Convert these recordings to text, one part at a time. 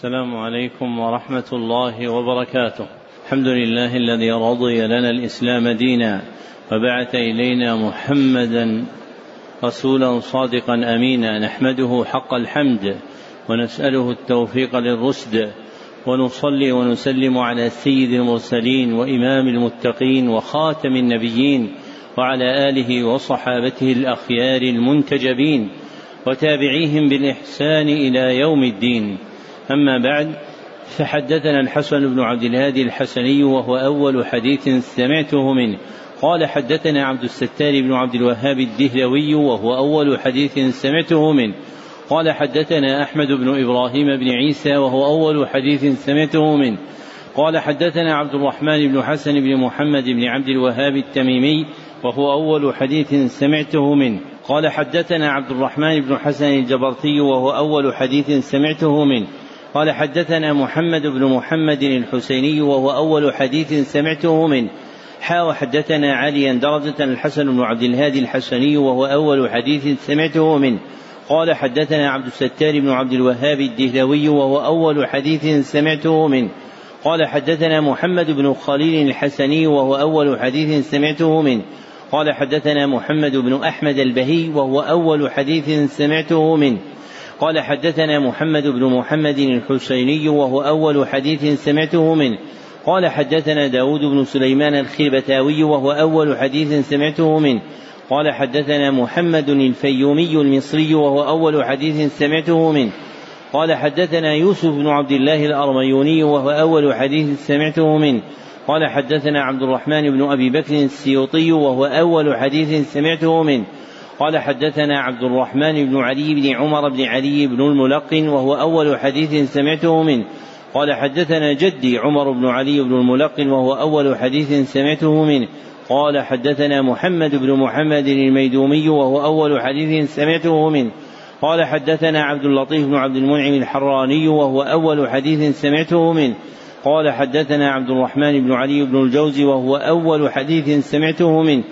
السلام عليكم ورحمة الله وبركاته. الحمد لله الذي رضي لنا الإسلام دينا وبعث إلينا محمدا رسولا صادقا أمينا نحمده حق الحمد ونسأله التوفيق للرشد ونصلي ونسلم على سيد المرسلين وإمام المتقين وخاتم النبيين وعلى آله وصحابته الأخيار المنتجبين وتابعيهم بالإحسان إلى يوم الدين أما بعد فحدثنا الحسن بن عبد الهادي الحسني وهو أول حديث سمعته منه. قال حدثنا عبد الستار بن عبد الوهاب الدهلوي وهو أول حديث سمعته منه. قال حدثنا أحمد بن إبراهيم بن عيسى وهو أول حديث سمعته منه. قال حدثنا عبد الرحمن بن حسن بن محمد بن عبد الوهاب التميمي وهو أول حديث سمعته منه. قال حدثنا عبد الرحمن بن حسن الجبرتي وهو أول حديث سمعته منه. قال حدثنا محمد بن محمد الحسيني وهو أول حديث سمعته منه. حا وحدثنا عليا درجة الحسن بن عبد الهادي الحسني وهو أول حديث سمعته منه. قال حدثنا عبد الستار بن عبد الوهاب الدهلوي وهو أول حديث سمعته منه. قال حدثنا محمد بن خليل الحسني وهو أول حديث سمعته منه. قال حدثنا محمد بن أحمد البهي وهو أول حديث سمعته منه. قال حدثنا محمد بن محمد الحسيني وهو أول حديث سمعته منه. قال حدثنا داود بن سليمان الخربتاوي وهو أول حديث سمعته منه. قال حدثنا محمد الفيومي المصري وهو أول حديث سمعته منه. قال حدثنا يوسف بن عبد الله الأرميوني وهو أول حديث سمعته منه. قال حدثنا عبد الرحمن بن أبي بكر السيوطي وهو أول حديث سمعته منه. قال حدثنا عبد الرحمن بن علي بن عمر بن علي بن الملقن وهو أول حديث سمعته منه. قال حدثنا جدي عمر بن علي بن الملقن وهو أول حديث سمعته منه. قال حدثنا محمد بن محمد الميدومي وهو أول حديث سمعته منه. قال حدثنا عبد اللطيف بن عبد المنعم الحراني وهو أول حديث سمعته منه. قال حدثنا عبد الرحمن بن علي بن الجوزي وهو أول حديث سمعته منه.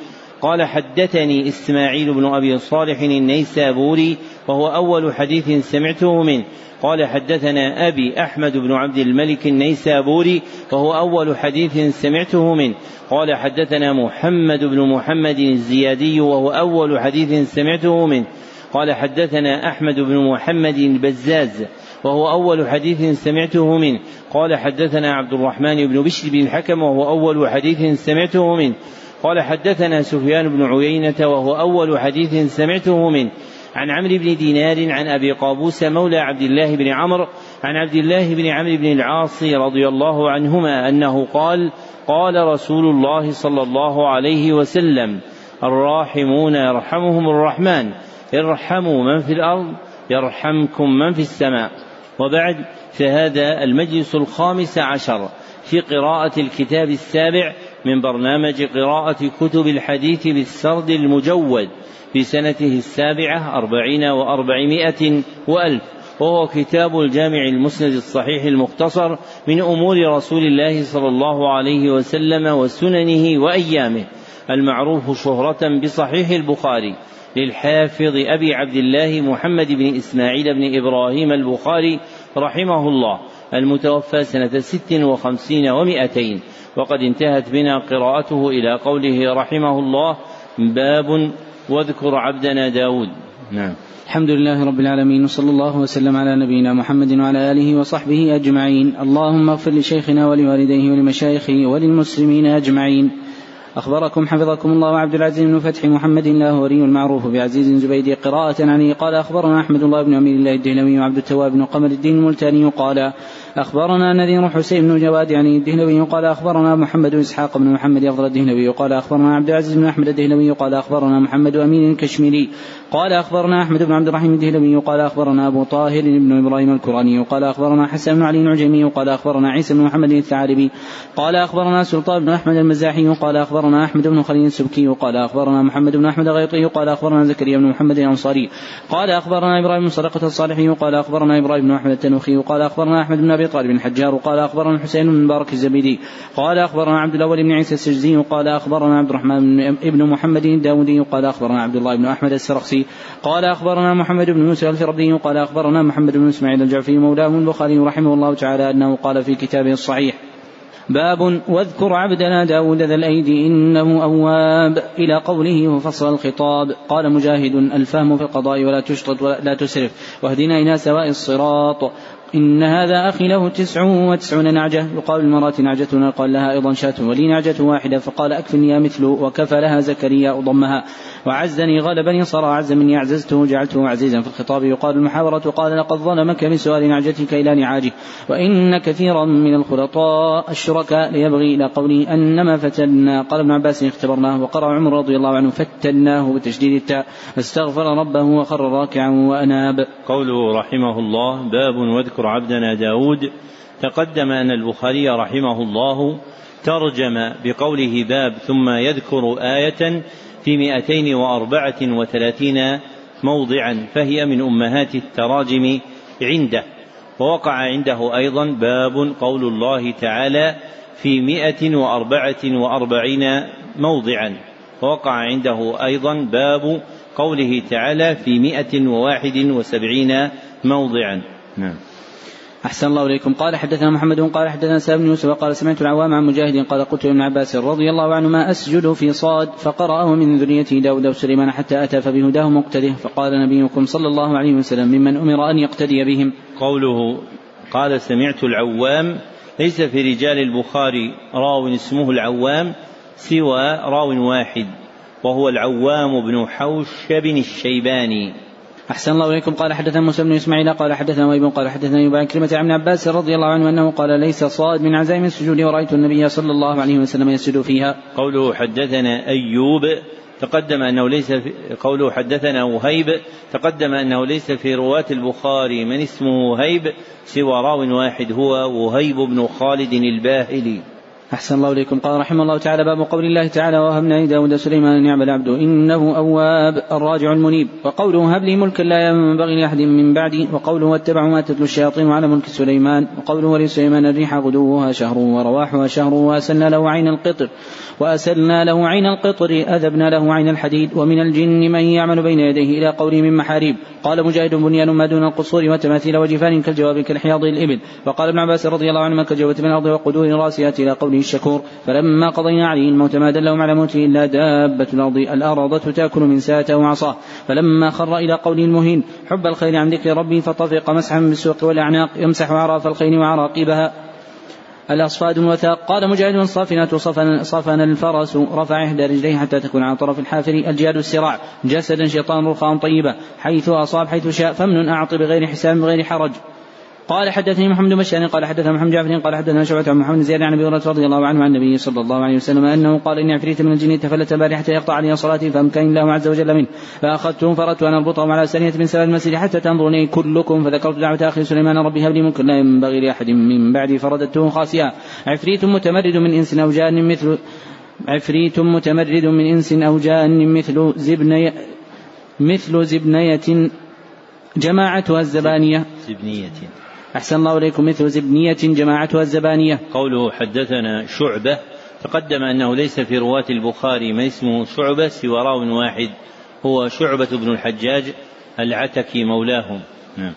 قال حدثني إسماعيل بن أبي صالح النيسابوري وهو أول حديث سمعته منه. قال حدثنا أبي أحمد بن عبد الملك النيسابوري وهو أول حديث سمعته منه. قال حدثنا محمد بن محمد الزيادي وهو أول حديث سمعته منه. قال حدثنا أحمد بن محمد البزاز وهو أول حديث سمعته منه. قال حدثنا عبد الرحمن بن بشر بن الحكم وهو أول حديث سمعته منه. قال حدثنا سفيان بن عيينة وهو أول حديث سمعته منه عن عمرو بن دينار عن أبي قابوس مولى عبد الله بن عمرو عن عبد الله بن عمرو بن العاص رضي الله عنهما أنه قال قال رسول الله صلى الله عليه وسلم الراحمون يرحمهم الرحمن ارحموا من في الأرض يرحمكم من في السماء. وبعد فهذا المجلس الخامس عشر في قراءة الكتاب السابع من برنامج قراءة كتب الحديث بالسرد المجود في سنته السابعة أربعين وأربعمائة وألف وهو كتاب الجامع المسند الصحيح المختصر من أمور رسول الله صلى الله عليه وسلم وسننه وأيامه المعروف شهرة بصحيح البخاري للحافظ أبي عبد الله محمد بن إسماعيل بن إبراهيم البخاري رحمه الله المتوفى سنة ست وخمسين ومائتين. وقد انتهت بنا قراءته إلى قوله رحمه الله باب واذكر عبدنا داود. نعم. الحمد لله رب العالمين وصلى الله وسلم على نبينا محمد وعلى آله وصحبه أجمعين. اللهم اغفر لشيخنا ولوالديه ولمشايخه وللمسلمين أجمعين. أخبركم حفظكم الله عبد العزيز بن فتح محمد الله ولي المعروف بعزيز زبيدي قراءة عنه. قال أخبرنا أحمد الله بن أمير الله الدهلوي وعبد التواب بن قمر الدين الملتاني. قال أخبرنا نذير حسين بن جواد يعني الدهلوي قال أخبرنا محمد بن إسحاق بن محمد أفضل الدهلوي قال أخبرنا عبد العزيز بن أحمد الدهلوي قال أخبرنا محمد أمين الكشميري قال أخبرنا أحمد بن عبد الرحيم الدهلوي قال أخبرنا أبو طاهر بن إبراهيم الكراني قال أخبرنا حسن بن علي العجمي قال أخبرنا عيسى بن محمد الثعالبي قال أخبرنا سلطان بن أحمد المزاحي قال أخبرنا أحمد بن خليل السبكي قال أخبرنا محمد بن أحمد الغيطي قال أخبرنا زكريا بن محمد الأنصاري قال أخبرنا إبراهيم بن صدقة الصالحي قال أخبرنا إبراهيم بن أحمد التنوخي قال أخبرنا أحمد بن أبي طالب الحجار قال أخبرنا الحسين بن مبارك الزبيدي قال أخبرنا عبد الأول بن عيسى السجزي قال أخبرنا عبد الرحمن بن محمد الداودي قال أخبرنا عبد الله بن أحمد السرخسي قال أخبرنا محمد بن يوسف الفربري قال أخبرنا محمد بن إسماعيل الجعفي مولاه البخاري رحمه الله تعالى أنه قال في كتابه الصحيح باب واذكر عبدنا داود ذا الأيدي إنه أواب إلى قوله وفصل الخطاب قال مجاهد الفهم في القضاء ولا تشطط ولا تسرف واهدنا إلى سواء الصراط. إن هذا أخي له تسع وتسعون نعجة. يقال المرأة نعجتنا قال لها أيضا شاة ولي نعجة واحدة فقال أكفني يا مثل وكفى لها زكريا ضمها وعزني غلبني صار عز مني أعززته جعلته عزيزا في الخطاب يقال المحاورة قال لقد ظلمك بسؤال نعجتك إلى نعاجه وإن كثيرا من الخلطاء الشركاء ليبغي إلى قوله أنما فتنا قال ابن عباس اختبرناه وقرأ عمر رضي الله عنه فتناه بتشديد التاء فاستغفر ربه وخر راكعا وأناب قوله رحمه الله باب واذكر عبدنا داود تقدم أن البخاري رحمه الله ترجم بقوله باب ثم يذكر آية في مئتين وأربعة وثلاثين موضعا فهي من أمهات التراجم عنده. ووقع عنده أيضا باب قول الله تعالى في مئة وأربعة وأربعين موضعا. ووقع عنده أيضا باب قوله تعالى في مئة وواحد وسبعين موضعا. نعم. أحسن الله إليكم. قال حدثنا محمد قال حدثنا سالم بن يوسف قال سمعت العوام عن مجاهد قال قلت لابن عباس رضي الله عنهما أسجد في صاد فقرأه من ذريته داود وسليمان حتى أتى فبهداه مقتده فقال نبيكم صلى الله عليه وسلم ممن أمر أن يقتدي بهم. قوله قال سمعت العوام ليس في رجال البخاري راو اسمه العوام سوى راو واحد وهو العوام بن حوشب الشيباني. أحسن الله إليكم. قال حدثنا موسى بن إسماعيل قال حدثنا ويب قال حدثنا يبان كلمة عن عباس رضي الله عنه أنه قال ليس صاد من عزائم السجود ورأيت النبي صلى الله عليه وسلم يسجد فيها. قوله حدثنا أيوب تقدم أنه ليس في قوله حدثنا وهيب تقدم أنه ليس في رواة البخاري من اسمه وهيب سوى راو واحد هو وهيب بن خالد الباهلي. أحسن الله إليكم. قال رحمه الله تعالى باب قول الله تعالى وهبنا لداود سليمان نعم العبد إنه أواب الراجع المنيب. وقوله هب لي ملكا لا ينبغي لأحد من بعدي. وقوله واتبعوا ما تتلو الشياطين على ملك سليمان. وقوله ولسليمان الريح غدوها شهر ورواحها شهر وأسلنا له عين القطر. وأسلنا له عين القطر. أذبنا له عين الحديد. ومن الجن من يعمل بين يديه إلى قوله من محاريب. قال مجاهد بنيان ما دون القصور وتماثيل وجفان كالجواب كالحياض الإبل وقال ابن عباس رضي الله عنهما كالجواب من الأرض وقدور راسيات إلى قوله الشكور فلما قضينا عليه الموت ما دلهم على موته إلا دابة الأرض الأرضة تأكل من ساته وعصاه. فلما خر إلى قوله المهين حب الخير عن ذكر ربي فطفق مسحا بالسوق والأعناق يمسح عراف الخيل وعراقبها الأصفاد الوثاق قال مجاهد الصافنة صفن, صفن الفرس رفع إحدى رجليه حتى تكون على طرف الحافر. الجاد السراع جسدا شيطان رخاء طيبة حيث أصاب حيث شاء فمن أعط بغير حساب بغير حرج. قال حدثني محمد بن بشار قال حدثنا محمد جعفر قال حدثنا شعبة عن محمد زياد عن أبي هريرة رضي الله عنه عن النبي صلى الله عليه وسلم أنه قال إني عفريت من الجن تفلت بارحة يقطع علي صلاتي فأمكن الله عز وجل منه. فاخذته فردت ان اربطهم على سنية من سبب المسجد حتى تنظرني كلكم فذكرت دعوة أخي سليمان ربي هب لي ملكا لا ينبغي لأحد من بعدي فرددته خاسئا عفريت متمرد من إنس أو جان مثل عفريت متمرد من إنس أو جان مثل زبني مثل زبنية جماعتها الزبانية. زبنية. أحسن الله إليكم مثل زبنية جماعتها الزبانية. قوله حدثنا شعبة تقدم أنه ليس في رواة البخاري ما اسمه شعبة سوى راو واحد هو شعبة بن الحجاج العتكي مولاهم. نعم.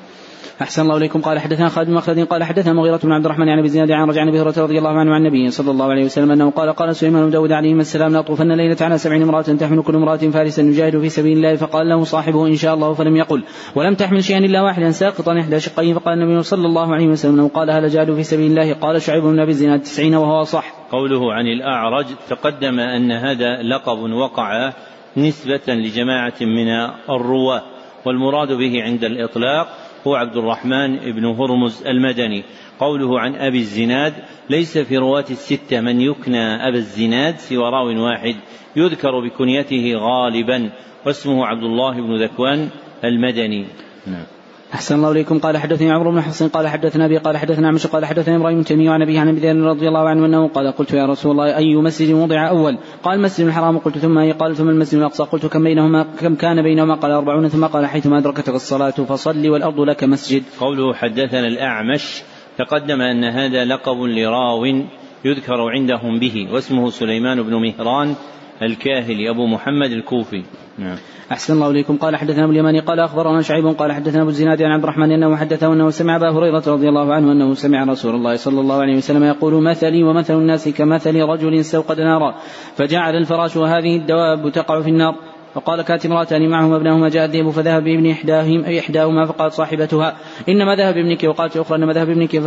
أحسن الله إليكم. قال حدثنا خالد بن مخلد قال حدثنا مغيرة بن عبد الرحمن عن أبي زناد عن رجع النبي رضي الله عنه عن النبي صلى الله عليه وسلم أنه قال قال سليمان بن داود عليه السلام لأطوفن ليلة على سبعين امرأة تحمل كل امرأة فارسا يجاهد في سبيل الله فقال له صاحبه إن شاء الله فلم يقل ولم تحمل شيئا إلا واحدا ساقطا إحدى شقيه. فقال النبي صلى الله عليه وسلم أنه قال هل جاهدوا في سبيل الله قال شعيب بن أبي الزناد تسعين وهو صح. قوله عن الأعرج تقدم أن هذا لقب وقع نسبة لجماعة من الرواة والمراد به عند الإطلاق هو عبد الرحمن بن هرمز المدني. قوله عن أبي الزناد ليس في رواة الستة من يكنى أبا الزناد سوى راو واحد يذكر بكنيته غالبا واسمه عبد الله بن ذكوان المدني. نعم. أحسن الله إليكم. قال حدثني عمرو بن حسن قال حدثنا أبي قال حدثنا عمش قال حدثنا إبراهيم تيمية عن أبيه عن أبي رضي الله عنه أنه قال قلت يا رسول الله أي مسجد وضع أول؟ قال المسجد الحرام. قلت ثم أي؟ قال ثم المسجد الأقصى. قلت كم بينهما؟ كم كان بينهما؟ قال أربعون. ثم قال حيثما أدركتك الصلاة فصل والأرض لك مسجد. قوله حدثنا الأعمش تقدم أن هذا لقب لراو يذكر عندهم به واسمه سليمان بن مهران الكاهلي أبو محمد الكوفي. نعم. أحسن الله إليكم. قال حدثنا أبو اليماني قال أخبرنا شعيب قال حدثنا أبو الزناد عن عبد الرحمن أنه حدثه أنه سمع أبا هريرة رضي الله عنه أنه سمع رسول الله صلى الله عليه وسلم يقول مثلي ومثل الناس كمثل رجل استوقد نارا فجعل الفراش وهذه الدواب تقع في النار. فقال كانت امرأتان معهما ابنهما جاء الذئب فذهب بابن إحداهم أي إحداهما فقالت صاحبتها إنما ذهب ابنك وقالت أخرى إنما ذهب ابنك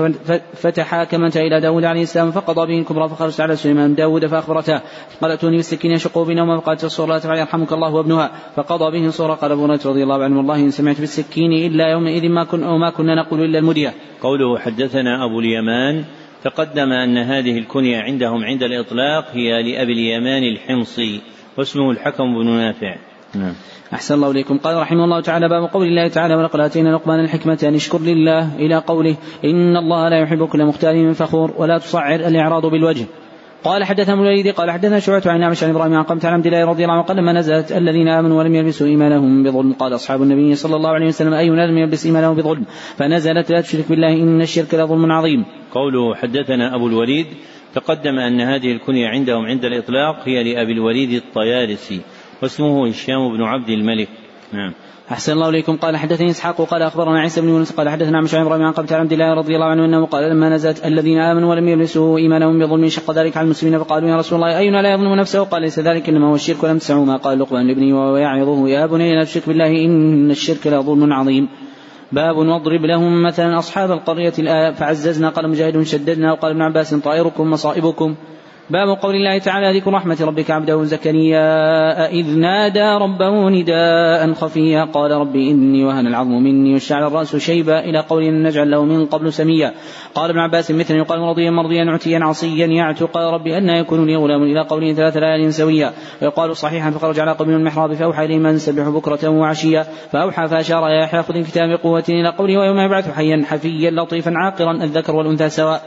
فتحاكمت إلى داود عليه السلام فقضى به الكبرى فخرجت على سليمان داود فأخبرته قال أتوني بالسكين يشق بينهما فقالت الصورة لا تفعل يرحمك الله وابنها. فقضى به الصورة قال أبو رضي الله عنه والله إن سمعت بالسكين إلا يومئذ ما كن أو ما كنا نقول إلا المدية. قوله حدثنا أبو اليمان. تقدم أن هذه الكنية عندهم عند الإطلاق هي لأبي اليمان الحمصي. واسمه الحكم بن نافع. نعم. أحسن الله إليكم. قال رحمه الله تعالى باب قول الله تعالى ولقد آتينا لقمان الحكمة أن اشكر لله إلى قوله إن الله لا يحب كل مختال فخور ولا تصعر الإعراض بالوجه. قال حدثنا الوليد قال حدثنا شعبة عن نعمش عن إبراهيم عن قمت عن عبد الله رضي الله عنه قال لما نزلت الذين آمنوا ولم يلبسوا إيمانهم بظلم. قال أصحاب النبي صلى الله عليه وسلم اينا لم يلبس ايمانه بظلم؟ فنزلت لا تشرك بالله إن الشرك لظلم عظيم. قوله حدثنا أبو الوليد تقدم أن هذه الكنية عندهم عند الإطلاق هي لأبي الوليد الطيالسي واسمه هشام بن عبد الملك. نعم. أحسن الله إليكم. قال حدثني إسحاق قال أخبرنا عيسى بن يونس قال حدثنا عن شعيب عن قبة عبد الله رضي الله عنه أنه قال لما نزلت الذين آمنوا ولم يلبسوا إيمانهم بظلم شق ذلك على المسلمين فقالوا يا رسول الله أينا لا يظلم نفسه؟ قال ليس ذلك إنما هو الشرك ولم تسعوا ما قال لقمان لابنه وهو يعظه يا بني لا تشرك بالله إن الشرك لظلم عظيم. باب واضرب لهم مثلا أصحاب القرية فعززنا. قال مجاهد شددنا. وقال ابن عباس طائركم مصائبكم. باب قول الله تعالى ذكر رحمة ربك عبده زكريا إذ نادى ربه نداء خفيا قال رب إني وهن العظم مني واشتعل الرأس شيبا إلى قول نجعل له من قبل سميا. قال ابن عباس مثل يقال مرضيا مرضيا عتيا عصيا يعتق. قال رب أن يكون لي غلام إلى قوله ثلاث ليال سويا. ويقال صحيحا فخرج على من المحراب فأوحى إليهم أن سبحوا بكرة وعشيا. فأوحى فأشار يا يحيى خذ بقوة إلى قوله ويوم يبعث حيا حفيا لطيفا عاقرا الذكر والأنثى سواء.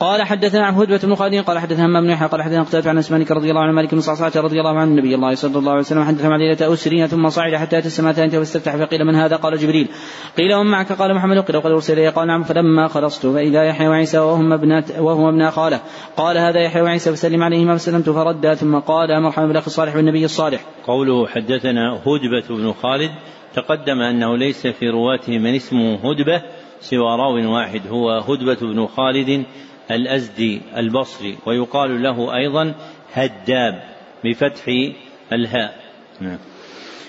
قال حدثنا عن هدبة بن خالد قال حدثنا همام بن يحيى قال حدثنا قتادة عن اسمانك رضي الله عنه مالك بن صعصعة رضي الله عنه النبي الله صلى الله عليه وسلم حدثنا عن ليلة أسرين ثم صعد حتى أتى السماء ثانية واستفتح فقيل من هذا؟ قال جبريل. قيل ومن معك؟ قال محمد قيل وقد أرسل إليه قال نعم. فلما خلصت فإذا يحيى وعيسى وهم ابنات وهما ابنا خاله. قال هذا يحيى وعيسى فسلم عليهما فسلمت فردا ثم قال مرحبا بالأخ الصالح والنبي الصالح. قوله حدثنا هدبة بن خالد تقدم أنه ليس في رواته من اسمه هدبة سوى راو واحد هو هدبة بن خالد الأزدي البصري ويقال له أيضا هداب بفتح الهاء. نعم.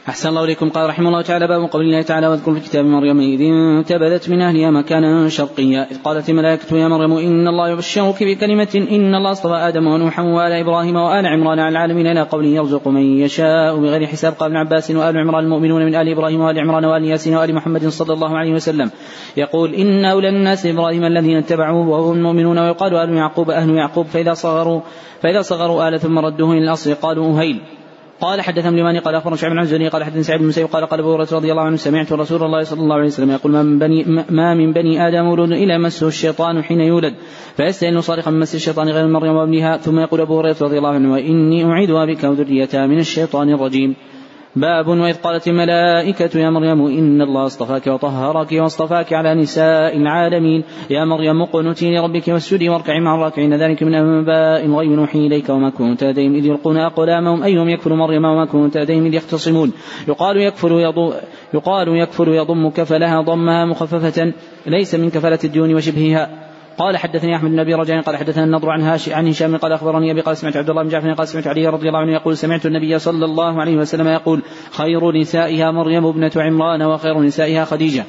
أحسن الله إليكم. قال رحمه الله تعالى باب قول الله تعالى واذكر في كتاب مريم إذ انتبذت من أهلها مكانا شرقيا. إذ قالت الملائكة يا مريم إن الله يبشرك بكلمة إن الله اصطفى آدم ونوحا وآل إبراهيم وآل عمران على العالمين إلى قوله يرزق من يشاء بغير حساب. قال ابن عباس وآل عمران المؤمنون من آل إبراهيم وآل عمران وآل ياسين وآل محمد صلى الله عليه وسلم. يقول إن أولى الناس إبراهيم الذين اتبعوه وهم المؤمنون. ويقال آل يعقوب أهل يعقوب. فإذا صغروا فإذا صغروا آل ثم ردوه إلى الأصل قالوا أهيل. قال حدثنا اليماني قال أخبرنا شعيب بن الزهري قال حدثنا سعيد بن المسيب قال قال أبو هريرة رضي الله عنه سمعت رسول الله صلى الله عليه وسلم يقول ما من بني ما من بني آدم مولود إلا مسه الشيطان حين يولد فيستهل صارخا من مس الشيطان غير مريم وابنها ثم يقول أبو هريرة رضي الله عنه وإني أعيدها بك وذريتها من الشيطان الرجيم. باب وإذ قالت الملائكة يا مريم إن الله اصطفاك وطهرك واصطفاك على نساء العالمين. يا مريم اقنتي لربك واسجدي واركعي مع الراكعين. ذلك من أنباء الغيب نوحي إليك وما كنت لديهم إذ يلقون أقلامهم. أيهم يكفر مريم وما كنت لديهم إذ يختصمون. يقال يكفر يضم يقال يكفر يضم كفلها ضمها مخففة. ليس من كفلة الديون وشبهها. قال حدثني أحمد بن أبي رجاء قال حدثنا النضر عن هاشم عن هشام قال أخبرني أبي قال سمعت عبد الله بن جعفر قال سمعت علي رضي الله عنه يقول سمعت النبي صلى الله عليه وسلم يقول خير نسائها مريم ابنة عمران وخير نسائها خديجة.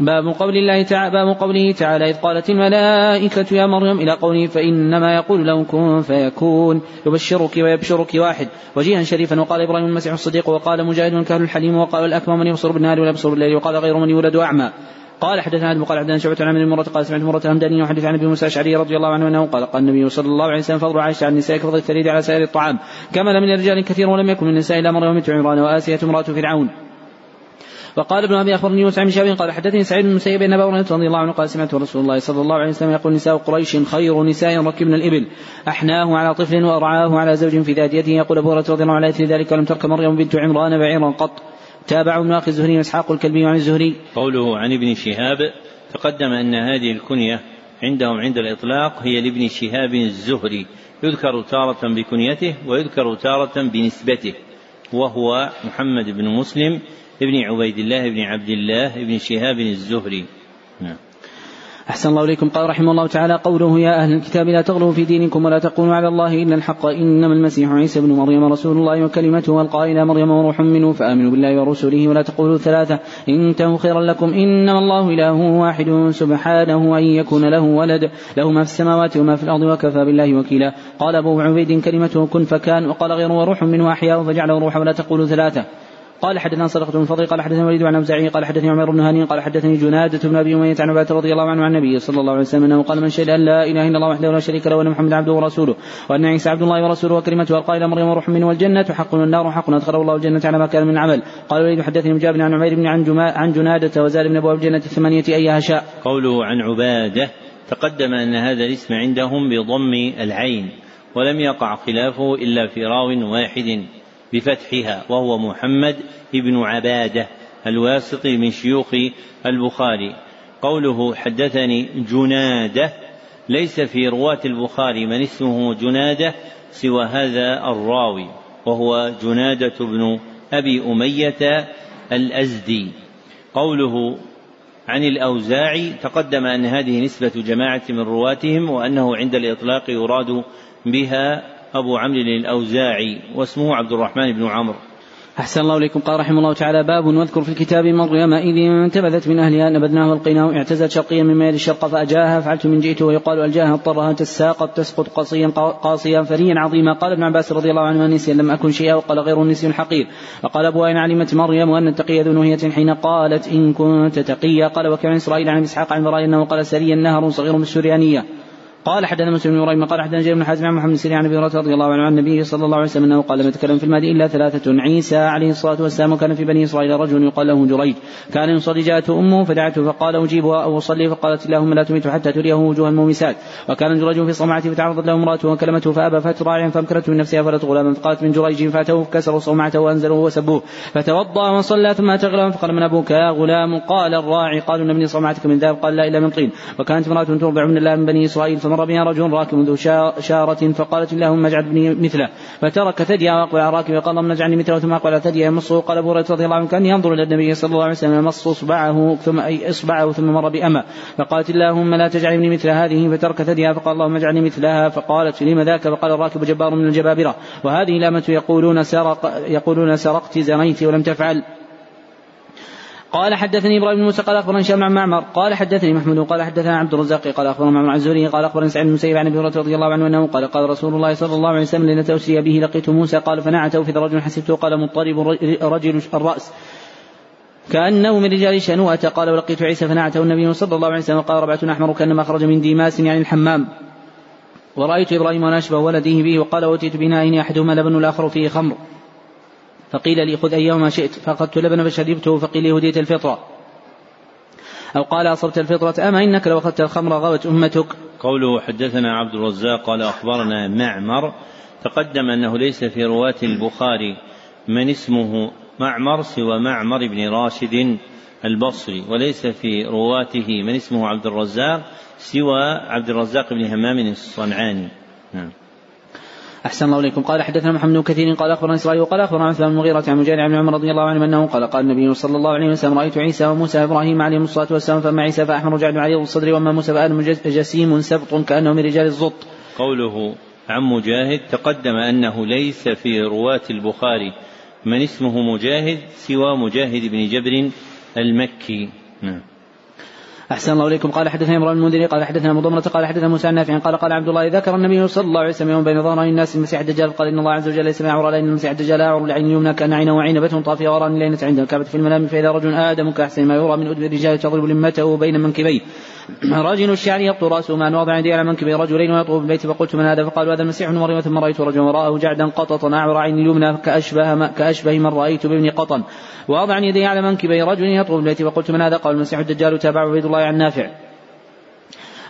باب قول الله تعالى باب قوله تعالى إذ قالت الملائكة يا مريم إلى قوله فإنما يقول له كن فيكون يبشرك ويبشرك واحد. وجيها شريفا وقال إبراهيم المسيح الصديق وقال مجاهد كهل الحليم وقال الأكمى من يبصر بالنهار ولا يبصر بالليل وقال غير من يولد أعمى. قال حدثنا آدم قال حدثنا شعبة عن مرة قال سمعت مرة همداني وحدث عن أبي موسى الأشعري رضي الله عنه أنه قال قال النبي صلى الله عليه وسلم فضل عائشة عن النساء كفضل الثريد على سائر الطعام. كما من الرجال كثير ولم يكن من النساء إلا مريم بنت عمران وآسية امرأة فرعون. وقال ابن أبي أخبرني يوسف بن شهاب قال حدثني سعيد بن المسيب أن أبا رضي الله عنه قال سمعت رسول الله صلى الله عليه وسلم يقول نساء قريش خير نساء ركبن الإبل. أحناه على طفل وأرعاه على زوج في ذات يده. يقول أبو هريرة رضي الله عنه على ذلك ولم ترك مريم بنت عمران بعيرا قط. تابعه ابن أخي الزهري وإسحاق الكلبي عن الزهري. قوله عن ابن شهاب تقدم أن هذه الكنية عندهم عند الإطلاق هي لابن شهاب الزهري. يذكر تارة بكنيته ويذكر تارة بنسبته. وهو محمد بن مسلم ابن عبيد الله بن عبد الله بن شهاب الزهري. نعم. أحسن الله إليكم. قال رحمه الله تعالى قوله يا أهل الكتاب لا تغلوا في دينكم ولا تقولوا على الله إلا الحق إنما المسيح عيسى بن مريم رسول الله وكلمته ألقى إلى مريم وروح منه فآمنوا بالله ورسله ولا تقولوا ثلاثة. انتهوا خيرا لكم إنما الله إله واحد سبحانه أن يكون له ولد. له ما في السماوات وما في الأرض وكفى بالله وكيلا. قال أبو عبيد كلمته كن فكان وقال غيره وروح منه أحياء فجعله روحا ولا تقولوا ثلاثة. قال حدثنا صدقة بن فضل قال حدثنا وليد عن أوزاعي قال حدثني عمر بن هاني قال حدثني جنادة بن أبي أمية عن عبادة رضي الله عنه عن النبي صلى الله عليه وسلم أنه قال من شهد أن لا إله إلا الله وحده لا شريك له وأن محمدا عبده ورسوله وأن عيسى عبد الله ورسوله وكلمته ألقى إلى مريم وروح منه والجنة حق والنار حق أدخله الله الجنة على ما كان من عمل. قال وليد حدثني مجاب عن عمير بن عن, عن جنادة وزاد بن أبواب الجنة الثمانية أيها شاء قوله عن عبادة تقدم أن هذا الاسم عندهم بضم العين ولم يقع خلافه إلا في راو واحد. بفتحها وهو محمد بن عبادة الواسطي من شيوخ البخاري. قوله حدثني جنادة ليس في رواة البخاري من اسمه جنادة سوى هذا الراوي وهو جنادة بن أبي أمية الأزدي. قوله عن الأوزاعي تقدم أن هذه نسبة جماعة من رواتهم وأنه عند الإطلاق يراد بها أبو عمرو الأوزاعي واسمه عبد الرحمن بن عمرو. أحسن الله إليكم. قال رحمه الله تعالى باب واذكر في الكتاب مريم إذ انتبذت من أهلها نبذناه والقيناه اعتزت شرقيا من ميل الشرق فأجاها فعلت من جئت ويقال ألجاها اضطرها تساقط تسقط قصيا قاصيا فريا عظيما. قال ابن عباس رضي الله عنه نسيا لم أكن شيئا. وقال غير النسي الحقير وقال أبو وائل علمت مريم أن التقي ذو نهية حين قالت إن كنت تقيا. قال وكان إسرائيل عن إسحاق عن براء أنه قال سريا نهر صغير من السريانية قال حدثنا مسلم بن إبراهيم قال حدثنا جرير بن حازم عن محمد بن سيرين عن أبي هريرة رضي الله عنه عن النبي صلى الله عليه وسلم أنه قال لم يتكلم في المهد إلا ثلاثة عيسى عليه الصلاة والسلام وكان في بني إسرائيل رجل يقال له جريج. كان يصلي جاءته أمه فدعته فقال اجيبها أو اصلي فقالت اللهم لا تمته حتى تريه وجوه المومسات. وكان جريج في صومعته فتعرضت له امرأة وكلمته فأبى فأتت راعيا فأمكنته من نفسها فولدت غلاما فقالت من جريج فأتوه فكسروا صومعته وأنزلوه وسبوه. فتوضأ وصلى ثم اتى غلام فقال من أبوك يا غلام؟ قال الراعي قالوا ابني صومعتك من ذهب. قال لا الا من طين وكانت امرأة ترضع من الله من بني إسرائيل فمر بها رجل راكب منذ شارة فقالت اللهم اجعل ابني مثله. فترك ثديها واقبل على راكب وقال اللهم اجعلني مثله ثم اقبل على ثديها يمصه. قال أبو هريرة رضي الله عنه كان ينظر إلى النبي صلى الله عليه وسلم يمص إصبعه ثم أي إصبعه ثم مر بأمة. فقالت اللهم لا تجعل ابني مثل هذه. فترك ثديها فقال اللهم اجعلني مثلها. فقالت لم ذاك؟ فقال الراكب جبار من الجبابرة. وهذه لامة يقولون سرق يقولون سرقت زنيت ولم تفعل. قال حدثني إبراهيم بن موسى قال أخبرني هشام عن معمر. قال حدثني محمود قال حدثنا عبد الرزاق قال أخبرنا معمر عن الزهري قال أخبرني سعيد بن المسيب عن أبي هريرة رضي الله عنه أنه قال قال رسول الله صلى الله عليه وسلم ليله اسري به لقيت موسى قال فنعته في رجل حسبته قال مضطرب رجل الرأس. كأنه من رجال شنوءة. قال ولقيت عيسى فنعته النبي صلى الله عليه وسلم قال ربعة أحمر كأنما خرج من ديماس يعني الحمام. ورأيت إبراهيم وناشبه ولده به وقال أوتيت بناء أحدهما لبن الآخر فيه خمر. فقيل لي خذ أيهما شئت فأخذت لبن فشربته فقيل لي هديت الفطرة. أو قال أصبت الفطرة أما إنك لو أخذت الخمر غوت أمتك؟ قوله حدثنا عبد الرزاق قال أخبرنا معمر تقدم أنه ليس في رواة البخاري من اسمه معمر سوى معمر بن راشد البصري وليس في رواته من اسمه عبد الرزاق سوى عبد الرزاق بن همام الصنعاني. نعم. أحسن الله إليكم. قال حدثنا محمد بن كثير قال أخبرنا إسرائيل وقال أخبرنا عثمان بن المغيرة عن مجاهد بن عمر رضي الله عنه أنه قال قال النبي صلى الله عليه وسلم رأيت عيسى وموسى وإبراهيم عليهم الصلاة والسلام فأما عيسى فأحمر جعد عريض الصدر وأما موسى فآدم جسيم سبط كأنه من رجال الزط. قوله عن مجاهد تقدم أنه ليس في رواة البخاري من اسمه مجاهد سوى مجاهد بن جبر المكي. نعم. أحسن الله إليكم. قال حدثنا إبراهيم المنذري قال حدثنا مضمرة قال حدثنا موسى النافع قال قال عبد الله ذكر النبي صلى الله عليه وسلم يوم بين ظهرين الناس المسيح الدجال قال إن الله عز وجل ليس معور لأن المسيح الدجال أعور العين اليمنى كأن عينه وعينبة طافية وران لينة عند الكعبة في المنام فإذا رجل آدم كأحسن ما يرى من أدب الرجال تضرب لمته بين منكبيه. رجل الشعر يبطو رأسه مع واضع يديه على منكبي رجلين ويطوف بالبيت فقلت من هذا؟ فقالوا هذا المسيح ابن مريم ثم رأيت رجلا وراءه جعدا قططا اعور عين اليمنى كأشبه كأشبه من رأيت بابن قطن. واضع يديه على منكبي رجل يطوف بالبيت فقلت من هذا؟ قال المسيح الدجال تابعه عبيد الله عن نافع.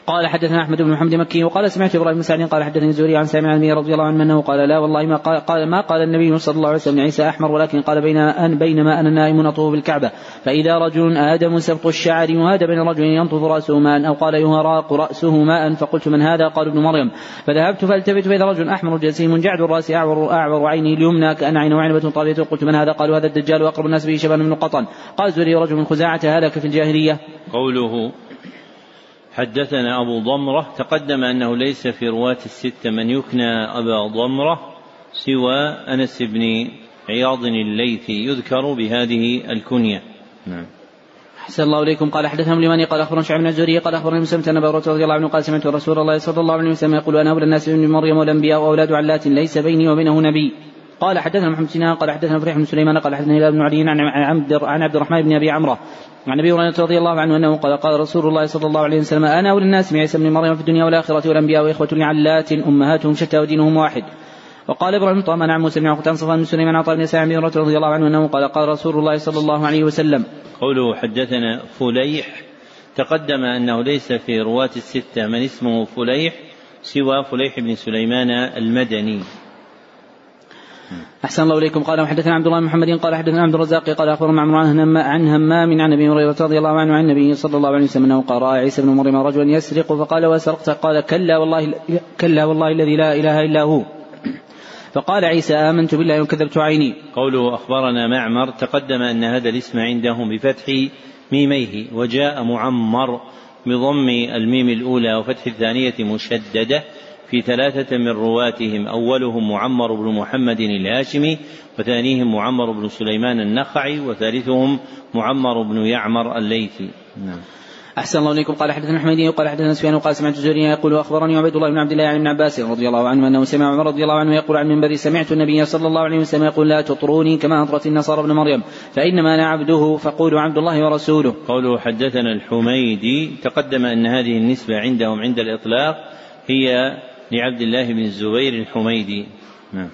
قال حدثنا أحمد بن محمد مكي وقال سمعت إبراهيم بن سعد قال حدثني الزهري عن سامع النبي رضي الله عنه أنه قال لا والله ما قال, قال ما قال النبي صلى الله عليه وسلم عيسى أحمر ولكن قال بين أن بينما أنا نائم أطوف بالكعبة. فإذا رجل آدم سبط الشعر يهاد بين رجل ينطف رأسه ماء أو قال يهراق رأسه ماء فقلت من هذا؟ قال ابن مريم. فذهبت فالتفت فإذا رجل أحمر جسيم جعد الرأس اعور أعور عينه اليمنى كأن عينه عنبه طاليه قلت من هذا؟ قالوا هذا الدجال وأقرب الناس به شبان بن قطن قال الزهري رجل من خزاعة هلك في الجاهلية. قوله حدثنا أبو ضمرة تقدم أنه ليس في رواة الستة من يكنى أبا ضمرة سوى أنس بن عياض الليثي يذكر بهذه الكنية. نعم. أحسن الله إليكم. قال حدثنا اليماني قال أخبرنا شعب بن الزهري قال أخبرني مسلم أن أبا رضي الله عنه قال سمعت رسول الله صلى الله عليه وسلم يقول أنا أولى الناس من مريم والأنبياء وأولاد علات ليس بيني وبينه نبي. قال حدثنا محمد سنان قال حدثنا فريح بن سليمان قال حدثنا هلال بن علي عن عبد عن عبد الرحمن بن أبي عمرة عن أبي هريرة رضي الله عنه أنه قال قال رسول الله صلى الله عليه وسلم أنا اولى الناس بعيسى بن مريم في الدنيا والآخرة والأنبياء وإخوة لعلات امهاتهم شتى ودينهم واحد. وقال إبراهيم طمان عن موسى بن عقبة عن صفوان بن سليمان عن بن سعد رضي الله عنه أنه قال قال رسول الله صلى الله عليه وسلم. قوله حدثنا فليح تقدم أنه ليس في رواة الستة من اسمه فليح سوى فليح بن سليمان المدني. أحسن الله إليكم. قال حدثنا عبد الله بن محمد قال حدثنا عبد الرزاق قال أخبرنا معمر عن همام عن أبي هريرة رضي الله عنه عن النبي صلى الله عليه وسلم أنه قال رأى عيسى بن مريم رجلا يسرق فقال وسرقت قال كلا والله كلا والله الذي لا إله إلا هو. فقال عيسى آمنت بالله وكذبت عيني. قوله أخبرنا معمر تقدم أن هذا الاسم عندهم بفتح ميميه وجاء معمر بضم الميم الأولى وفتح الثانية مشددة. في ثلاثة من رواتهم أولهم معمر بن محمد الهاشمي وثانيهم معمر بن سليمان النخعي وثالثهم معمر بن يعمر الليثي. نعم. أحسن الله إليكم. قال حدثنا حميدي وقال حدثنا سفيان وقال سمعت الزهري يقول أخبرني عبيد الله بن عبد الله عن ابن عباس رضي الله عنه أنه سمع عمر رضي الله عنه يقول عن منبري سمعت النبي صلى الله عليه وسلم يقول لا تطروني كما أطرت النصارى ابن مريم فإنما أنا عبده فقولوا عبد الله ورسوله. قوله حدثنا الحميدي تقدم أن هذه النسبة عندهم عند الإطلاق هي لعبد الله بن الزبير الحميدي. نعم.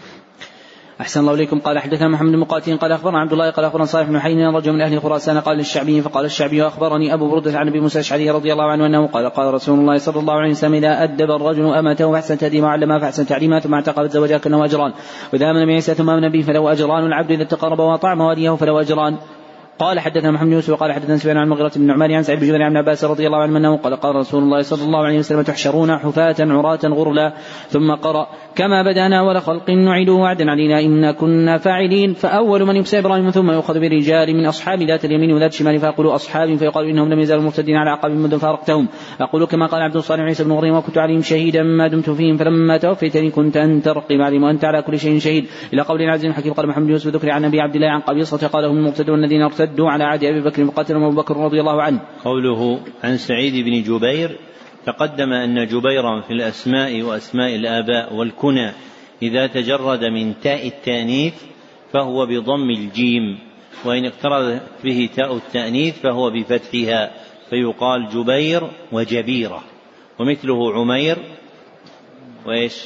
أحسن الله إليكم. قال حدثنا محمد بن مقاتل قال أخبرنا عبد الله قال أخبرنا صالح بن حين رجل من أهل خراسان قال للشعبي فقال الشعبي أخبرني أبو بردة عن أبي موسى الأشعري رضي الله عنه أنه قال قال رسول الله صلى الله عليه وسلم إذا أدب الرجل أمته فأحسن تأديبها وعلمها فأحسن تعليمها ثم اعتقد زوجها كأنه أجران. وإذا آمن بعيسى ثم آمن به فله أجران العبد إذا تقرب وأطعم واليه فله أجران. قال حدثنا محمد يوسف وقال حدثنا سفيان عن المغيرة بن نعمان عن سعيد بن عن عباس رضي الله عنه أنه قال قال رسول الله صلى الله عليه وسلم تحشرون حفاة عراة غرلا ثم قرأ كما بدأنا أول خلق نعيده وعدا علينا إنا كنا فاعلين. فأول من يبسى إبراهيم ثم يؤخذ برجال من أصحاب ذات اليمين وذات الشمال فيقولوا أصحاب فيقال إنهم لم يزالوا مفتدين على عقاب منذ فارقتهم. أقول كما قال عبد الصالح عيسى بن مريم وكنت عليهم شهيدا ما دمت فيهم فلما توفيتني كنت أنت رقيب عليهم وأنت على كل شيء شهيد. إلى قول العزيز الحكيم قال محمد يوسف ذكر عن أبي عبد الله عن قبيصة قال هم المرتدون الذين ارتدوا على عهد أبي بكر وقاتلهم أبو بكر رضي الله عنه. قوله عن سعيد بن جبير تقدم أن جبيرا في الأسماء وأسماء الآباء والكنى إذا تجرد من تاء التأنيث فهو بضم الجيم وإن اقتربت به تاء التأنيث فهو بفتحها فيقال جبير وجبيرة ومثله عمير وإيش؟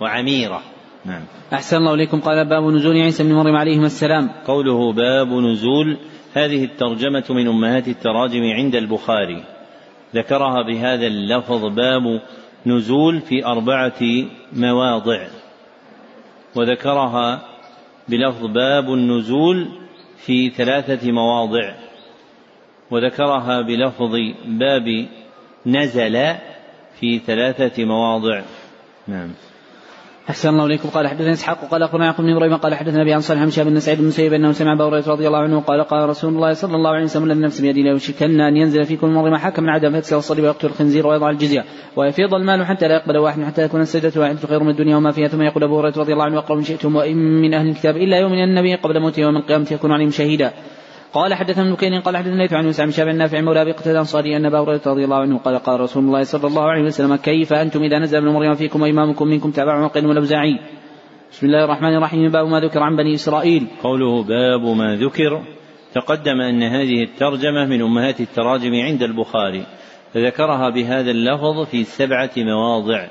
وعميرة. نعم. أحسن الله إليكم. قال باب نزول عيسى بن مريم عليهما السلام. قوله باب نزول هذه الترجمة من أمهات التراجم عند البخاري. ذكرها بهذا اللفظ باب نزول في أربعة مواضع. وذكرها بلفظ باب النزول في ثلاثة مواضع. وذكرها بلفظ باب نزل في ثلاثة مواضع. نعم. أحسن الله إليكم. قال حدثنا إسحاق قال أخبرنا يعقوب بن إبراهيم قال حدثنا أبي عن صالح بن بن سعيد بن مسيب أنه سمع أبا هريرة رضي الله عنه قال قال رسول الله صلى الله عليه وسلم الذي نفس بيده لا يشكن أن ينزل فيكم المرض حكم من عدم فيكسر الصليب ويقتل الخنزير ويضع الجزية ويفيض المال حتى لا يقبل واحد حتى يكون السجدة واحدة خير من الدنيا وما فيها. ثم يقول أبو هريرة رضي الله عنه أقرأ من شئتم وإن من أهل الكتاب إلا يؤمن النبي قبل موته يوم القيامة يكون عليهم شهيدا. قال حدثنا ابن قال حدثنا عن موسى بن شهاب النافع مولى أبي قتادة الأنصاري أن أبا هريرة رضي الله عنه قال قال رسول الله صلى الله عليه وسلم كيف أنتم إذا نزل ابن مريم فيكم وإمامكم منكم تابع وقيل الاوزاعي بسم الله الرحمن الرحيم. باب ما ذكر عن بني إسرائيل. قوله باب ما ذكر تقدم أن هذه الترجمة من أمهات التراجم عند البخاري فذكرها بهذا اللفظ في سبعة مواضع.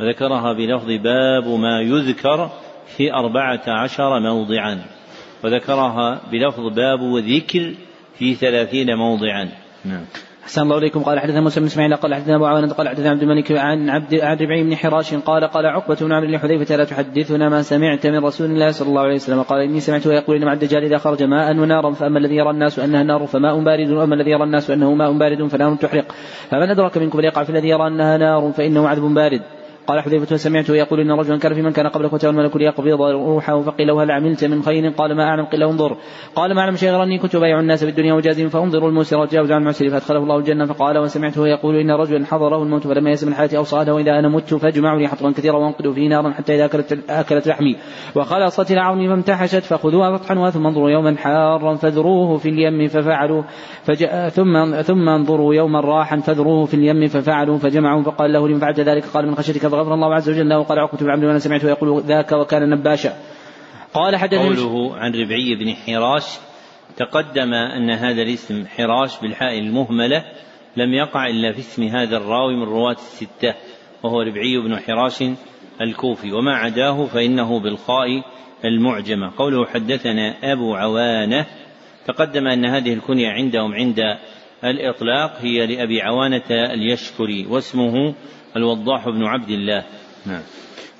وذكرها بلفظ باب ما يذكر في أربعة عشر موضعا. وذكرها بلفظ باب ذكر في ثلاثين موضعا. نعم. أحسن الله إليكم. قال حدثنا موسى بن إسماعيل قال حدثنا أبو عوانة قال حدثنا عبد الملك عن عبد عن ربعي بن حراش قال قال عقبة بن عمرو لحذيفة لا تحدثنا ما سمعت من رسول الله صلى الله عليه وسلم. قال إني سمعته يقول إن مع الدجال إذا خرج ماء ونارا فأما الذي يرى الناس أنها نار فماء بارد وأما الذي يرى الناس أنه ماء بارد فنار تحرق. فمن أدرك منكم فليقع في الذي يرى أنها نار فإنه عذب بارد. قال حذيفة سمعته يقول إن رجلا كان في من كان قبلك وتولى الملك ليقبض روحه فقيل له هل عملت من خير؟ قال ما أعلم قيل انظر. قال ما أعلم شيئا غير أني كنت بايع الناس في الدنيا وجازم فانظروا الموسر وتجاوز عن المعسر فأدخله الله الجنة فقال وسمعته يقول إن رجلا حضره الموت فلما يسم الحياة أوصاده وإذا أنا مت فاجمعوا لي حطبا كثيرا وانقدوا فيه نارا حتى إذا أكلت, أكلت لحمي. وخلصت العظم فامتحشت فخذوها فاطحنوها ثم انظروا يوما حارا فذروه في اليم ففعلوا فجاء ثم ثم انظروا يوما راحا فذروه في اليم ففعلوا فجمعوا فقال له لمن فعلت ذلك؟ قال من خشيتك فغفر الله عز وجل له قال عقبة بن عمرو وأنا سمعته يقول ذاك وكان نباشا. قال حدثني قوله عن ربعي بن حراش تقدم أن هذا الاسم حراش بالحاء المهملة لم يقع إلا في اسم هذا الراوي من رواة الستة وهو ربعي بن حراش الكوفي وما عداه فإنه بالخاء المعجمة. قوله حدثنا أبو عوانة تقدم أن هذه الكنية عندهم عند الإطلاق هي لأبي عوانة اليشكري واسمه الوضاح بن عبد الله. نعم.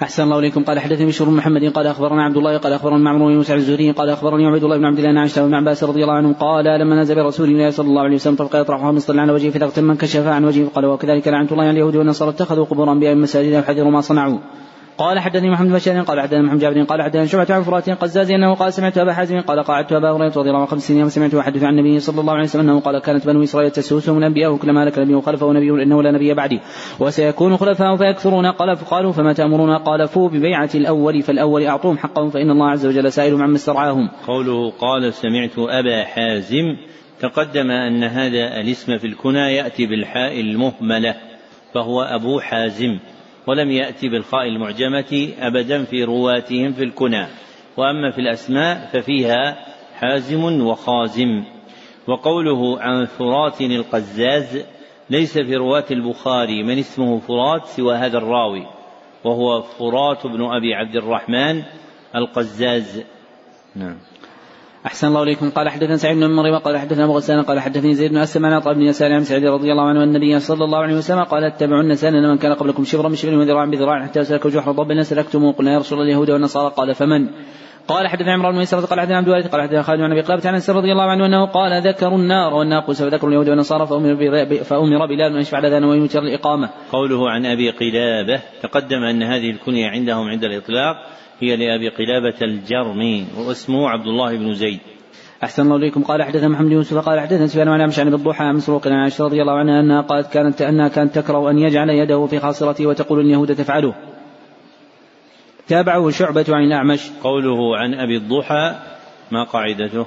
أحسن الله إليكم. قال حدثني بشر بن محمد قال أخبرنا عبد الله قال أخبرنا معمر بن موسى الزهري قال أخبرني عبيد الله بن عبد الله عائشة بن عباس رضي الله عنه قال لما نزل برسول الله صلى الله عليه وسلم طبقا يطرحها مصطلع على وجهه فذقت من كشف عن وجهه قال وكذلك لعنة الله على اليهود والنصارى اتخذوا قبور أنبيائهم مساجد وحذروا ما صنعوا. قال حدثني محمد بن قال حدثنا محمد جابر قال حدثنا شعبة عن فرات قزاز أنه قال سمعت أبا حازم قال قعدت أبا هريرة رضي الله عنه خمس سنين وسمعت يحدث عن النبي صلى الله عليه وسلم أنه قال كانت بنو إسرائيل تسوسهم الانبياء كلما هلك نبي خلفه نبي إنه لا نبي بعدي وسيكون خلفاء فيكثرون قال فقالوا فما تأمرون قال فوا ببيعة الأول فالأول أعطوهم حقهم فإن الله عز وجل سائل عما استرعاهم. قوله قال سمعت أبا حازم تقدم أن هذا الاسم في الكنى يأتي بالحاء المهملة فهو أبو حازم ولم يأتي بالخاء المعجمة أبدا في رواتهم في الكنى. وأما في الأسماء ففيها حازم وخازم. وقوله عن فرات القزاز ليس في رواة البخاري من اسمه فرات سوى هذا الراوي وهو فرات بن أبي عبد الرحمن القزاز. نعم. أحسن الله إليكم. قال حدثنا سعيد بن مريم قال حدثنا أبو غسان قال حدثني زيد بن أسلم عن عطاء بن يسار عن سعيد رضي الله عنه النبي صلى الله عليه وسلم قال اتبعون سنن من كان قبلكم شبرا من شبر وذراعا بذراع حتى سلكوا جحر ضب سلكتموه. قلنا يا رسول اليهود والنصارى قال فمن؟ قال حدثنا عمران بن ميسرة قال حدثنا عبد الوارث قال حدثنا خالد بن أبي قلابة عن أنس رضي الله عنه أنه قال ذكروا النار والناقوس فذكروا اليهود والنصارى فأمر فأمر بلال أن يشفع لنا ويوتر الإقامة. قوله عن أبي قلابة تقدم أن هذه الكنية عندهم عند الإطلاق هي لأبي قلابة الجرمي واسمه عبد الله بن زيد. أحسن الله إليكم قال حدثنا محمد يوسف قال حدثنا سفيان عن عمش عن بالضحى عن مسروق عن عائشة رضي الله عنها أنها قالت كانت أنها كانت تكره أن يجعل يده في خاصرته وتقول اليهود تفعله. تابعه شعبة عن الأعمش. قوله عن أبي الضحى ما قاعدته؟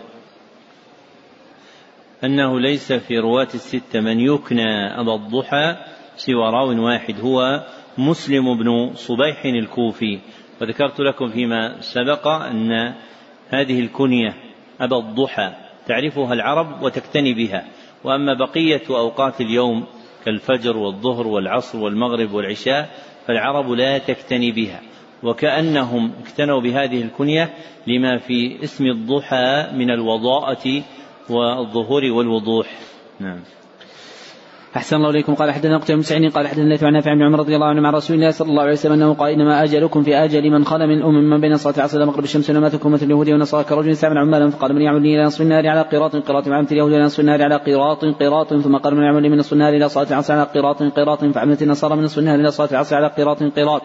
أنه ليس في رواة الستة من يكنى أبا الضحى سوى راو واحد هو مسلم بن صبيح الكوفي وذكرت لكم فيما سبق أن هذه الكنية أبا الضحى تعرفها العرب وتكتني بها. وأما بقية أوقات اليوم كالفجر والظهر والعصر والمغرب والعشاء فالعرب لا تكتني بها. وكأنهم اكتنوا بهذه الكنية لما في اسم الضحى من الوضاءة والظهور والوضوح. نعم. أحسن الله إليكم. قال حدثنا قتيبة بن قال حدثنا ليث عن نافع عن عمر رضي الله عنه مع رسول الله صلى الله عليه وسلم أنه قال إنما أجلكم في أجل من خلا من الأمم من بين صلاة العصر مغرب الشمس تكون مثل اليهود والنصارى كرجل استعمل عمالا فقال من يعمل لي إلى نصف النار على قيراط قيراط فعملت اليهود إلى نصف النار على قيراط قيراط ثم قال من يعمل لي من نصف النار إلى صلاة العصر على قيراط قيراط فعملت النصارى من نصف النار إلى صلاة العصر على قيراط قيراط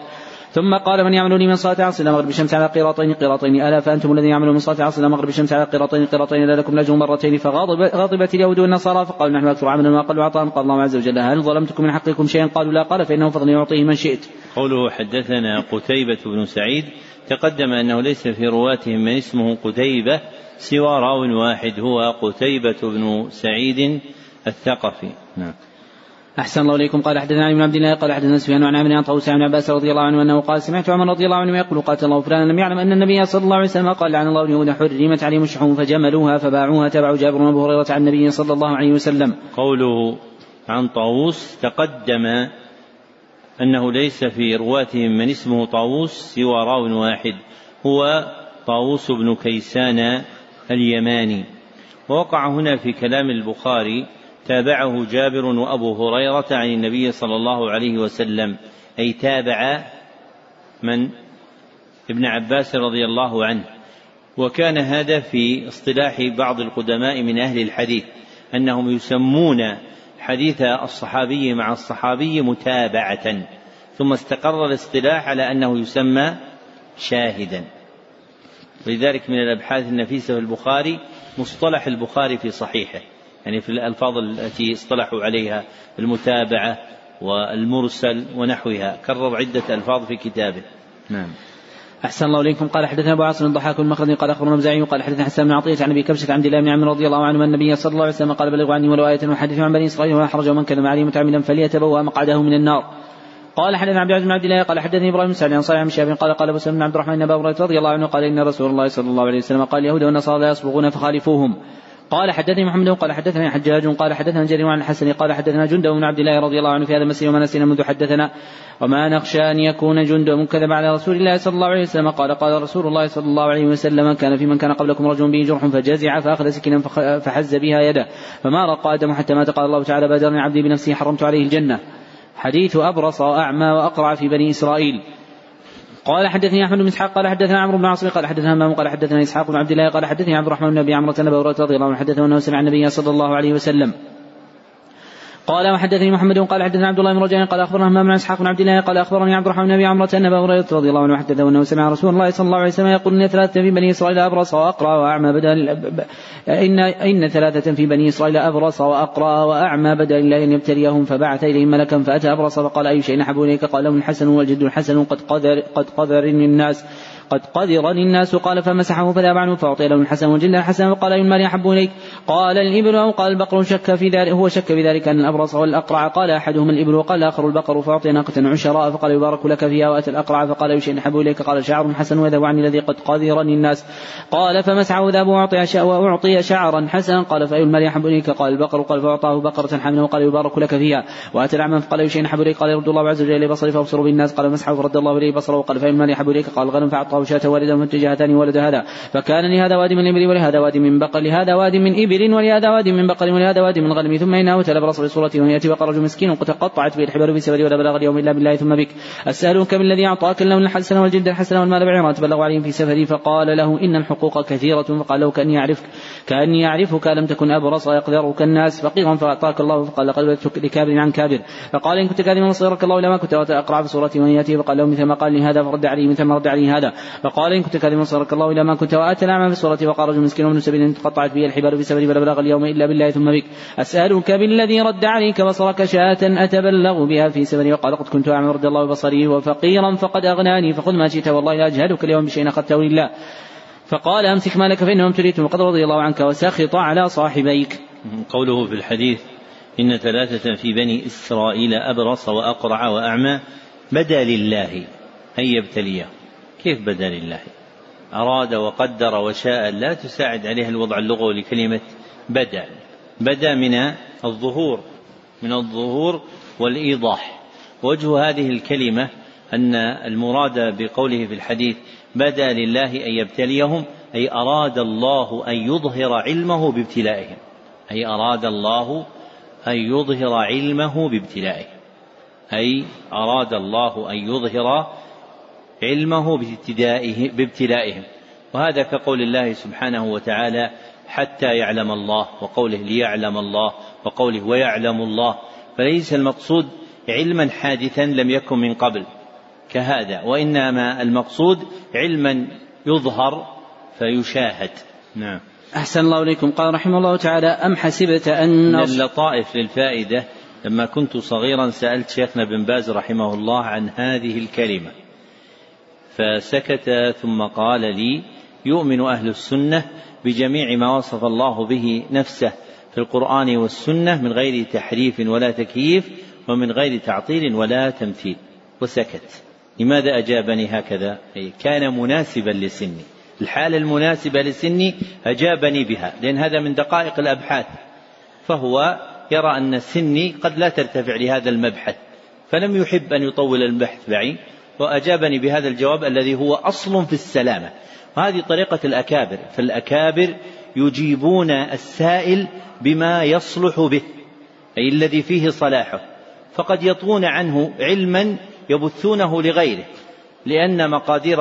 ثم قال من يعمل لي من صلاة العصر إلى مغرب الشمس على قيراطين قيراطين ألا فأنتم الذين يعملون من صلاة العصر إلى مغرب الشمس على قيراطين قيراطين لا لكم الأجر مرتين فغضبت اليهود والنصارى فقالوا نحن أكثر عملا وأقل عطاء قال الله عز وجل هل ظلمتكم من حقكم شيئا؟ قالوا لا قال فإنه فضل يعطيه من شئت. قوله حدثنا قتيبة بن سعيد تقدم أنه ليس في رواتهم من اسمه قتيبة سوى راو واحد هو قتيبة بن سعيد الثقفي. نعم. أحسن الله إليكم قال حدثنا علي بن عبد الله قال حدثنا سفيان عن عمرو عن طاووس عن عباس رضي الله عنه أنه قال سمعت عمر رضي الله عنه يقول قاتل الله فلانا لم يعلم أن النبي صلى الله عليه وسلم قال لعن الله اليهود حرمت عليهم الشحوم فجملوها فباعوها تبعوا جابر وأبو هريرة عن النبي صلى الله عليه وسلم. قوله عن طاووس تقدم أنه ليس في رواتهم من اسمه طاووس سوى راو واحد هو طاووس بن كيسان اليماني ووقع هنا في كلام البخاري تابعه جابر وأبو هريرة عن النبي صلى الله عليه وسلم. أي تابع من؟ ابن عباس رضي الله عنه. وكان هذا في اصطلاح بعض القدماء من أهل الحديث أنهم يسمون حديث الصحابي مع الصحابي متابعة. ثم استقر الاصطلاح على أنه يسمى شاهدا. ولذلك من الأبحاث النفيسة في البخاري مصطلح البخاري في صحيحه. يعني في الألفاظ التي اصطلحوا عليها المتابعة والمرسل ونحوها. كرر عدة ألفاظ في كتابه. نعم. أحسن الله إليكم. قال حدثنا أبو عاصم الضحاك مخلد قال أخبرنا مزاعي قال حدثنا حسان بن عطية عن أبي كبشة عن الله بن عمرو رضي الله عنه أن النبي صلى الله عليه وسلم قال بلغوا عني ولو آية وحدثوا عن بني إسرائيل وما حرج من كان عليه متعمدا فليتبوأ مقعده من النار. قال حدثنا عبد العزيز بن عبد الله قال حدثني إبراهيم سعد عن صالح بن شهاب قال قال أبو سلمة بن عبد الرحمن بن أبي رضي الله عنه قال إن رسول الله صلى الله عليه وسلم قال اليهود والنصارى لا يصبغون فخالفوهم. قال حدثني محمد قال حدثني حجاج قال حدثنا جرير عن الحسن قال حدثنا جندب بن عبد الله رضي الله عنه في هذا المسجد وما نسينا منذ حدثنا وما نخشى أن يكون جندب كذب على رسول الله صلى الله عليه وسلم. قال قال رسول الله صلى الله عليه وسلم كان في من كان قبلكم رجل به جرح فجزع فأخذ سكينا فحز بها يده فما رقى آدم حتى مات. قال الله تعالى بادرني عبدي بنفسه حرمت عليه الجنة. حديث أبرص وأعمى وأقرع في بني إسرائيل. قال حدثني أحمد بن إسحاق قال حدثنا عمرو بن عاصم قال حدثنا همام قال حدثنا إسحاق بن عبد الله قال حدثني عبد الرحمن بن أبي عمرو بن رضي الله عنه حدثه انه سمع النبي صلى الله عليه وسلم. قال وحدثني محمد قال حدثنا عبد الله بن رجاء قال أخبرنا همام بن إسحاق بن عبد الله قال أخبرني عبد الرحمن بن ابي عمرو أن أبا هريرة رضي الله عنه حدثه أنه سمع رسول الله صلى الله عليه وسلم يقول إن ثلاثة في بني إسرائيل أبرص وأقرأ وأعمى بدا إن إن ثلاثة في بني إسرائيل أبرص وأقرأ وأعمى بدا الله أن يبتليهم فبعث إليهم ملكا فأتى أبرص فقال أي شيء نحب إليك؟ قال لهم الحسن والجد الحسن قد قدر قد قدرني الناس. قد قدرني الناس قال فمسحه فذهب عنه فأعطي له الحسن والجلد الحسن وقال أي المال أحب إليك. قال الإبل أو قال البقر شك في ذلك هو شك في ذلك أن الأبرص والأقرع قال أحدهم الإبل وقال الآخر البقر فأعطي ناقة عشراء فقال يبارك لك فيها وأتى الأقرع فقال أي شيء أحب إليك قال شعر حسن وذهب عني الذي قد قدرني الناس. قال فمسحه ذهب وأعطي وأعطي شعرا حسنا قال فأي المال أحب إليك قال البقر قال فأعطاه بقرة حملا وقال يبارك لك فيها. وأتى الأعمى فقال أي شيء أحب إليك قال يرد الله عز وجل إليه بصري فأبصر بالناس قال مسحه فرد الله إليه بصره وقال فأي المال أحب إليك قال الغنم فأعطاه شاة والدا جهتان ولد هذا. فكان لهذا واد من إبل ولهذا واد من بقر لهذا واد من إبل ولهذا واد من بقر ولهذا واد من غنم. ثم إنه تلا برسول صورته وهي يأتي وقال رجل مسكين قد قطعت به الحبال في سبري ولا بلغ اليوم إلا بالله ثم بك. أسألك بالذي أعطاك اللون الحسن والجلد الحسن والمال بعيرا تبلغ عليهم في سفري فقال له إن الحقوق كثيرة. فقال له كأني أعرفك كأني أعرفك لم تكن أبرص يقدرك الناس فقيرا فأعطاك الله. فقال لقد لكابر عن كابر فقال إن كنت كاذبا صيرك الله إلى ما كنت. أقرأ في صورتي وهي يأتي فقال له مثل ما قال لي هذا فرد عليه مثل ما رد عليه هذا. فقال إن كنت كاذبا صيرك الله إلى ما كنت وآتى الأعمى في صورته وقال رجل مسكين وابن سبيل تقطعت به الحبال في سبيل فلا بلغ اليوم إلا بالله ثم بك. أسألك بالذي رد عليك بصرك شاة أتبلغ بها في سبيل وقال قد كنت أعمى رد الله بصري وفقيرا فقد أغناني فخذ ما شئت والله لا اجهدك اليوم بشيء أخذته لله. فقال أمسك مالك فانه ابتليت وقد رضي الله عنك وسخط على صاحبيك. قوله في الحديث إن ثلاثة في بني إسرائيل أبرص وأقرع وأعمى بدا لله أن يبتليه. كيف بدا لله؟ أراد وقدر وشاء لا تساعد عليها الوضع اللغوي لكلمة بدا بدأ من الظهور من الظهور والإيضاح. وجه هذه الكلمة أن المراد بقوله في الحديث بدا لله أن يبتليهم أي أراد الله أن يظهر علمه بابتلائهم. أي أراد الله أن يظهر علمه بابتلائهم. أي أراد الله أن يظهر علمه بابتدائه بابتلائهم. وهذا كقول الله سبحانه وتعالى حتى يعلم الله وقوله ليعلم الله وقوله ويعلم الله فليس المقصود علما حادثا لم يكن من قبل كهذا. وإنما المقصود علما يظهر فيشاهد. نعم. أحسن الله إليكم. قال رحمه الله تعالى أم حسبت أن من اللطائف للفائدة لما كنت صغيرا سألت شيخنا بن باز رحمه الله عن هذه الكلمة. فسكت ثم قال لي يؤمن أهل السنة بجميع ما وصف الله به نفسه في القرآن والسنة من غير تحريف ولا تكييف ومن غير تعطيل ولا تمثيل. وسكت. لماذا أجابني هكذا؟ أي كان مناسبا لسني. الحالة المناسبة لسني أجابني بها لأن هذا من دقائق الأبحاث. فهو يرى أن سني قد لا ترتفع لهذا المبحث فلم يحب أن يطول البحث بعيد وأجابني بهذا الجواب الذي هو أصل في السلامة. وهذه طريقة الأكابر. فالأكابر يجيبون السائل بما يصلح به أي الذي فيه صلاحه. فقد يطوون عنه علما يبثونه لغيره لأن مقادير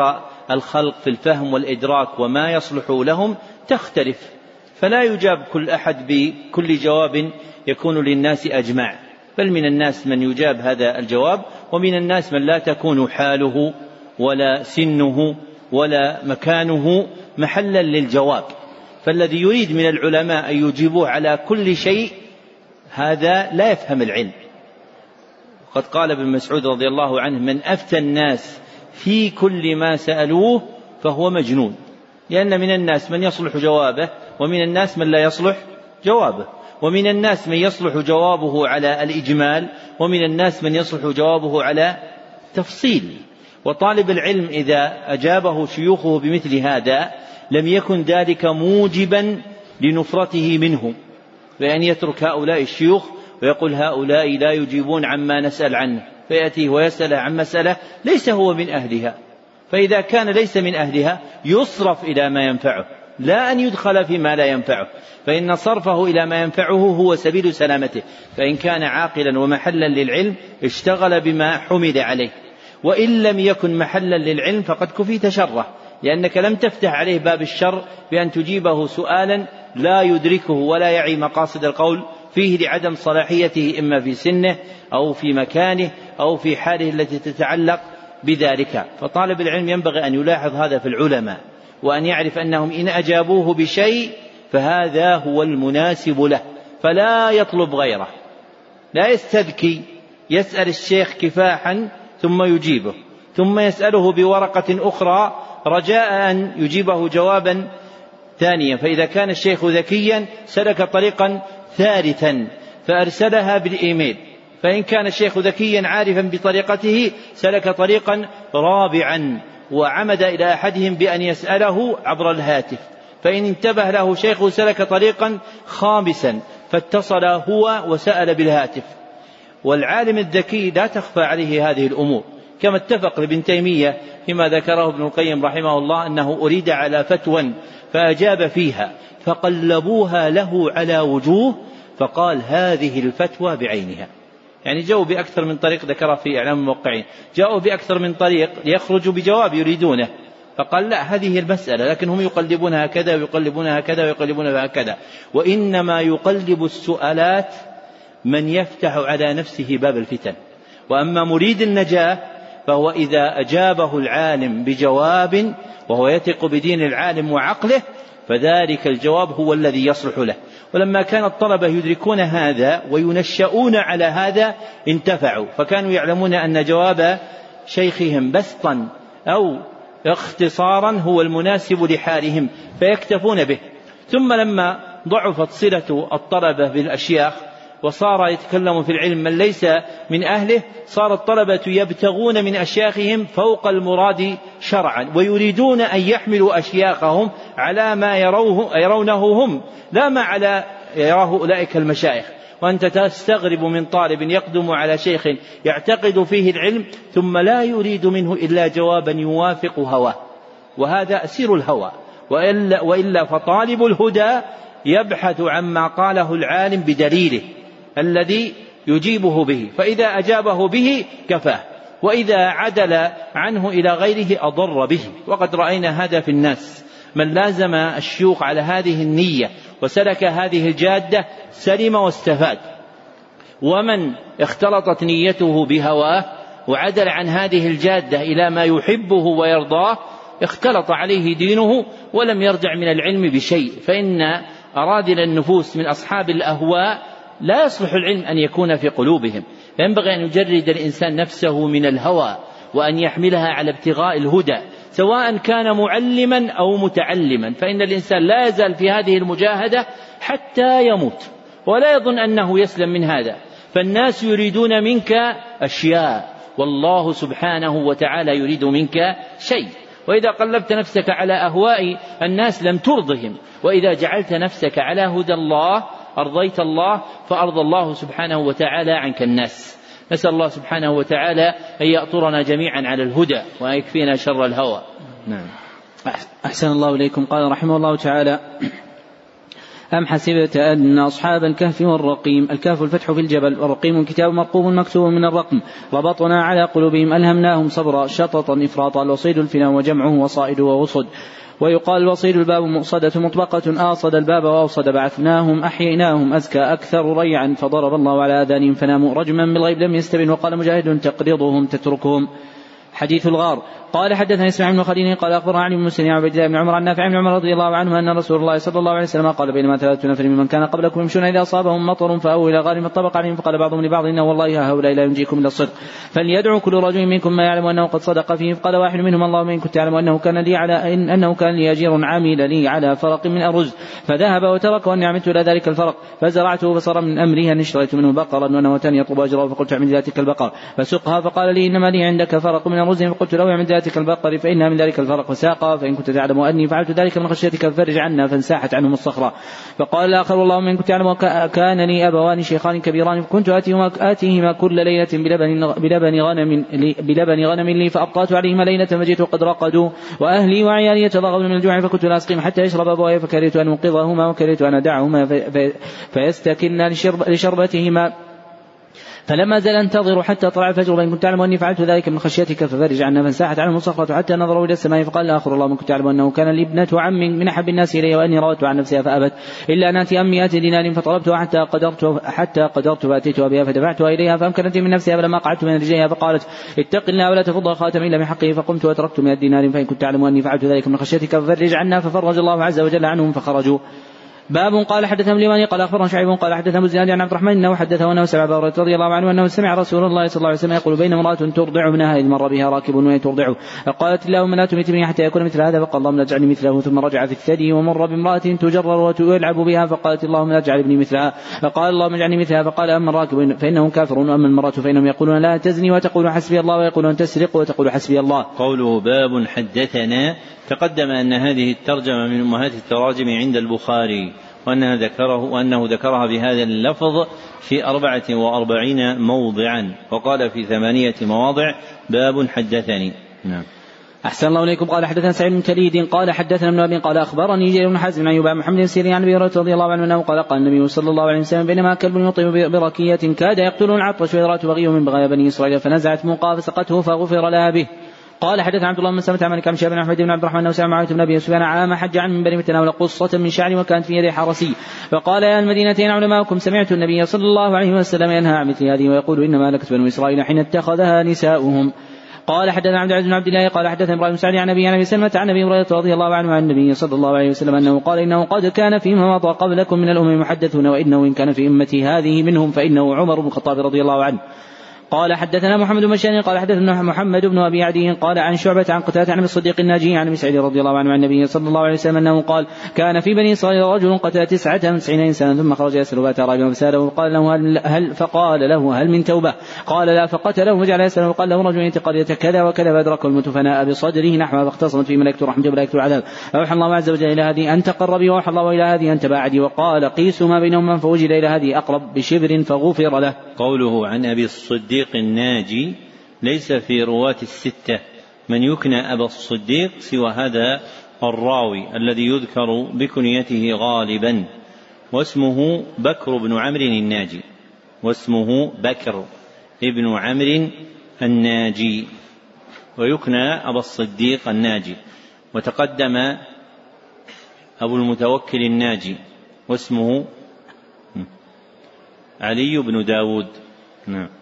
الخلق في الفهم والإدراك وما يصلح لهم تختلف. فلا يجاب كل أحد بكل جواب يكون للناس أجمع. بل من الناس من يجاب هذا الجواب ومن الناس من لا تكون حاله ولا سنه ولا مكانه محلا للجواب. فالذي يريد من العلماء أن يجيبوه على كل شيء هذا لا يفهم العلم. وقد قال ابن مسعود رضي الله عنه من أفتى الناس في كل ما سألوه فهو مجنون. لأن من الناس من يصلح جوابه ومن الناس من لا يصلح جوابه. ومن الناس من يصلح جوابه على الإجمال ومن الناس من يصلح جوابه على تفصيل. وطالب العلم إذا أجابه شيوخه بمثل هذا لم يكن ذلك موجبا لنفرته منه. بأن يترك هؤلاء الشيوخ ويقول هؤلاء لا يجيبون عما نسأل عنه فيأتيه ويسأل عن مسألة ليس هو من أهلها. فإذا كان ليس من أهلها يصرف إلى ما ينفعه. لا أن يدخل فيما لا ينفعه. فإن صرفه إلى ما ينفعه هو سبيل سلامته. فإن كان عاقلا ومحلا للعلم اشتغل بما حمد عليه. وإن لم يكن محلا للعلم فقد كفيت شره. لأنك لم تفتح عليه باب الشر بأن تجيبه سؤالا لا يدركه ولا يعي مقاصد القول فيه لعدم صلاحيته إما في سنه أو في مكانه أو في حاله التي تتعلق بذلك. فطالب العلم ينبغي أن يلاحظ هذا في العلماء. وأن يعرف أنهم إن أجابوه بشيء فهذا هو المناسب له فلا يطلب غيره. لا يستذكي يسأل الشيخ كفاحا ثم يجيبه ثم يسأله بورقة أخرى رجاء أن يجيبه جوابا ثانيا. فإذا كان الشيخ ذكيا سلك طريقا ثالثا فأرسلها بالإيميل. فإن كان الشيخ ذكيا عارفا بطريقته سلك طريقا رابعا. وعمد إلى أحدهم بأن يسأله عبر الهاتف فإن انتبه له شيخه سلك طريقا خامسا فاتصل هو وسأل بالهاتف. والعالم الذكي لا تخفى عليه هذه الأمور كما اتفق لابن تيمية فيما ذكره ابن القيم رحمه الله أنه أريد على فتوى فأجاب فيها فقلبوها له على وجوه فقال هذه الفتوى بعينها. يعني جاءوا بأكثر من طريق ذكرها في إعلام الموقعين. جاءوا بأكثر من طريق ليخرجوا بجواب يريدونه. فقال لا هذه المسألة لكن هم يقلبونها كذا ويقلبونها كذا ويقلبونها كذا وإنما يقلب السؤالات من يفتح على نفسه باب الفتن. وأما مريد النجاة فهو إذا أجابه العالم بجواب وهو يثق بدين العالم وعقله فذلك الجواب هو الذي يصلح له. ولما كان الطلبة يدركون هذا وينشؤون على هذا انتفعوا. فكانوا يعلمون أن جواب شيخهم بسطا أو اختصارا هو المناسب لحالهم فيكتفون به. ثم لما ضعفت صلة الطلبة بالأشياخ وصار يتكلم في العلم من ليس من أهله صار الطلبة يبتغون من أشياخهم فوق المراد شرعا ويريدون أن يحملوا أشياخهم على ما يروه يرونه هم لا ما على يراه أولئك المشايخ. وأنت تستغرب من طالب يقدم على شيخ يعتقد فيه العلم ثم لا يريد منه إلا جوابا يوافق هواه. وهذا أسير الهوى. وإلا, وإلا فطالب الهدى يبحث عما قاله العالم بدليله. الذي يجيبه به فإذا أجابه به كفاه وإذا عدل عنه إلى غيره أضر به. وقد رأينا هذا في الناس. من لازم الشيوخ على هذه النية وسلك هذه الجادة سلم واستفاد. ومن اختلطت نيته بهواه وعدل عن هذه الجادة إلى ما يحبه ويرضاه اختلط عليه دينه ولم يرجع من العلم بشيء. فإن أرادل النفوس من أصحاب الأهواء لا يصلح العلم أن يكون في قلوبهم. فينبغي أن يجرد الإنسان نفسه من الهوى وأن يحملها على ابتغاء الهدى سواء كان معلما أو متعلما. فإن الإنسان لا يزال في هذه المجاهدة حتى يموت ولا يظن أنه يسلم من هذا. فالناس يريدون منك أشياء والله سبحانه وتعالى يريد منك شيء. وإذا قلبت نفسك على أهواء الناس لم ترضهم وإذا جعلت نفسك على هدى الله أرضيت الله فأرضى الله سبحانه وتعالى عنك الناس. نسأل الله سبحانه وتعالى أن يأطرنا جميعا على الهدى وأن يكفينا شر الهوى. نعم. أحسن الله إليكم. قال رحمه الله تعالى أم حسبت أن أصحاب الكهف والرقيم الكهف الفتح في الجبل والرقيم كتاب مرقوب مكتوب من الرقم ربطنا على قلوبهم ألهمناهم صبرا شططا إفراطا الوصيد الفنا وجمعه وصائد ووصد. ويقال الوصيد الباب مؤصدة مطبقة آصد الباب وأوصد بعثناهم أحييناهم أزكى أكثر ريعا فضرب الله على آذانهم فناموا رجما بالغيب لم يستبن وقال مجاهد تقرضهم تتركهم حديث الغار. قال حدثنا إسماعيل بن خليل قال أخبرنا علي بن مسلم عن عبد الله بن عمر عن نافع بن عمر رضي الله عنه أن رسول الله صلى الله عليه وسلم قال بينما ثلاثة نفر ممن كان قبلكم يمشون إذا أصابهم مطر فأووا إلى غار طبق عليهم فقال بعضهم لبعض انه والله هؤلاء لا ينجيكم إلا الصدق. فليدعو كل رجل منكم ما يعلم أنه قد صدق فيه. فقال واحد منهم اللهم إن كنت تعلم أنه كان لي إن أنه كان لي أجير عمل لي على فرق من ارز فذهب وترك وأني عمدت إلى ذلك الفرق. فزرعته فصار من أمري أن اشتريت منه بقرا ونوة يطلب أجره فقلت اعمد إلى تلك البقر فسقها فقال لي إنما لي عندك فرق من ارز فقلت له اعمد إلى تلك البقر فإنها من ذلك الفرق فساقها فإن كنت تعلم أني فعلت ذلك من خشيتك ففرج عنا فانساحت عنهم الصخرة. فقال الآخر اللهم إن كنت تعلم كان لي أبوان شيخان كبيران فكنت آتيهما, آتيهما كل ليلة بلبن, بلبن غنم لي بلبن غنم لي فأبطأت عليهما ليلة فجئت وقد رقدا وأهلي وعيالي يتضاغون من الجوع فكنت لا أسقيهم حتى يشرب أبواي فكرهت أن أوقظهما وكرهت أن أدعهما فيستكنا لشربتهما فلم أزل انتظر حتى طلع الفجر وإن كنت تعلم أني فعلت ذلك من خشيتك ففرج عنا فانساحت عنهم الصخرة حتى نظروا إلى السماء فقال الآخر اللهم إن كنت تعلم أنه كان لي ابنة عم من أحب الناس إلي وأني راودتها عن نفسها فأبت. إلا أن آتي أم مئة دينار فطلبتها حتى قدرت حتى قدرت فأتيتها بها فدفعتها إليها فأمكنت من نفسها فلما قعدت من رجليها فقالت اتق الله ولا تفض الخاتم إلا من حقه فقمت وتركت من الدينار فإن كنت تعلم أني فعلت ذلك من خشيتك ففرج عنا ففرج الله عز وجل عنهم فخرجوا. باب قال حدثنا اليماني قال أخبرنا شعيب قال حدثنا الزناد عن عبد الرحمن إنه حدثه انه سمع ابا رضي الله عنه أنه سمع رسول الله صلى الله عليه وسلم يقول بين امرأة ترضع ابنها إذ مر بها راكب وهي ترضعه فقالت اللهم لا تمتني حتى يكون مثل هذا؟ فقال اللهم لا تجعلني مثله ثم رجع في الثدي ومر بامرأة تجرر ويلعب بها فقالت اللهم لا تجعل ابني مثلها. فقال اللهم اجعلني مثلها. فقال أما الراكب فانه كافر وأما المرأة فإنهم يقولون لها تزني وتقول حسبي الله ويقولون تسرق وتقول حسبي الله. قوله باب حدثنا تقدم أن هذه الترجمة من أمهات التراجم عند البخاري. وأنها ذكره وأنه ذكرها بهذا اللفظ في أربعة وأربعين موضعا وقال في ثمانية مواضع باب حدثني. نعم. أحسن الله إليكم. قال حدثنا سعيد بن تليد قال حدثنا ابن وهب قال أخبرني جرير بن حازم عن أيوب عن محمد بن سيرين عن أبي هريرة رضي الله عنه أنه قال قال النبي صلى الله عليه وسلم بينما كلب يطيف بركية كاد يقتله العطش إذ رأته بغي من بغايا بني إسرائيل فنزعت موقها فسقته فغفر لها به. قال حدث عبد الله بن سلمة عن شهاب بن أحمد بن عبد الرحمن انه سمع معاويه بن أبي سفيان عام حج عن منبر متناول قصة من شعر وكانت في يد حرسي. فقال يا المدينتين علماؤكم سمعت النبي صلى الله عليه وسلم ينهى عن مثل هذه ويقول إنما لكت بنو إسرائيل حين اتخذها نساؤهم. قال حدثنا عبد العزيز بن عبد الله قال حدثنا إبراهيم سعد عن أبي عن أبي سلمة عن أبي هريرة رضي الله عنه عن النبي صلى الله عليه وسلم أنه قال إنه قد كان فيما مضى قبلكم من الأمم محدثون وإنه إن كان في أمتي هذه منهم فإنه عمر بن الخطاب رضي الله عنه. قال حدثنا محمد بن بشار قال حدثنا محمد بن أبي عدي قال عن شعبة عن قتادة عن الصديق الناجي عن سعيد رضي الله عنه عن النبي صلى الله عليه وسلم أنه قال كان في بني إسرائيل رجل قتل تسعة وتسعين إنسانا ثم خرج يسأل فاتى راجلا فساله وقال له هل, هل فقال له هل من توبة؟ قال لا. فقتله وجعل يسأل وقال له رجل انت قرية كذا وكذا فأدركه الموت فناء بصدره نحوها فاختصمت في ملائكة الرحمة وملائكة العذاب. فأوحى الله عز وجل إلى هذه أن تقر بي وأوحى الله إلى هذه أن تباعدي وقال قيسوا ما بينهما فوجد إلى هذه أقرب بشبر فغفر له. قوله عن أبي الصديق الناجي ليس في رواة الستة. من يكنى أبا الصديق سوى هذا الراوي الذي يذكر بكنيته غالبا واسمه بكر بن عمرو الناجي واسمه بكر ابن عمرو الناجي ويكنى أبا الصديق الناجي. وتقدم أبو المتوكل الناجي واسمه علي بن داود. نعم.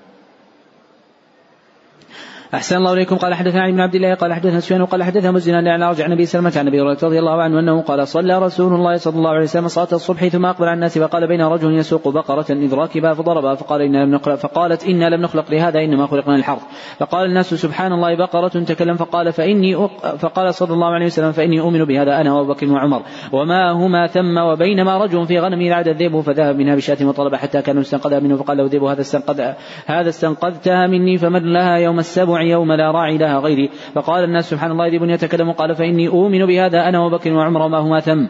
أحسن الله إليكم. قال حدثنا علي بن عبد الله قال حدثنا سفيان قال حدثنا مزنا عن أرجع النبي سلمة عن أبي هريرة رضي الله عنه أنه قال صلى رسول الله صلى الله عليه وسلم صلاة الصبح ثم أقبل على الناس فقال بين رجل يسوق بقرة إذ راكبها فضربها فقال إنا لم نخلق فقالت إنا لم نخلق لهذا إنما خلقنا للحرث فقال الناس سبحان الله بقرة تكلم. فقال فإني أق... فقال صلى الله عليه وسلم فإني أؤمن بهذا أنا وأبو بكر وعمر وما هما ثم وبينما رجل في غنم عاد الذئب فذهب منها بشاة وطلب حتى كان استنقذها منه فقال له الذئب هذا استنقذ هذا استنقذتها مني فمن لها يوم السبع يوم لا راعي لها غيري فقال الناس سبحان الله ذي يتكلم قال فإني أؤمن بهذا أنا وبكر وعمر وما هما ثم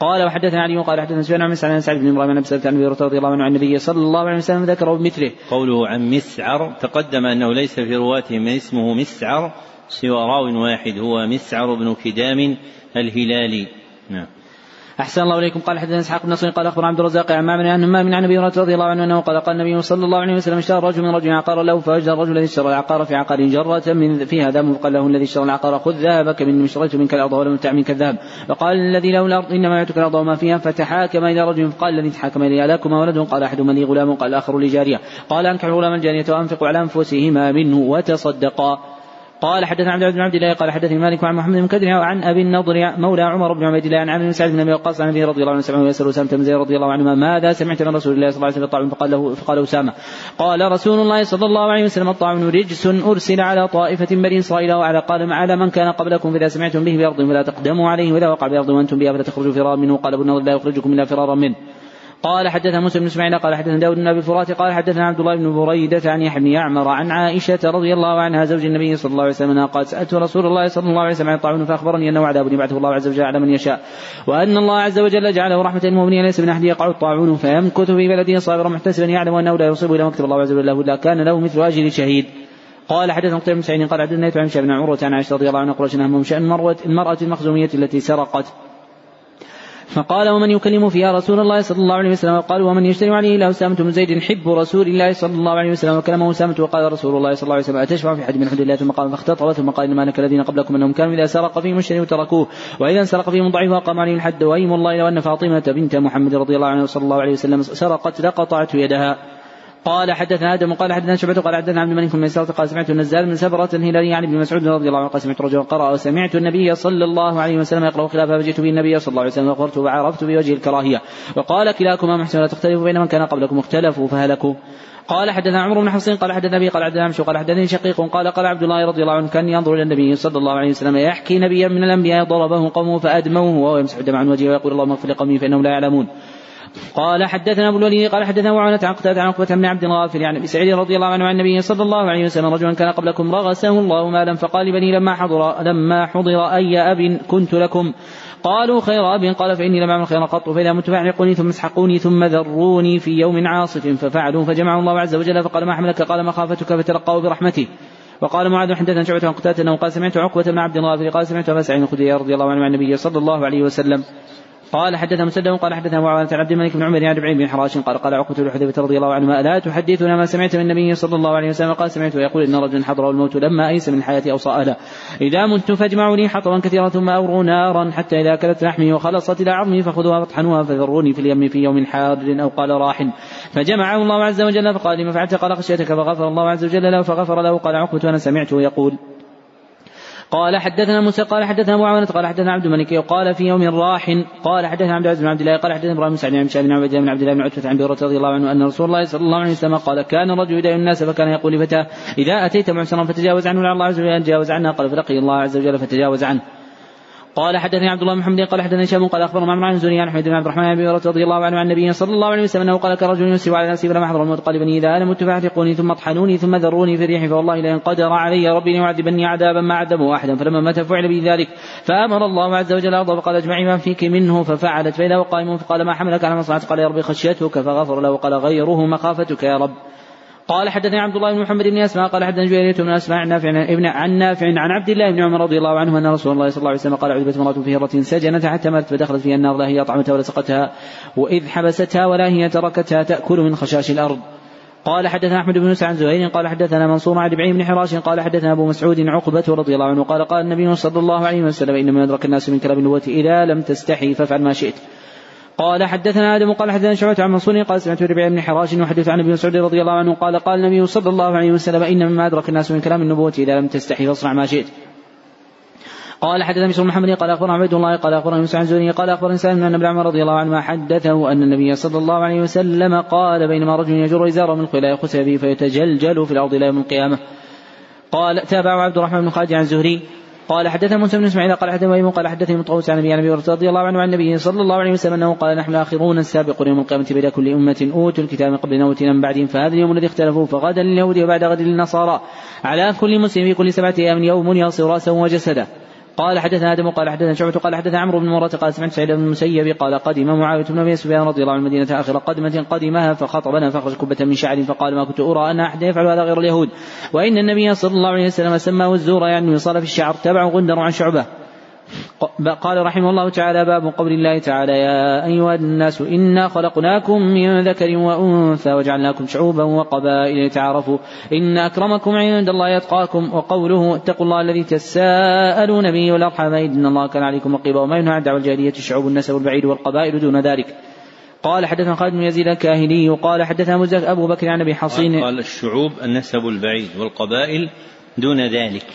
قال وحدثنا علي قال حدثنا سفيان عن مسعر عن سعد بن إبراهيم عن عن أبي رضي الله عنه عن النبي صلى الله عليه وسلم ذكره بمثله. قوله عن مسعر تقدم أنه ليس في رواته من اسمه مسعر سوى راو واحد هو مسعر بن كدام الهلالي. نعم. أحسن الله إليكم. قال حدثنا إسحاق بن قال أخبر عبد الرزاق عن معمر عن همام عن أبي هريرة رضي الله عنه أنه قال قال النبي صلى الله عليه وسلم اشترى رجل من رجل عقارا له فوجد الرجل الذي اشترى العقار في عقار جرة من فيها ذهب فقال له الذي اشترى العقار. خذ ذهبك من اشتريت منك الأرض ولم تع منك الذهب. فقال الذي له الأرض إنما يعتك الأرض وما فيها. فتحاكم إلى رجل فقال الذي تحاكم إلي ألاكما ولد؟ قال أحدهما لي غلام قال الآخر لي جارية قال أنكح غلام الجارية وأنفقوا على أنفسهما منه وتصدقا. قال حدثنا عبد بن عبد الله قال حدثني مالك عن محمد بن كدر عن أبي النضر مولى عمر بن عبيد الله عن عمرو بن سعد بن أبي وقاص عن ابي رضي الله عنه سمعه يسأل أسامة بن زيد رضي الله عنهما ماذا سمعت من رسول الله صلى الله عليه وسلم الطاعون فقال له فقال أسامة قال رسول الله صلى الله عليه وسلم الطاعون رجس أرسل على طائفة بني إسرائيل وعلى قال على من كان قبلكم؟ فإذا سمعتم به بأرض فلا تقدموا عليه وإذا وقع بأرض وأنتم بها فلا تخرجوا فرارا منه. قال النضر لا يخرجكم إلا فرارا منه. قال حدثنا موسى بن إسماعيل قال حدثنا داود بن أبي فرات قال حدثنا عبد الله بن بريدة عن يحيى بن يعمر عن عائشة رضي الله عنها زوج النبي صلى الله عليه وسلم قال سألت رسول الله صلى الله عليه وسلم عن الطاعون فأخبرني أنه عذاب يبعثه الله عز وجل على من يشاء وأن الله عز وجل جعله رحمة المؤمنين ليس من أحد يقع الطاعون فيمكث في بلده صابرا محتسبا يعلم أنه لا يصيب إلى مكتب الله عز وجل له إلا كان له مثل أجر شهيد. قال حدثنا قتيبة بن سعيد قال حدثنا عن بن عروة عن عائشة رضي الله عنها أنهم شأن المرأة المخزومية التي سرقت. فقال ومن يكلم فيها رسول الله صلى الله عليه وسلم؟ وقال ومن يشتري عليه له أسامة بن زيد حب رسول الله صلى الله عليه وسلم وكلمه أسامة وقال رسول الله صلى الله عليه وسلم أتشفع في حد من حدود الله ثم قال فاختطب ثم قال إنما لك الذين قبلكم أنهم كانوا إذا سرق فيهم الشريف تركوه وإذا انسرق فيهم ضعيف وقام عليهم الحد. وأيم الله لو أن فاطمة بنت محمد رضي الله عنه صلى الله عليه وسلم سرقت لقطعت يدها. قال حدثنا آدم قال حدثنا شعبة قال حدثنا عبد الملك بن ميسرة قال سمعت النزال من سبرة الهلالي عن ابن مسعود رضي الله عنه قال سمعت رجلا قرأ وسمعت النبي صلى الله عليه وسلم يقرأ خلافه فجئت به النبي صلى الله عليه وسلم فأخبرته وعرفت بوجه الكراهية. وقال كلاكما محسن لا تختلفوا بين من كان قبلكم اختلفوا فهلكوا. قال حدثنا عمرو بن حصين قال حدثنا أبي قال حدثنا عمشو قال حدثني شقيق قال قال عبد الله رضي الله عنه كان ينظر إلى النبي صلى الله عليه وسلم يحكي نبيا من الأنبياء ضربه قومه فأدموه وهو يمسح الدم عن وجهه ويقول اللهم اغفر لقومي فإنهم لا يعلمون. قال حدثنا أبو الوليد قال حدثنا وعانة عن قتادة عن عقبة بن عبد الغافر يعني ابي سعيد رضي الله عنه عن النبي صلى الله عليه وسلم رجلا كان قبلكم رغسه الله مالا فقال لبني لما حضر لما حضر أي أب كنت لكم؟ قالوا خير أب قال فإني لم أعمل خيرا قط فإذا مت فاعلقوني ثم اسحقوني ثم ذروني في يوم عاصف ففعلوا فجمعوا الله عز وجل فقال ما حملك؟ قال مخافتك فتلقوا برحمته. وقال معاذ حدثنا شعبة عن قتادة أنه قال سمعت عقبة بن عبد الغافر قال سمعت أبا سعيد الخدري رضي الله عنه عن النبي صلى الله عليه وسلم. قال حدثنا مسدد قال حدثنا معاوية عن عبد الملك بن عمر ربعين بن حراش قال قال عقبة بن حذيفة رضي الله عنهما لا تحدثنا ما سمعت من النبي صلى الله عليه وسلم؟ قال سمعت. يقول إن رجلا حضره الموت لما أيس من الحياة أوصى أهله. إذا مت فاجمعوا لي حطبا كثيرا ثم أوروا نارا حتى إذا أكلت لحمي وخلصت إلى عظمي فخذوها فاطحنوها فذروني في اليم في يوم حار أو قال راح. فجمعه الله عز وجل فقال لما فعلت؟ قال خشيتك فغفر الله عز وجل له فغفر له. قال عقبة أنا سمعته يقول قال حدثنا موسى قال حدثنا أبو عوانة قال حدثنا عبد الملك وقال في يوم راح قال حدثنا عبد العزيز بن عبد الله قال حدثنا إبراهيم سعد بن بن عبد الله بن عبد الله بن عتبة عن بيرة رضي الله عنه أن رسول الله صلى الله عليه وسلم قال كان الرجل يدعي الناس فكان يقول لفتاه إذا أتيت معسرا فتجاوز عنه لعل الله عز وجل تجاوز عنها قال فلقي الله عز وجل فتجاوز عنه. قال حدثني عبد الله محمد قال حدثني هشام قال اخبر معمر عن زني عن حميد بن عبد الرحمن بن رضي الله عنه عن النبي صلى الله عليه وسلم أنه قال كرجل يسري على نفسه فلم أحضر الموت. قال بني إذا أنا مت فاحرقوني ثم اطحنوني ثم ذروني في الريح فوالله لئن قدر علي ربي ليعذبني عذابا ما عذبه أحدا. فلما مات فعل بي ذلك فأمر الله عز وجل الأرض فقال اجمعي ما فيك منه. ففعلت فإذا هو قائم فقال ما حملك على ما قال يا ربي خشيتك فغفر له. وقال غيره مخافتك يا رب. قال حدثني عبد الله بن محمد بن أسماء قال حدثني جويرية بن أسماء عن نافع عن نافع عن عبد الله بن عمر رضي الله عنه أن رسول الله صلى الله عليه وسلم قال عذبت امرأة في هرة سجنت حتى ماتت فدخلت فيها النار لا هي طعمتها ولا سقتها وإذ حبستها ولا هي تركتها تأكل من خشاش الأرض. قال حدثنا أحمد بن موسى عن زهير قال حدثنا منصور عن إبراهيم بن حراش قال حدثنا أبو مسعود عقبة رضي الله عنه قال قال النبي صلى الله عليه وسلم انما يدرك الناس من كلام النبوة إذا لم تستحي فافعل ما شئت. قال حدثنا آدم قال حدثنا شعبة عن منصور قال سمعت ربيع بن حراش يحدث عن ابن مسعود رضي الله عنه قال قال النبي صلى الله عليه وسلم ان مما أدرك الناس من كلام النبوة إذا لم تستحي فاصنع ما شئت. قال حدثنا بشر محمد قال أخبرنا عبيد الله قال أخبرنا موسى عن زوري قال اخبرني سالم ان ابن عمر رضي الله عنهما حدثه أن النبي صلى الله عليه وسلم قال بينما رجل يجر ازاره من خلاء يخسف به فيتجلجل في الأرض إلى يوم القيامة. قال تابع عبد الرحمن بن خالد عن زهري قال حدثنا موسى بن إسماعيل قال حدثنا ابي قال حدثني مطوس عن أبي هريرة رضي الله عنه عن النبي صلى الله عليه وسلم أنه قال نحن الاخرون السابقون يوم القيامة بين كل أمة أوتوا الكتاب من قبلنا واتينا من بعدهم فهذا اليوم الذي اختلفوا فغدا لليهود وبعد غد للنصارى. على كل مسلم في كل سبعة أيام يوم يصير رأسه وجسده. قال حدثنا آدم قال حدثنا شعبة قال حدثنا عمرو بن مرة قال سمعت سعيد بن المسيب قال قدم معاوية بن أبي سفيان رضي الله عنه المدينة اخر قدمة قدمها فخطبنا فأخرج كبة من شعر فقال ما كنت أرى أن أحد يفعل هذا غير اليهود. وإن النبي صلى الله عليه وسلم سماه الزور يعني يصال في الشعر تبع غندر عن شعبة. قال رحمه الله تعالى باب قول الله تعالى يا أيها الناس إنا خلقناكم من ذكر وأنثى وجعلناكم شعوبا وقبائل لتعارفوا إن أكرمكم عند الله يتقاكم وقوله اتقوا الله الذي تساءلون به والأرحام إن الله كان عليكم رقيبا وما ينهى عن دعوى الجاهلية الشعوب النسب البعيد والقبائل دون ذلك. قال حدثنا خالد بن يزيد الكاهلي قال حدثنا أبو بكر عن أبي حصين. قال الشعوب النسب البعيد والقبائل دون ذلك.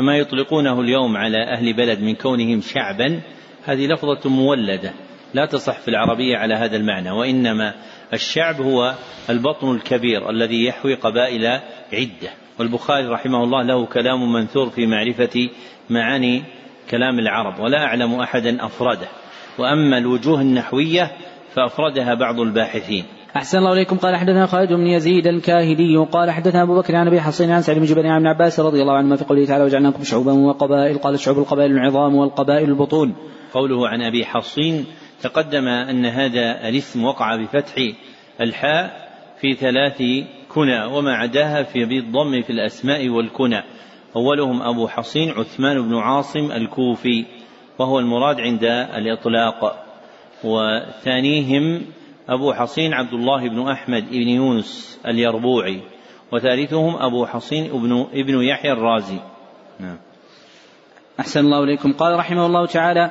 فما يطلقونه اليوم على أهل بلد من كونهم شعبا هذه لفظة مولدة لا تصح في العربية على هذا المعنى وإنما الشعب هو البطن الكبير الذي يحوي قبائل عدة. والبخاري رحمه الله له كلام منثور في معرفة معاني كلام العرب ولا أعلم أحدا أفرده. وأما الوجوه النحوية فأفردها بعض الباحثين. أحسن الله إليكم. قال حدثنا خالد بن يزيد الكاهلي. قال حدثنا أبو بكر عن أبي حصين عن سعيد بن جبير عن عباس رضي الله عنهما في قوله تعالى وجعلناكم شعوبا وقبائل. قال الشعوب القبائل العظام والقبائل البطون. قوله عن أبي حصين تقدم أن هذا الاسم وقع بفتح الحاء في ثلاث كنى وما عداها في بالضم في الأسماء والكنى. أولهم أبو حصين عثمان بن عاصم الكوفي وهو المراد عند الإطلاق. وثانيهم أبو حصين عبد الله بن أحمد بن يونس اليربوعي وثالثهم أبو حصين ابن, ابن يحيى الرازي. نعم. أحسن الله إليكم. قال رحمه الله تعالى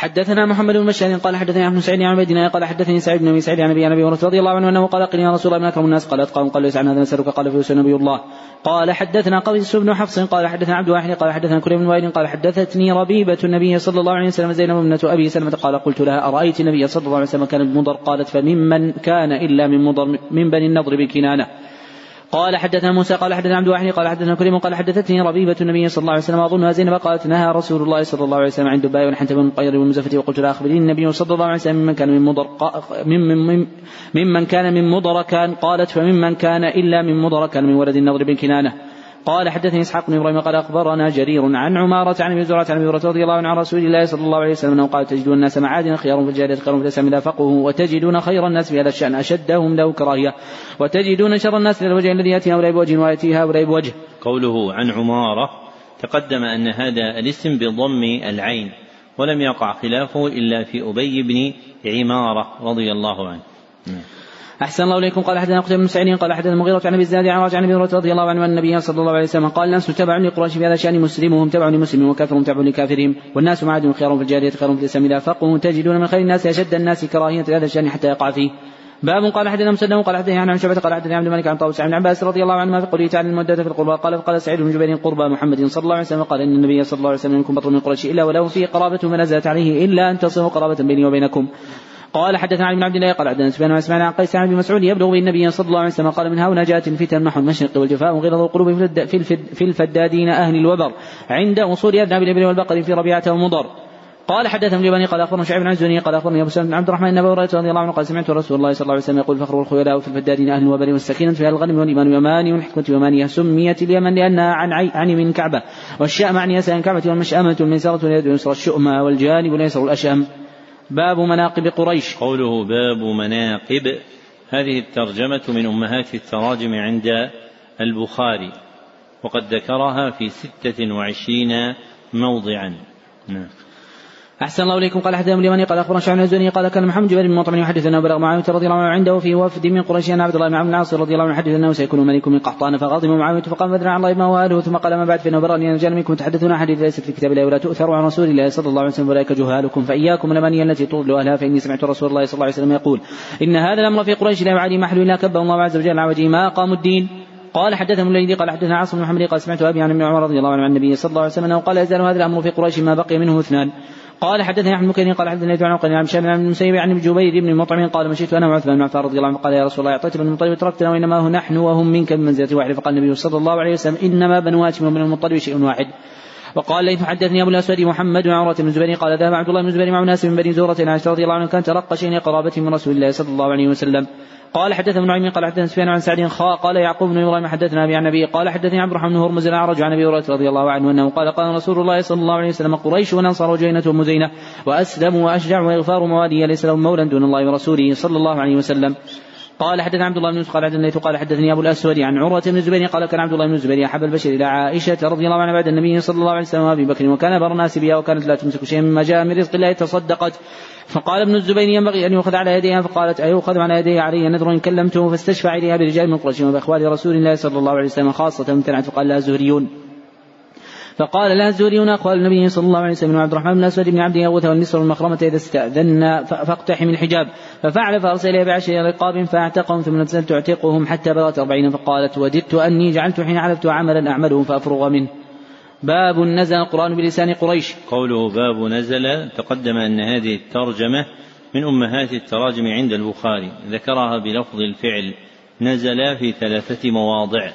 حدثنا محمد بن بشار قال حدثني ابن سعيد عن عبيد قال حدثني سعيد بن ابي سعيد عن ابي عن أبي هريرة رضي الله عنه أنه قال قل يا رسول الله من أكرم الناس؟ قال اتقاهم قال ليس عن هذا نسالك قال فيوسف نبي الله. قال حدثنا قبيس بن حفص قال حدثنا عبد واحد قال حدثنا كريم بن وائل قال حدثتني ربيبة النبي صلى الله عليه وسلم زينب ابنة أبي سلمة قال قلت لها أرأيت النبي صلى الله عليه وسلم كان بمضر؟ قالت فممن كان إلا من مضر من بني النضر بكنانة. قال حدثنا موسى قال حدثنا عبد الواحد قال حدثنا كريم قال حدثتني ربيبة النبي صلى الله عليه وسلم أظنها زينب قالت نهى رسول الله صلى الله عليه وسلم عن دباء ونحنت بن القير والمزفة وقلت لا أخبرني النبي صلى الله عليه وسلم ممن كان من مضر ممن كان من مضر كان قالت فممن كان إلا من مضر كان من ولد النضر بن كنانة. قال حدثني إسحاق بن إبراهيم قال أخبرنا جرير عن عمارة عن أبي زرعة عن أبي هريرة رضي الله عنه عن رسول الله صلى الله عليه وسلم أنه قال تجدون الناس معادن خيار في الجاهلية خير في الإسلام إذا فقهوا وتجدون خير الناس في هذا الشأن أشدهم له كراهية وتجدون شر الناس الوجه الذي يأتي هؤلاء بوجه ويأتي هؤلاء بوجه. قوله عن عمارة تقدم أن هذا الاسم بضم العين ولم يقع خلافه إلا في أبي بن عمارة رضي الله عنه. أحسن الله إليكم. قال حدثنا قتيبة بن سعيد قال حدثنا المغيرة عن أبي الزناد عن راجع عن أبي هريرة رضي الله عنه أن النبي صلى الله عليه وسلم قال الناس تبع لقريش في هذا الشأن مسلمهم تبع لمسلم وكافرهم تبع لكافرهم والناس معادن خيار في الجارية خير في الإسلام. إذا فقهوا تجدون من خير الناس أشد الناس كراهية هذا الشأن حتى يقع فيه. باب قال حدثنا مسلم قال حدثنا عن شعبة قال حدثنا عبد الملك عن طاووس عن عباس رضي الله عنهما في قوله تعالى المودة في القربى. قال فقال سعيد بن جبير قربى محمد صلى الله عليه وسلم. قال إن النبي صلى الله عليه وسلم منكم بطل من قريش إلا ولو فيه قرابة فنزلت عليه إلا أن تصلوا قرابة بيني وبينكم. قال حدثنا علي بن عبد الله قال حدثنا سفيان واسمعنا عن قيس ابي مسعود يبلغ بالنبي صلى الله عليه وسلم قال من هنا جاءت الفتن نحو المشرق والجفاء وغلظ القلوب في, الفدادين أهل الوبر عند وصول اذناب الابل والبقر في ربيعة ومضر قال حدثنا اليماني قال أخبرنا شعيب بن عزوني قال أخبرني أبو سلمة بن عبد الرحمن بن ابي هريرة رضي الله عنه قال سمعت رسول الله صلى الله عليه وسلم يقول الفخر والخيلاء في الفدادين أهل الوبر والسكينة في الغنم والإيمان يماني والحكمة يمانيه سميت اليمن لانها عن عن من كعبة. والشأم عن يسار كعبة والمشأمة والميسرة واليد اليسرى والجانب الأيسر الأشأم. باب مناقب قريش. قوله باب مناقب هذه الترجمة من أمهات التراجم عند البخاري وقد ذكرها في ستة وعشرين موضعا. نعم. أحسن الله إليكم. قال حدثنا اليماني قال أخبرنا شعبان الزهري قال كان محمد جبل بن مطعم يحدثنا بلغ معاوية رضي الله عنه عنده في وفد من قريش أن عبد الله بن عبد العاص رضي الله عنه حدث أنه سيكون ملك من قحطان فغضب معاوية فقام بدر عن الله ما وآله ثم قال ما بعد فإنه برأني أن رجال منكم. تحدثون حديث ليست في كتاب الله ولا تؤثر عن رسول الله صلى الله عليه وسلم أولئك جهالكم. فإياكم الأماني التي تضل أهلها فإني سمعت رسول الله صلى الله عليه وسلم يقول إن هذا الأمر في قريش لا يعادي محل إلا كبه الله عز وجل على وجهه. ما أقاموا الدين؟ قال حدثنا الليثي قال حدثنا عاصم بن محمد قال سمعت أبي عن ابن عمر رضي الله عنه عن النبي صلى الله عليه وسلم أنه قال يزال هذا الأمر في قريش ما بقي منه اثنان. قال حدثني احمد بن قال حدثني عن قال عن شام بن المسيب عن جبير بن مطعم قال مشيت أنا وعثمان بن عفان رضي الله عنه قال يا رسول الله أعطيت بن المطلب تركتنا وإنما هو نحن وهم منك بمنزلة واحدة فقال النبي صلى الله عليه وسلم إنما بنو هاشم وبن المطلب شيء واحد. وقال ليث حدثني أبو الأسود محمد بن عمرة بن الزبير قال ذهب عبد الله بن الزبير مع ناس من بني زورة عائشة رضي الله عنه كان ترقى شيء قرابة من رسول الله صلى الله عليه وسلم. قال حدثنا ابن عمي قال حدثنا سفيان عن سعد خاء قال يعقوب بن إبراهيم حدثنا أبي عن ابي قال حدثني عبد الرحمن بن هرمز الأعرج عن أبي هريرة رضي الله عنه أنه قال قال رسول الله صلى الله عليه وسلم قريش والانصار وجينه ومزينة وأسلموا واشجع واغفار موالي ليس لهم مولى دون الله ورسوله صلى الله عليه وسلم. قال حدثنا عبد الله بن يوسف قال حدثني قال حدثني أبو الأسود عن عروة بن الزبير قال كان عبد الله بن الزبير احب البشر إلى عائشة رضي الله عنها بعد النبي صلى الله عليه وسلم وأبي بكر وكان بر الناس بها وكانت لا تمسك شيئا مما جاء من رزق الله تصدقت. فقال ابن الزبير ينبغي أن يؤخذ على يديها فقالت أيؤخذ على يديها علي نذر إن كلمته فاستشفع اليها برجال من قريش وبأخوال رسول الله صلى الله عليه وسلم خاصة امتنعت فقال لها الزهريون فقال لها الزهريون أقوال النبي صلى الله عليه وسلم عبد الرحمن بن الأسود بن عبد يغوث والنسر والمخرمة إذا استأذن فاقتحم الحجاب. ففعل فأرسل إليه بعشر رقاب فأعتقهم ثم نزلت تعتقهم حتى بلغت أربعين فقالت وددت أني جعلت حين علفت عملا أعمله فأفرغ منه. باب نزل القرآن بلسان قريش. قوله باب نزل تقدم أن هذه الترجمة من أمهات التراجم عند البخاري ذكرها بلفظ الفعل نزل في ثلاثة مواضع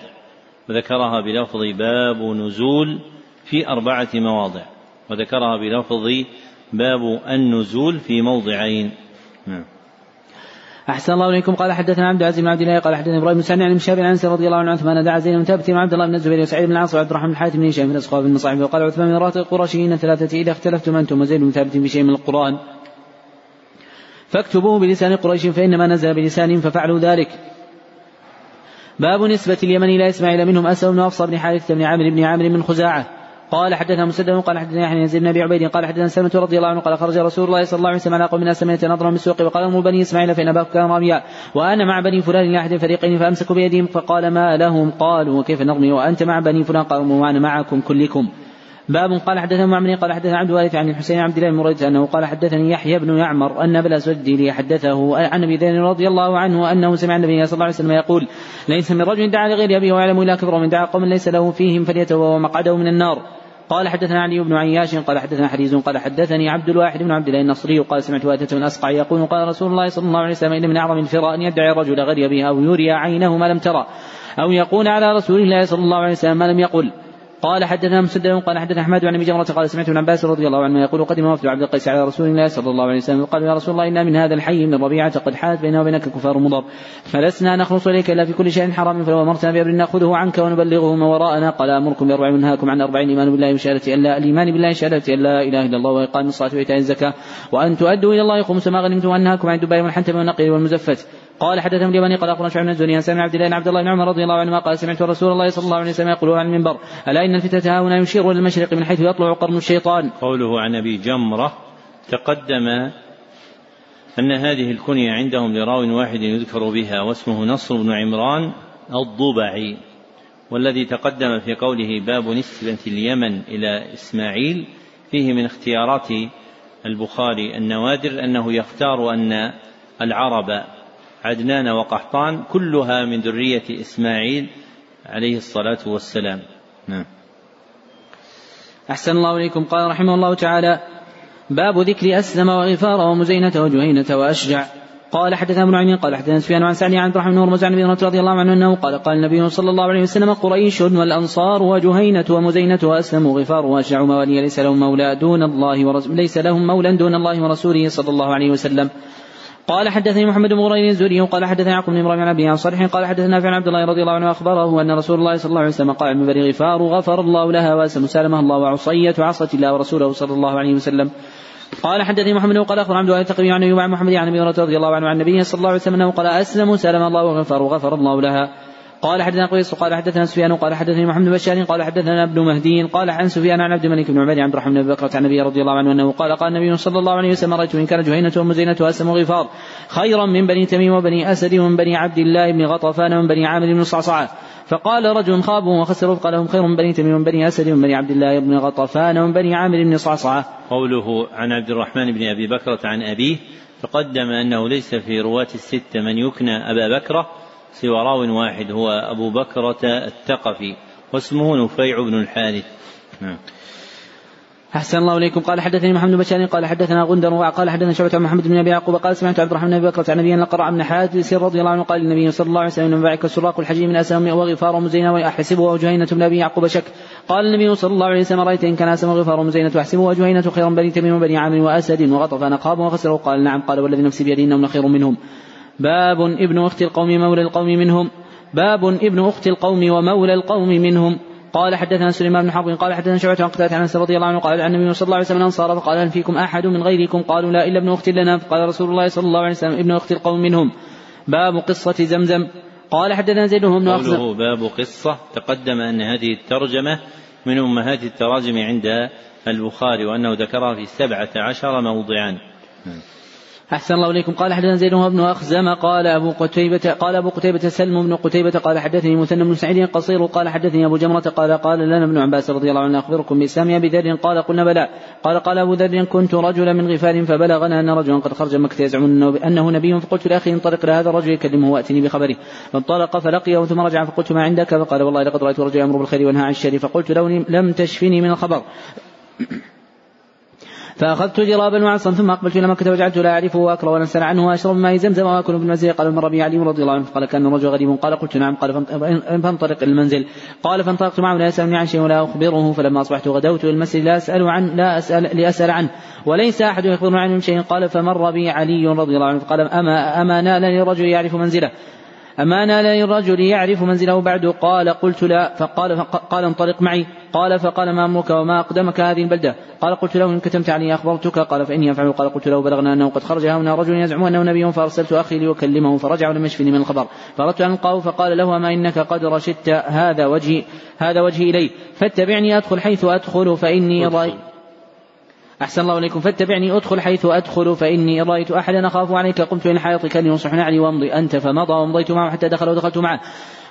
وذكرها بلفظ باب نزول في أربعة مواضع وذكرها بلفظ باب النزول في موضعين. نعم. أحسن الله إليكم. قال حدثنا عبد العزيز بن عبد الله قال حدثنا إبراهيم بن عن شهاب عن رضي الله عنه عثمان دعا زيد بن ثابت وعبد الله بن الزبير وسعيد بن العاص وعبد الرحمن بن حاتم بن هشام بن أسقاف بن مصاحب وقال عثمان من راتب القرشيين ثلاثة إذا اختلفتم أنتم وزيد بن ثابت في شيء من القرآن. فاكتبوه بلسان قريش فإنما نزل بلسانهم ففعلوا ذلك. باب نسبة اليمن إلى إسماعيل منهم أسد بن أفصى بن حارثة بن عامر بن عامر من خزاعة. قال حدثنا مسدد قال حدثنا يحيى بن زيد بن أبي عبيد قال حدثنا سلمة رضي الله عنه قال خرج رسول الله صلى الله عليه وسلم على قوم الناس سمية نظرا بالسوق وقال أمر بني إسماعيل فإن اباكم كان راميا وأنا مع بني فلان لأحد الفريقين فأمسكوا بيدهم فقال ما لهم؟ قالوا وكيف نرمي؟ وأنت مع بني فلان؟ قالوا وأنا معكم كلكم. باب قال حدثنا معمر قال حدثنا عبد الوارث عن الحسين عبد الله بن أنه قال حدثني يحيى بن يعمر أن أبا الأسود حدثه عن أبي ذر رضي الله عنه أنه سمع النبي صلى الله عليه وسلم يقول ليس من رجل دعا لغير أبيه ويعلم الا كبر من دعا قوم ليس له فيهم فليتبوأ مقعده من النار. قال حدثنا علي بن عياش قال حدثنا حديث قال حدثني عبد الواحد بن عبد الله النصري قال سمعت واتة بن أسقع يقول قال رسول الله صلى الله عليه وسلم إن من أعظم الفراء أن يدعي الرجل غير به أو يري عينه ما لم ترى أو يقول على رسول الله صلى الله عليه وسلم ما لم يقل. قال حدثنا مسدد قال حدثنا أحمد عن أبي جمرة قال سمعت ابن عباس رضي الله عنه يقول قدم وفد عبد القيس على رسول الله صلى الله عليه وسلم وقال يا رسول الله إنا من هذا الحي من ربيعه قد حالت بيننا وبينك كفار مضر. فلسنا نخلص إليك إلا في كل شيء حرام فلو امرتنا بأمر نأخذه عنك ونبلغه ما وراءنا قال أمركم بأربع ونهاكم عن أربعين الايمان بالله وشهادة أن لا الإيمان بالله شهاده أن لا إله إلا الله وإقام الصلاة وإيتاء الزكاة وأن تؤدوا إلى الله خمس ما غنمتم وانهاكم عن الدباء والحنتم والنقير والمزفت. قال حدثنا اليماني قال أخبرنا شعيب بن الزهري عن عبد الله بن عبد الله بن عمر رضي الله عنهما قال سمعت رسول الله صلى الله عليه وسلم يقول عن المنبر ألا إن الفتنة هنا يشير إلى المشرق من حيث يطلع قرن الشيطان. قوله عن أبي جمرة تقدم أن هذه الكنية عندهم لراو واحد يذكر بها واسمه نصر بن عمران الضبعي والذي تقدم في قوله باب نسبة اليمن إلى إسماعيل فيه من اختيارات البخاري النوادر أنه يختار أن العرب عدنان وقحطان كلها من ذرية إسماعيل عليه الصلاة والسلام. نعم. أحسن الله إليكم. قال رحمه الله تعالى باب ذكر أسلم وغفار ومزينة وجهينة وأشجع. قال حدثنا ابن عمين قال حدثنا سفيان عن سعد عن بن هرمز عن ابي رضي الله عنه أنه قال قال النبي صلى الله عليه وسلم قريش والأنصار وجهينة ومزينة واسلم وغفار وأشجع موالي ليس لهم مولى دون الله ورسول ليس لهم مولى دون الله ورسوله صلى الله عليه وسلم. قال حدثني محمد بن غرير الزوري قال حدثنا يعقوب بن إبراهيم عن أبي عن صالح قال حدثنا فعن عبد الله رضي الله عنه أخبره أن رسول الله صلى الله عليه وسلم قال من غفار غفر الله لها وأسلم سالمها الله وعصية عصت الله ورسوله صلى الله عليه وسلم. قال حدثني محمد وقال اخبر عبد الله التقوي عن عن محمد عن أبي رضي الله عنه عن النبي صلى الله عليه وسلم انه قال أسلم سلم الله وغفر وغفر الله لها. قال حدثنا قيس قال حدثنا سفيان قال حدثني محمد بن بشار قال حدثنا ابن مهدي قال عن سفيان عن عبد الملك بن عمر عبد الرحمن بن بكر عن النبي رضي الله عنه أنه قال قال النبي صلى الله عليه وسلم رأيت إن كان جهينة ومزينة واسم وغفار خيرا من بني تميم وبني أسد ومن بني عبد الله بن غطفان ومن بني عامر بن صعصعة فقال رجل خابوا وخسروا فقال لهم خير من بني تميم ومن بني أسد ومن بني عبد الله بن غطفان ومن بني عامر بن صعصعة. قوله عن عبد الرحمن بن أبي بكرة عن أبيه تقدم أنه ليس في رواة الستة من يكنى أبا بكرة سوى راو واحد هو أبو بكرة الثقفي واسمه نفيع بن الحارث. نعم. أحسن الله إليكم. قال حدثني محمد بن بشار قال حدثنا غندر وقال حدثنا شعبة عن محمد بن أبي يعقوب قال سمعت عبد الرحمن بن أبي بكر عن نبينا قرأ من حادث رضي الله عنه قال النبي صلى الله عليه وسلم من بعك السراق الحجي من أسلم وغفار ومزينة وأحسبه وجهينة بن أبي يعقوب شك. قال النبي صلى الله عليه وسلم رأيت إن كان أسلم وغفار ومزينة وأحسبه وجهينة خيرا بني تميم وبني عامر وأسد وغطفان قاب وخسروا قال نعم. قال والذي نفسي بيده إنهم لخير منهم. باب ابن أخت القوم مولى القوم منهم. باب ابن أخت القوم ومولى القوم منهم. قال حدثنا سليمان بن حرب قال حدثنا شعبة عن قتادة عن رضي الله عنه قال عن النبي صلى الله عليه وسلم الأنصار فقال هل فيكم أحد من غيركم؟ قالوا لا إلا ابن أخت لنا. فقال رسول الله صلى الله عليه وسلم ابن أخت القوم منهم. باب قصة زمزم. قال حدثنا زيد بن أخزم قوله باب قصة. تقدم أن هذه الترجمة من أمهات التراجم عند البخاري وأنه ذكرها في سبعة عشر موضعا. أحسن الله إليكم. قال حدثنا زيد بن أخزم. قال أبو قتيبة قال أبو قتيبة سلم بن قتيبة قال حدثني مثنى بن سعيد قصير قال حدثني أبو جمرة قال قال لنا ابن عباس رضي الله عنه أخبركم بإسلام أبي ذر قال قلنا بلى. قال قال أبو ذر كنت رجلا من غفار فبلغنا أن رجلا قد خرج مكة يزعم أنه نبي فقلت لأخي انطلق إلى هذا الرجل يكلمه وأتني بخبره. فانطلق فلقيه ثم رجع فقلت ما عندك؟ فقال والله لقد رأيت رجلا يأمر بالخير وينهى عن الشر فقلت لو لم تشفني من الخبر. فأخذت جرابا وعصا ثم أقبلت إلى مكة وجعلت لا أعرفه وأكره ونسأل عنه وأشرب ماء زمزم وأكل بالمنزل قال من ربي علي رضي الله عنه. قال كأن الرجل غريب. قال قلت نعم. قال فانطلق إلى المنزل. قال فانطلقت معه لا يسألني عن شيء ولا أخبره. فلما أصبحت غدوت إلى المسجد لا أسأل عن لا أسأل لأسأل عنه. وليس أحد يخبرني عنه شيء قال فمر بي علي رضي الله عنه. قال أما أما نال رجل يعرف منزله. أما نال للرجل يعرف منزله بعد؟ قال قلت لا. فقال قال انطلق معي. قال فقال ما أمرك وما أقدمك هذه البلدة؟ قال قلت له إن كتمت علي أخبرتك؟ قال فإني أفعل قال قلت له بلغنا أنه قد خرج. هنا رجل يزعم أنه نبي فأرسلت أخي ليكلمه. فرجع ولم يشفني من الخبر. فأردت أن ألقاه فقال له أما إنك قد رشدت هذا وجهي هذا وجهي إليه؟ فاتبعني أدخل حيث أدخل فإني رأيت أحسن الله إليكم. فاتبعني أدخل حيث أدخل فإني إن رأيت أحدا أخاف عليك قمت إلى حائط كان ينصح نعلي وأمضي أنت فمضى وامضيت معه حتى دخل ودخلت معه.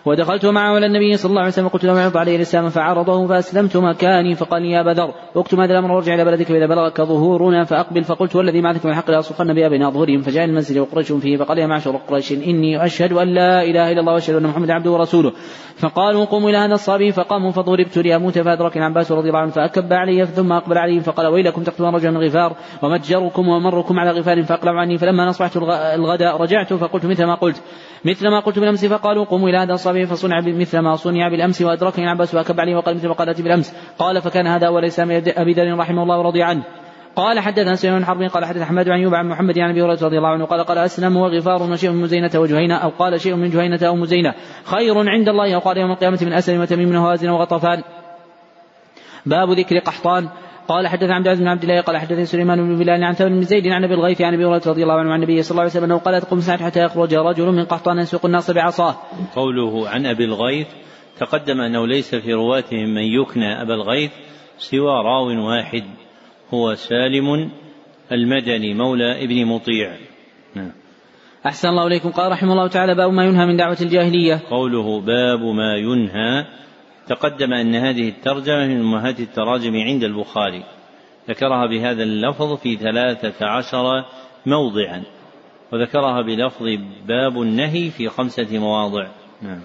ودخلت معه على النبي صلى الله عليه وسلم قلت له يعرض عليه الإسلام؟ فعرضه فأسلمت مكاني فقال لي يا ابا ذر اكتم هذا الامر وارجع إلى بلدك فإذا بلغك ظهورنا فأقبل. فقلت والذي بعثك من الحق لاصرخن بابناء ظهورهم فجاء المنزل وقريش فيه فقال يا معشر قريش إني أشهد أن لا إله إلا الله وأشهد أن محمدا عبده ورسوله. فقالوا قوموا إلى هذا الصبي. فقاموا فضربت لاموت فأدرك العباس رضي الله عنه فأكب علي ثم أقبل عليهم فقال ويلكم تقتلون رجلا من غفار ومتجركم ومركم على غفار فأقلعوا عني. فلما اصبحت الغداء رجعت فقلت مثل ما قلت مثل ما قلت بالامس فقالوا قوموا إلى هذا الصبي. فصنع مثل ما صنع بالأمس وادركني العباس وأكب عليه وقال مثل ما قالت بالأمس. قال فكان هذا اسلام أبي ذر رحمه الله ورضي عنه. قال حدثنا سليمان بن حرب قال حدث أحمد عن أيوب عن محمد عن أبي هريرة رضي الله عنه قال قال أسلم وغفار وشيء من مزينه وجهينه أو قال شيء من جهينة أو مزينة. خير عند الله أو قال يوم القيامة من أسلم وتميم وهازن وغطفان. باب ذكر قحطان. قال حدث عبد العزيز بن عبد الله قال حدثني سليمان بن بلال عن ثور بن زيد عن أبي الغيث عن أبي هريرة رضي الله عنه عن النبي صلى الله عليه وسلم أنه قال تقوم الساعة حتى يخرج رجل من قحطان يسوق الناس بعصاه. قوله عن أبي الغيث تقدم أنه ليس في رواتهم من يكنى أبا الغيث سوى راو واحد هو سالم المدني مولى ابن مطيع. نعم. أحسن الله إليكم قال رحمه الله تعالى باب ما ينهى من دعوة الجاهلية قوله باب ما ينهى تقدم أن هذه الترجمة من أمهات التراجم عند البخاري ذكرها بهذا اللفظ في ثلاثة عشر موضعا وذكرها بلفظ باب النهي في خمسة مواضع. نعم.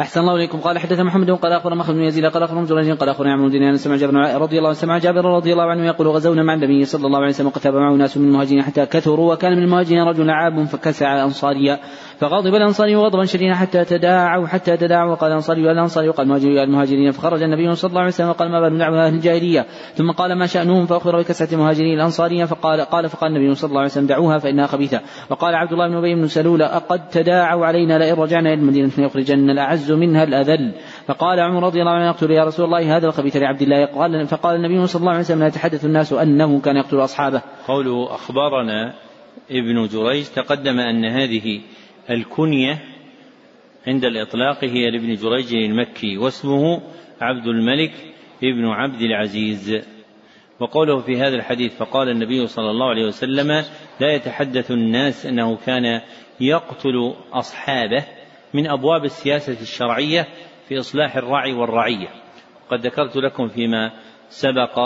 أحسن الله إليكم. قال حدث محمد قال أخبر مخلد بن يزيد قال أخبر جريج قال أخبر عمرو بن سمع جابر رضي الله عنه سمع جابر رضي الله عنه يقول غزونا مع النبي صلى الله عليه وسلم وقد معه ناس من المهاجرين حتى كثروا وكان من المهاجرين رجل عاب فكسع أنصاريا فغضب الأنصاري غضبا شديدا حتى تداعوا حتى تداعوا وقال الأنصاري يا الأنصاري وقال المهاجرين المهاجرين فخرج النبي صلى الله عليه وسلم وقال ما بال دعوة أهل الجاهلية. ثم قال ما شأنهم؟ فأخبر بكسرة المهاجرين الأنصارية فقال قال فقال النبي صلى الله عليه وسلم دعوها فإنها خبيثة. وقال عبد الله بن أبي بن سلول أقد تداعوا علينا لئن رجعنا إلى المدينة ليخرجن منها الأذل. فقال عمر رضي الله عنه يقتل يا رسول الله هذا الخبيث لعبد الله. قال فقال النبي صلى الله عليه وسلم لا يتحدث الناس أنه كان يقتل أصحابه. قوله أخبرنا ابن جريج تقدم أن هذه الكنية عند الإطلاق هي لابن جريج المكي واسمه عبد الملك ابن عبد العزيز. وقوله في هذا الحديث فقال النبي صلى الله عليه وسلم لا يتحدث الناس أنه كان يقتل أصحابه. من أبواب السياسة الشرعية في إصلاح الراعي والرعية. قد ذكرت لكم فيما سبق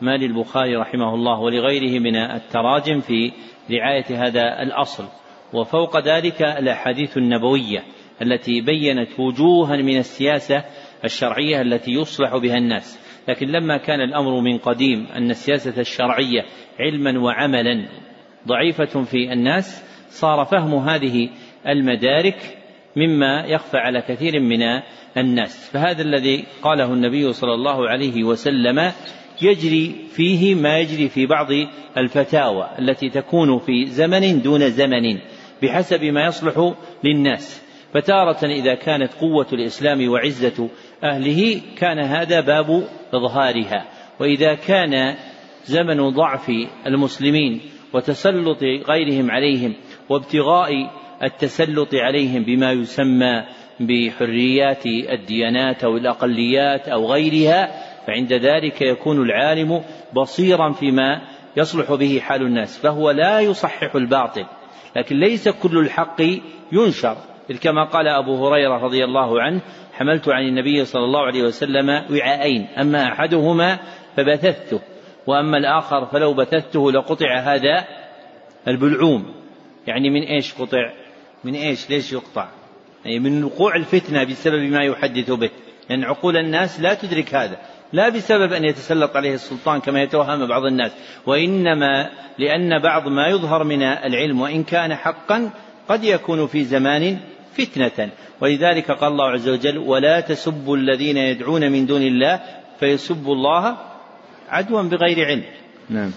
ما للبخاري رحمه الله ولغيره من التراجم في رعاية هذا الأصل. وفوق ذلك الأحاديث النبوية التي بينت وجوها من السياسة الشرعية التي يصلح بها الناس. لكن لما كان الأمر من قديم أن السياسة الشرعية علما وعملا ضعيفة في الناس صار فهم هذه المدارك مما يخفى على كثير من الناس. فهذا الذي قاله النبي صلى الله عليه وسلم يجري فيه ما يجري في بعض الفتاوى التي تكون في زمن دون زمن بحسب ما يصلح للناس. فتارة إذا كانت قوة الإسلام وعزة أهله كان هذا باب إظهارها. وإذا كان زمن ضعف المسلمين وتسلط غيرهم عليهم وابتغاء التسلط عليهم بما يسمى بحريات الديانات أو الأقليات أو غيرها فعند ذلك يكون العالم بصيرا فيما يصلح به حال الناس فهو لا يصحح الباطل لكن ليس كل الحق ينشر. كما قال أبو هريرة رضي الله عنه حملت عن النبي صلى الله عليه وسلم وعاءين أما أحدهما فبثثته وأما الآخر فلو بثثته لقطع هذا البلعوم. يعني من إيش قطع؟ من إيش؟ ليش يقطع؟ يعني من وقوع الفتنة بسبب ما يحدث به. لأن يعني عقول الناس لا تدرك هذا. لا بسبب أن يتسلط عليه السلطان كما يتوهم بعض الناس. وإنما لأن بعض ما يظهر من العلم وإن كان حقا قد يكون في زمان فتنة. ولذلك قال الله عز وجل ولا تسبوا الذين يدعون من دون الله فيسبوا الله عدوا بغير علم. نعم.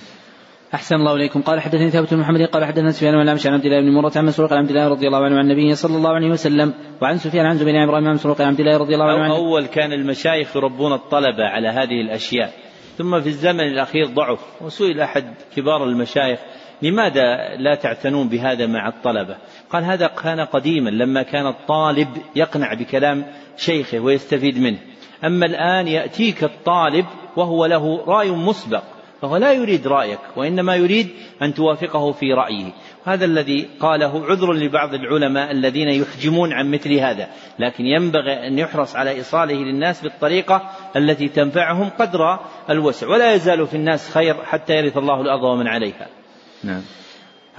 أحسن الله إليكم. قال حدثني ثابت بن محمد قال حدثنا سفيان ولا عن عبد الله بن مرة عن مسروق عن عبد الله رضي الله عنه عن النبي صلى الله عليه وسلم وعن سفيان عن زبير عن مسروق عن عبد الله رضي الله عنه أول كان المشايخ يربون الطلبة على هذه الأشياء. ثم في الزمن الأخير ضعف وسئل أحد كبار المشايخ لماذا لا تعتنون بهذا مع الطلبة؟ قال هذا كان قديما لما كان الطالب يقنع بكلام شيخه ويستفيد منه. أما الآن يأتيك الطالب وهو له رأي مسبق. فهو لا يريد رأيك وإنما يريد أن توافقه في رأيه. هذا الذي قاله عذر لبعض العلماء الذين يحجمون عن مثل هذا. لكن ينبغي أن يحرص على إيصاله للناس بالطريقة التي تنفعهم قدر الوسع. ولا يزال في الناس خير حتى يرث الله الأرض ومن عليها. نعم.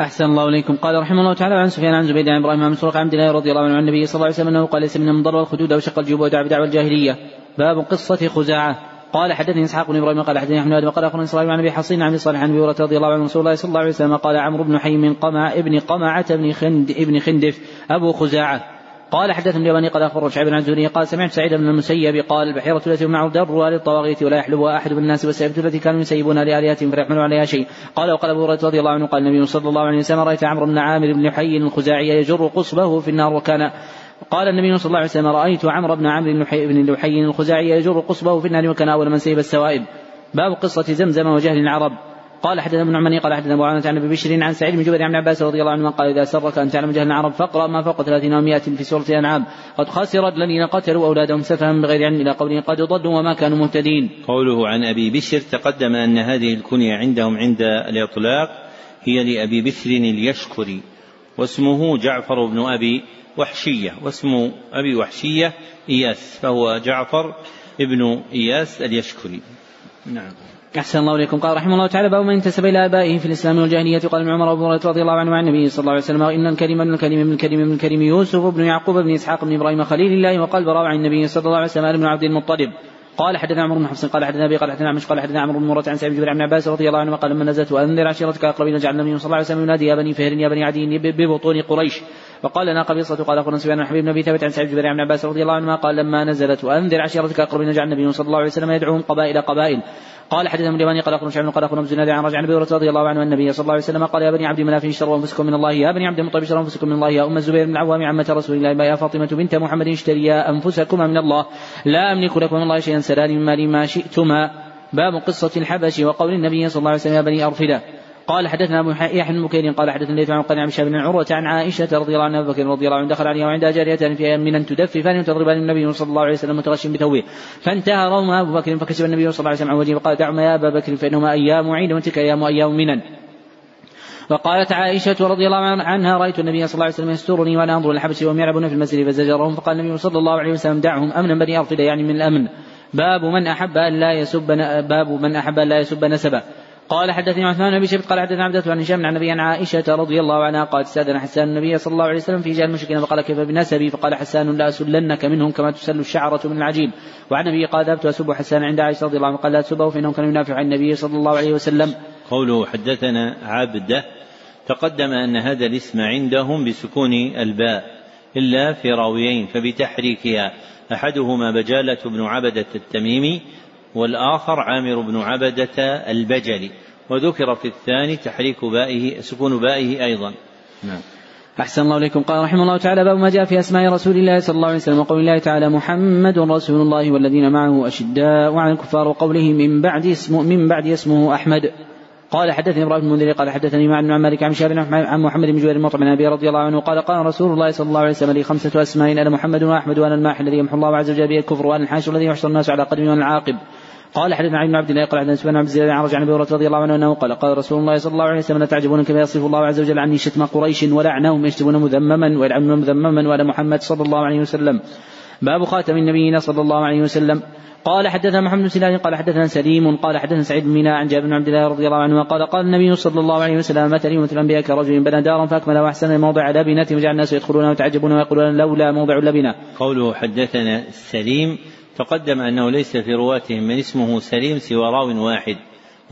أحسن الله إليكم. قال رحمه الله تعالى عن سفيان عن زبيد عن إبراهيم عن مسروق عبد الله رضي الله عنه عن النبي صلى الله عليه وسلم أنه قال ليس من المضر والخدود وشق الجيوب ودعا بدعوى الجاهلية. باب قصة خزاعة. قال حدثني إسحاق بن إبراهيم قال حدثني أحمد وقال أخبرني اسرائيل عن أبي حصين عن أبي صالح عن أبي هريرة رضي الله عنه رسول الله صلى الله عليه وسلم قال عمرو بن حي من قمع ابن قمعة بن خند ابن خندف أبو خزاعة. قال حدثني اليماني قال اخبر شعيب عن الزهري قال سمعت سعيد بن المسيب قال البحيرة التي معه درها للطواغيت ولا يحلبها أحد من الناس والسيفة التي كانوا يسيبونها لآلهتهم فيحملوا عليها شيء. قال وقال أبو هريرة رضي الله عنه قال النبي صلى الله عليه وسلم رأيت عمرو بن عامر بن حي الخزاعي يجر قصبه في النار وكان قال النبي صلى الله عليه وسلم رأيت عمرو بن عمرو بن لحي الخزاعي يجر قصبه في النار وكان أول من سيب السوائب. باب قصة زمزم وجهل العرب. قال حدثنا ابن عمني قال حدثنا أبو عوانة عن أبي بشر عن سعيد بن جبير عن عباس رضي الله عنه قال إذا سرك أن تعلم جهل العرب فاقرأ ما فوق ثلاثين ومائة في سورة الأنعام. قد خسر الذين قتلوا أولادهم سفها بغير علم إلى قوله قد ضلوا وما كانوا مهتدين. قوله عن أبي بشر تقدم أن هذه الكنية عندهم عند الإطلاق هي لأبي بشر اليشكري واسمه جعفر بن أبي وحشية واسم أبي وحشية إياس فهو جعفر ابن إياس اليشكري. نعم. أحسن الله إليكم. قال رحمه الله تعالى باب من انتسب إلى آبائه في الإسلام والجاهلية. قال ابن عمر وأبو هريرة رضي الله عنه عن النبي صلى الله عليه وسلم إن الكريم ابن الكريم ابن الكريم ابن الكريم يوسف بن يعقوب بن إسحاق بن إبراهيم خليل الله وقال براء عن النبي صلى الله عليه وسلم بن عبد المطلب. قال حدثنا عمرو بن حفص قال حدثنا أبي قال حدثنا عمش قال حدثنا عمرو بن مرة عن سعيد بن عباس رضي الله عنه قال لما نزلت وأنذر عشيرتك اقربين جعل النبي صلى الله عليه وسلم ينادي يا بني فهر يا بني عدي ببطون قريش. وقال لنا قبيصة قال أخبرنا سفيان حبيب النبي ثابت عن سعيد بن عباس رضي الله عنهما قال لما نزلت وأنذر عشيرتك أقربين جعل النبي صلى الله عليه وسلم يدعوهم قبائل قبائل. قال حدثنا اليماني قال أخبرنا شعيب قال أخبرنا ابن عن رجع عن أبي رضي الله عنه النبي صلى الله عليه وسلم قال يا بني عبد مناف اشتروا أنفسكم من الله يا بني عبد المطلب اشتروا أنفسكم من الله يا أم الزبير بن العوام عمة رسول الله يا فاطمة بنت محمد اشتريا أنفسكما من الله لا أملك لكم من الله شيئا سلالي من مالي ما شئتما. باب قصة الحبش وقول النبي صلى الله عليه وسلم يا بني أرفدة قال حدثنا أبو يحيى بن بكير قال حدثنا ليث عن قال بن عروة عن عائشة رضي الله عنها أبو بكر رضي الله عنه دخل عليها وعندها جاريتان في من تدففان وتضربان النبي صلى الله عليه وسلم متغش بثوبه فانتهى روما أبو بكر فكشف النبي صلى الله عليه وسلم عن وجهه وقال دعما يا أبا بكر فإنهما أيام عيد وتلك أيام أيام منن. وقالت عائشة رضي الله عنها رأيت النبي صلى الله عليه وسلم يسترني وأنا أنظر الحبش وهم يلعبون في المسجد فزجرهم فقال النبي صلى الله عليه وسلم دعهم أمنا بني أرفد يعني من الأمن. باب من أحب أن لا يسب باب من أحب أن لا يسب نسبه. قال حدثني عثمان بن شيبة قال حدثنا عبدة عن هشام عن النبي عن عائشة رضي الله عنها قالت استأذن حسان النبي صلى الله عليه وسلم في جهل المشركين فقال كيف بنسبي؟ فقال حسان لا أسلنك منهم كما تسل الشعرة من العجين. وعن النبي قال ذهبت أسب حسان عند عائشة رضي الله عنها. قال لا تسبه فإنه كان ينافع عن النبي صلى الله عليه وسلم. قوله حدثنا عبدة تقدم أن هذا الاسم عندهم بسكون الباء إلا في راويين فبتحريكها. أحدهما بجالة بن عبدة التميمي والآخر عامر بن عبدة البجلي. وذكر في الثاني تحريك بائه سكون بائه أيضا. نعم. أحسن الله إليكم. قال رحمه الله تعالى باب ما جاء في أسماء رسول الله صلى الله عليه وسلم وقول الله تعالى محمد رسول الله والذين معه أشداء وعلى الكفار وقوله من بعد اسمه من بعد اسمه أحمد. قال حدثني إبراهيم بن المنذر قال حدثني مع بن مالك عن شهاب عن محمد بن جبير المطعم بن أبي رضي الله عنه قال قال رسول الله صلى الله عليه وسلم لي خمسة أسماء أنا محمد وأحمد وأنا الماحي الذي يمحو الله عز وجل به الكفر وأنا الحاشر الذي يحشر الناس على قدمه وأنا العاقب. قال حدثنا عن عبد الله قال حدثنا سفيان عبد الزياد عن رجع عن أبي رضي الله عنه أنه قال قال رسول الله صلى الله عليه وسلم لا تعجبون كما يصف الله عز وجل عني شتم قريش ولعنهم يشتمون مذمما ويلعنون مذمما وعلى محمد صلى الله عليه وسلم باب خاتم النبيين صلى الله عليه وسلم قال حدثنا محمد بن سلال قال حدثنا سليم قال حدثنا سعيد بن عن جابر بن عبد الله رضي الله عنه قال قال النبي صلى الله عليه وسلم مثلي مثل الأنبياء كرجل بنى دارا فأكمل وأحسن موضع لبنة وجعل الناس يدخلون ويتعجبون ويقولون لولا موضع لبنه. قوله حدثنا سليم تقدم أنه ليس في رواتهم من اسمه سليم سوى راو واحد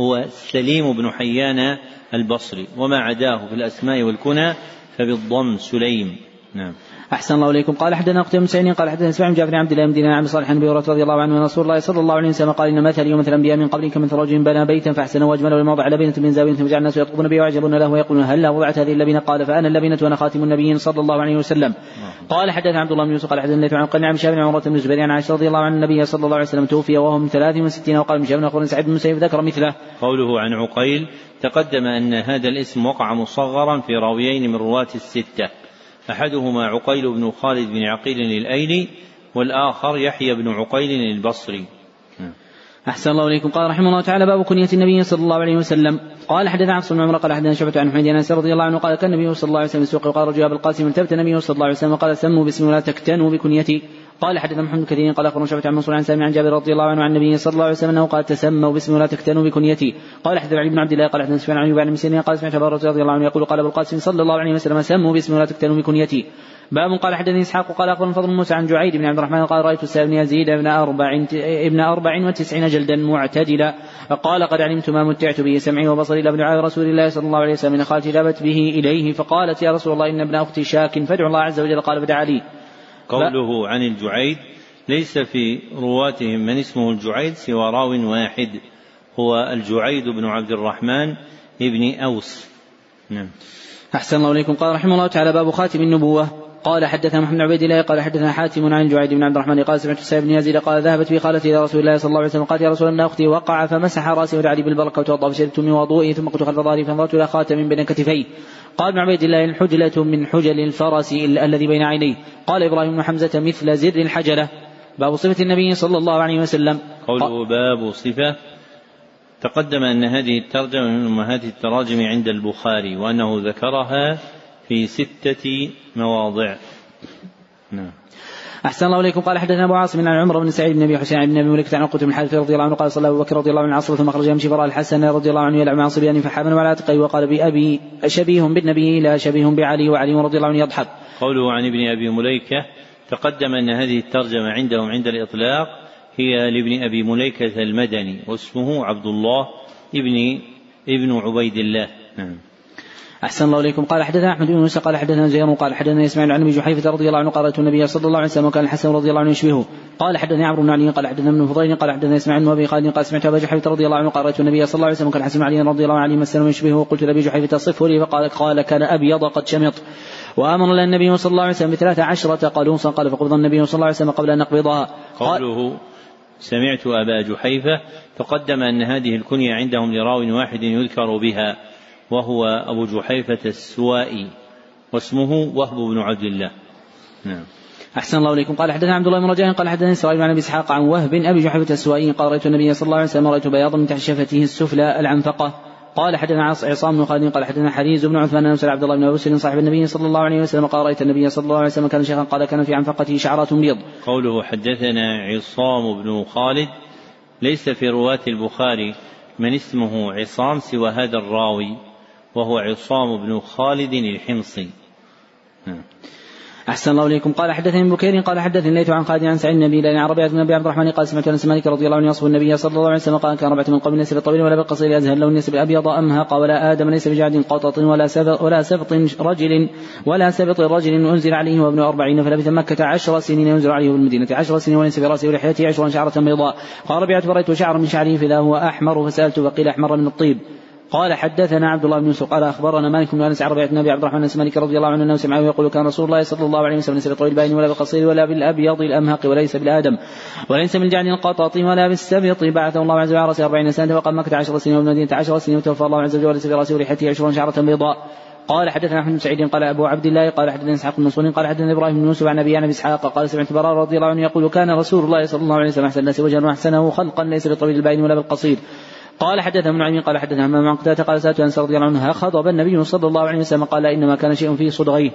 هو سليم بن حيان البصري وما عداه في الأسماء والكنى فبالضم سليم. نعم. أحسن الله إليكم. قال حدثنا قتيبة بن قال حدثنا سمع جعفر عبد الله بن دينار عن صالح بن رضي الله عنه أن رسول الله صلى الله عليه وسلم قال إن مثلي ومثل الأنبياء من قبلك مثل رجل بنى بيتا فأحسن وأجمل والموضع لبنة من زاوية فجعل الناس يطلبون به ويعجبون له ويقولون هل وضعت هذه اللبنة؟ قال فأنا اللبنة وأنا خاتم النبيين صلى الله عليه وسلم. قال حدثنا عبد الله بن يوسف قال حدثنا عن قال عن شاب بن عمرة بن الزبير عن عائشة رضي الله عن النبي صلى الله عليه وسلم توفي وهو من 63 وقال من شاب بن سعيد بن مسيب ذكر مثله. قوله عن عقيل تقدم أن هذا الاسم وقع مصغرا في راويين من رواة الستة. أحدهما عقيل بن خالد بن عقيل الأيلي والآخر يحيى بن عقيل البصري. أحسن الله إليكم. قال رحمه الله تعالى باب كنية النبي صلى الله عليه وسلم. قال حدثنا عبد بن عمر قال حدثنا شعبة عن حميد انس رضي الله عنه قال كان النبي صلى الله عليه وسلم السوق وقال رجل ابو القاسم التبت. النبي صلى الله عليه وسلم وقال سموا باسمي ولا تكتنوا بكنيتي. قال حدثنا محمد كثير قال أخبرنا شعبة عن منصور عن سامي عن جابر رضي الله عنه عن النبي صلى الله عليه وسلم أنه قال تسموا باسمي ولا تكتنوا بكنيتي. قال حدثنا علي بن عبد الله قال حدثنا سفيان عن يوبان بن قال سمعت أبا رضي الله عنه يقول قال أبو القاسم صلى الله عليه وسلم سموا باسمي ولا تكتنوا بكنيتي. باب قال حدثني إسحاق قال أخبرنا فضل موسى عن جعيد بن عبد الرحمن قال رأيت سالم بن يزيد ابن أربع ابن أربع وتسعين جلدا معتدلا. فقال قد علمت ما متعت به سمعي وبصري لابن رسول الله صلى الله عليه وسلم خالتي ذهبت به إليه. فقالت يا رسول الله إن ابن أختي شاك فادعو الله عز وجل. قال فدعا لي. قوله عن الجعيد ليس في رواتهم من اسمه الجعيد سوى راو واحد هو الجعيد بن عبد الرحمن ابن أوس. نعم. أحسن الله إليكم. قال رحمه الله تعالى باب خاتم النبوة. قال حدثنا محمد بن عبيد الله قال حدثنا حاتم عن جعيد بن عبد الرحمن قال سمعت سعيد بن يزيد قال ذهبت بي خالتي إلى رسول الله صلى الله عليه وسلم قالت يا رسول الله أختي وقع فمسح رأسي ودعا لي بالبركة وتوضأ فشربت من وضوئي ثم قلت خلف ظهري فنظرت إلى خاتم بين كتفي قال ابن عبيد الله الحجلة من حجل الفرس الذي بين عينيه. قال إبراهيم بن حمزة مثل زر الحجلة. باب صفة النبي صلى الله عليه وسلم. قوله باب صفة. تقدم أن هذه الترجمة من أمهات التراجم عند البخاري وأنه ذكرها في ستة مواضع نعم. أحسن الله إليكم. قال حدثنا أبو عاصم عن عمر بن سعيد بن أبي حسين بن أبي ملك عن عقبة بن حارث رضي الله عنه قال صلى أبو بكر رضي الله عنه العصر ثم خرج يمشي فراى الحسن رضي الله عنه يلعب مع صبيان فحمل على عاتقه وقال بأبي شبيه بالنبي لا شبيه بعلي وعلي رضي الله عنه يضحك. قوله عن ابن أبي مليكة تقدم أن هذه الترجمة عندهم عند الإطلاق هي لابن أبي مليكة المدني واسمه عبد الله ابن ابن عبيد الله. نعم. أحسن الله إليكم. قال حدثنا أحمد بن موسى قال حدثنا زير قال حدثنا إسماعيل عن أبي جحيفة رضي الله عنه قال النبي صلى الله عليه وسلم وكان الحسن رضي الله عنه يشبهه. قال حدثني عمرو بن علي قال حدثنا ابن فضيل قال حدثنا إسماعيل بن أبي خالد قال سمعت أبا جحيفة رضي الله عنه قال النبي صلى الله عليه وسلم وكان الحسن علي رضي الله عنه مسلم يشبهه قلت لأبي جحيفة صفه لي فقال قال كان أبيض قد شمط. وآمر لنا النبي صلى الله عليه وسلم بثلاث عشرة قالوصا قال فقبض النبي صلى الله عليه وسلم قبل أن نقبضها. قوله سمعت أبا جحيفة تقدم أن هذه الكنية عندهم لراو واحد يذكر بها. وهو أبو جحيفة السوائي واسمه وهب بن عبد الله. نعم. أحسن الله إليكم. قال حدثنا عبد الله بن رجاء قال حدثنا إسرائيل عن أبي إسحاق عن وهب أبي جحيفة السوائي قال رأيت النبي صلى الله عليه وسلم رأيت بياضا من تحت شفته السفلى العنفقة. قال حدثنا عصام بن خالد قال حدثنا حريز بن عثمان انه عبد الله بن أبي صاحب النبي صلى الله عليه وسلم قال رأيت النبي صلى الله عليه وسلم كان شيخا قال كان في عنفقته شعرات بيض. قوله حدثنا عصام بن خالد ليس في رواة البخاري من اسمه عصام سوى هذا الراوي. وهو عصام بن خالد الحمصي. أحسن الله إليكم. قال حدثني بكير قال حدثني الليث عن خالد عن سعيد النبي لأن عربية بن أبي عبد الرحمن قال سمعت أنس مالك رضي الله عنه يصف النبي صلى الله عليه وسلم قال كان ربعة من قوم ليس بالطويل ولا بالقصير أزهر لون ليس بالأبيض أمهق ولا آدم ليس بجعد قطط ولا سبط ولا سبط رجل ولا سبط رجل أنزل عليه وابن أربعين فلبث مكة عشر سنين ينزل عليه بالمدينة عشر سنين وليس برأسه ولحيته عشرا شعرة بيضاء. قال ربيعة فرأيت شعرا من شعره فإذا هو أحمر فسألت فقيل أحمر من الطيب. قال حدثنا عبد الله بن يوسف قال أخبرنا مالك بن أنس عن ربيعة أبي عبد الرحمن مالك رضي الله عنه أنه سمعه يقول كان رسول الله صلى الله عليه وسلم ليس بطويل البين ولا بالقصير ولا بالأبيض الأمهق وليس بالآدم وليس بالجعد القطاط ولا بالسبط. بعثه الله عز وجل على رأسه 40 سنة وقام مكه 10 سنين وبالمدينه 10 سنين وتوفى الله عز وجل وليس رأسه ولحيته 20 شعرة بيضاء. قال حدثنا أحمد بن سعيد قال أبو عبد الله قال حدثنا إسحاق بن منصور قال حدثنا إبراهيم بن يوسف عن أبي عن أبي إسحاق قال سمعت براء رضي الله عنه يقول كان رسول الله صلى الله عليه وسلم أحسن الناس وجها وأحسنه خلقا ليس بطويل البين ولا بالقصير. قال حدثنا ابن عمي قال حدثنا همام عن قتادة قال سألت أنس رضي الله عنها خطب النبي صلى الله عليه وسلم؟ قال إنما كان شيء في صدغيه.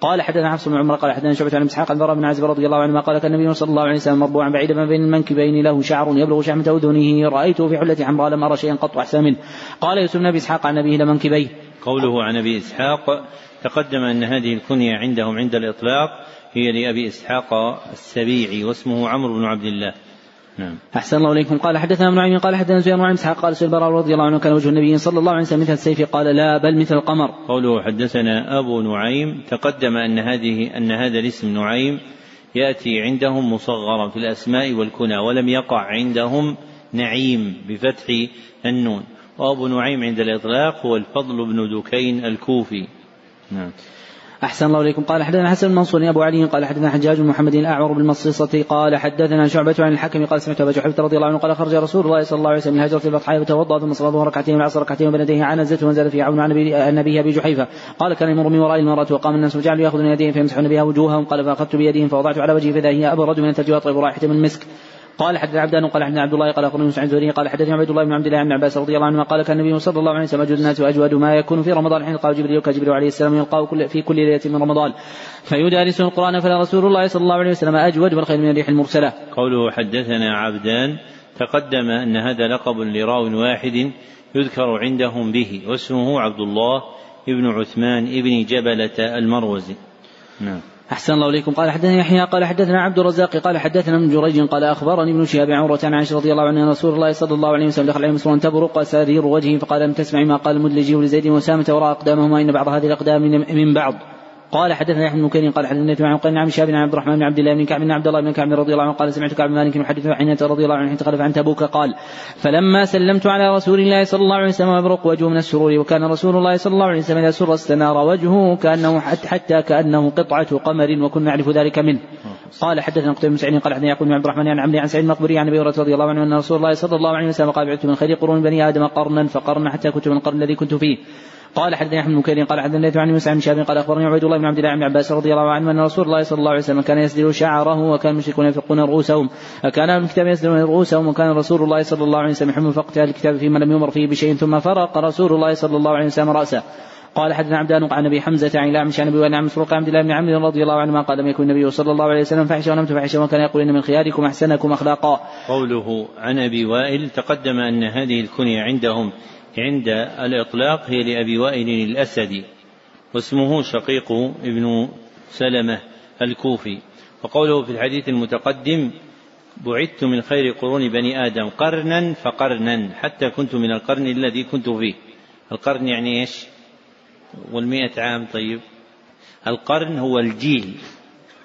قال حدثنا حفص بن عمر قال حدثنا شعبة عن إسحاق عن بن عازب رضي الله عنهما قال كان النبي صلى الله عليه وسلم مربوعا بعيدا ما بين المنكبين له شعر يبلغ شحمة أذنه رأيته في حلة حمراء لم ارى شيئا قط احسن منه. قال يوسف بن أبي إسحاق عن أبيه لمنكبيه قوله عن أبي إسحاق تقدم أن هذه الكنية عندهم عند الإطلاق هي لأبي إسحاق السبيعي واسمه عمرو بن عبد الله. نعم. أحسن الله إليكم قال حدثنا ابن عمي قال حدثنا زهير بن إسحاق قال سئل البراء رضي الله عنه كان وجه النبي صلى الله عليه وسلم مثل السيف قال لا بل مثل القمر. قوله حدثنا أبو نعيم تقدم أن هذه أن هذا الاسم نعيم يأتي عندهم مصغرا في الأسماء والكنى ولم يقع عندهم نعيم بفتح النون وأبو نعيم عند الإطلاق هو الفضل بن دكين الكوفي نعم أحسن الله إليكم. قال حدثنا حسن المنصور أبو علي قال حدثنا حجاج محمد الأعور بالمصيصة قال حدثنا شعبة عن الحكم قال سمعت أبا جحيفة رضي الله عنه قال خرج رسول الله صلى الله عليه وسلم من هجرة البطحاء وتوضأ ثم صلى ركعتين والعصر ركعتين وبين يديه عنزته ونزل في عون النبي أبي جحيفة. قال كان يمر من وراء المرأة وقام الناس وجعلوا يأخذون يديهم فيمسحون بها وجوههم. قال فأخذت بيديهم فوضعت على وجهي فإذا هي أبرد من الترجي وأطيب رائحة من المسك. قال حدثنا عبدان قال حدثنا عبد الله قال أخبرني مسعود الزهري قال حدثني عبد الله بن عبد الله بن عباس رضي الله عنهما قال كان النبي صلى الله عليه وسلم اجود الناس وأجود ما يكون في رمضان حين قال جبريل كجبريل عليه السلام يلقاه كل في كل ليلة من رمضان فيدارسه القرآن فلا رسول الله صلى الله عليه وسلم أجود والخير من الريح المرسلة. قوله حدثنا عبدان تقدم أن هذا لقب لراو واحد يذكر عندهم به واسمه عبد الله ابن عثمان ابن جبلة المروزي. نعم. أحسن الله إليكم. قال حدثنا يحيى قال حدثنا عبد الرزاق قال حدثنا ابن جريج قال أخبرني ابن شهاب عروة عن عائشة رضي الله عنها رسول الله صلى الله عليه وسلم دخل عليه مسرورا تبرق سرير وجهه فقال لم تسمعي ما قال المدلجي لزيد وسامة وراء أقدامهما إن بعض هذه الأقدام من بعض. قال حدثنا يحيى بن كريم قال حدثنا مع قال عن شهاب عن عبد الرحمن بن عبد الله بن كعب بن عبد الله بن كعب رضي الله عنه قال سمعت كعب مالك يحدث حين رضي الله عنه تخلف عن تبوك قال فلما سلمت على رسول الله صلى الله عليه وسلم يبرق وجهه من السرور وكان رسول الله صلى الله عليه وسلم اذا سر استنار وجهه كانه حتى كانه قطعه قمر وكنا نعرف ذلك منه قال حدثنا قتيبة بن سعيد قال حدثنا يعقوب بن عبد الرحمن عن عمرو عن سعيد المقبري عن ابي هريره رضي الله عنه ان رسول الله صلى الله عليه وسلم قال بعثت من خير قرون بني آدم قرنا فقرنا حتى كنت من القرن الذي كنت فيه قال حدثني أحمد بن قال حدثني عن موسى بن شهاب قال أخبرني عبيد الله بن عبد الله بن عباس رضي الله عنه أن رسول الله صلى الله عليه وسلم كان يسدل شعره وكان المشركون يفقون رؤوسهم فكان أهل الكتاب يسدلون رؤوسهم وكان رسول الله صلى الله عليه وسلم يحمل فقط أهل الكتاب فيما لم يمر فيه بشيء ثم فرق رسول الله صلى الله عليه وسلم رأسه قال حدثنا عبدان عن أبي حمزة عن الأعمش عن أبي وائل عن مسروق عبد الله بن عمرو رضي الله عنهما قال لم يكن النبي صلى الله عليه وسلم فحشا ولم تفحشا وكان يقول إن من خياركم أحسنكم أخلاقا. قوله عن أبي وائل تقدم أن هذه الكنية عندهم عند الإطلاق هي لأبي وائل الأسدي واسمه شقيق ابن سلمة الكوفي. وقوله في الحديث المتقدم بعثت من خير قرون بني آدم قرنا فقرنا حتى كنت من القرن الذي كنت فيه. القرن يعني إيش؟ والمئة عام طيب. القرن هو الجيل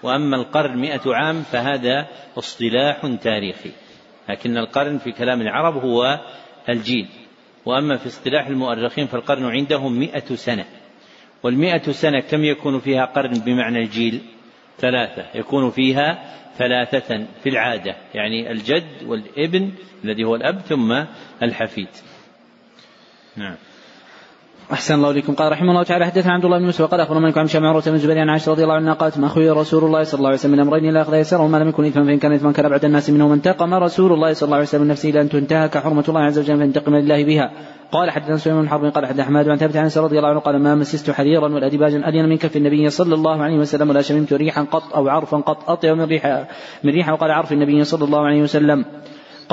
وأما القرن مئة عام فهذا اصطلاح تاريخي لكن القرن في كلام العرب هو الجيل. وأما في اصطلاح المؤرخين فالقرن عندهم مئة سنة. والمئة سنة كم يكون فيها قرن بمعنى الجيل؟ ثلاثة. يكون فيها ثلاثة في العادة يعني الجد والابن الذي هو الأب ثم الحفيد. نعم. أحسن الله إليكم. قال رحمه الله تعالى حدثنا عبد الله بن مسعود قال أخبرنا مالك عن شام عروة بن الزبير عن عائشة رضي الله عنها قالت ما أخوي رسول الله صلى الله عليه وسلم من أمرين لا أخذ يسره ما لم يكن إثما فإن كان إثما كان أبعد الناس منه من انتقم رسول الله صلى الله عليه وسلم نفسه إلى أن تنتهك حرمة الله عز وجل فينتقم لله بها. قال حدثنا سليمان بن حرب قال حدثنا حماد عن ثابت عن رضي الله عنه قال ما مسست حريرا ولا ديباجا ألين من كف النبي صلى الله عليه وسلم ولا شممت ريحا قط أو عرفا قط أطيب من ريح من ريح وقال عرف النبي صلى الله عليه وسلم.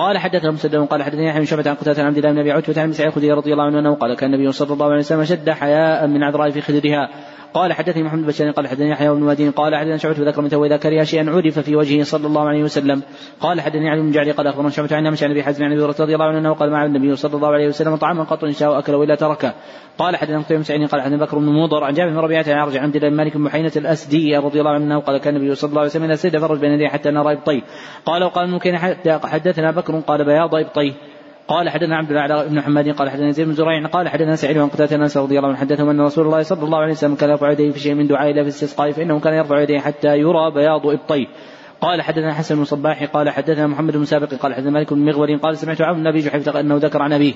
قال حدثنا مسدد قال حدثني يحيى بن شعبة عن قتادة عن عبد الله بن أبي عتبة عن سعيد الخدري رضي الله عنه قال كان النبي صلى الله عليه وسلم شد حياء من عذراء في خدرها. قال حدثني محمد بن قال حدثني يحيى بن مدين قال حدثنا شعبة ذكر متى واذا كره شيئا عرف في وجهه صلى الله عليه وسلم. قال حدثني علي بن جعلي قال أخبرنا شعبة عن نمش عن أبي حزم عن أبي رضي الله عنه قال مع النبي صلى الله عليه وسلم طعاما قط ان شاء اكله وإلا تركه. قال حدثنا قتيبة بن سعيد قال حدثنا بكر بن مضر عن جابر بن ربيعة عن عرج عن عبد مالك بن محينة الاسدي رضي الله عنه قال كان النبي صلى الله عليه وسلم إذا سيد فرج بين يديه حتى نرى إبطيه. قال وقال ممكن حدثنا بكر قال بياض إبطيه. قال حدثنا عبد الاعلى بن محمد قال حدثنا زيد بن زريع قال حدثنا سعيد بن قتادة أنس رضي الله عنه حدثهم أن رسول الله صلى الله عليه وسلم كان يرفع يديه في شيء من دعاء إلا في الاستسقاء فإنه كان يرفع يديه حتى يرى بياض ابطيه قال حدثنا حسن بن صباح قال حدثنا محمد بن سابق قال حدثنا مالك بن مغول قال سمعت عون النبي جحيفة أنه ذكر عن أبيه.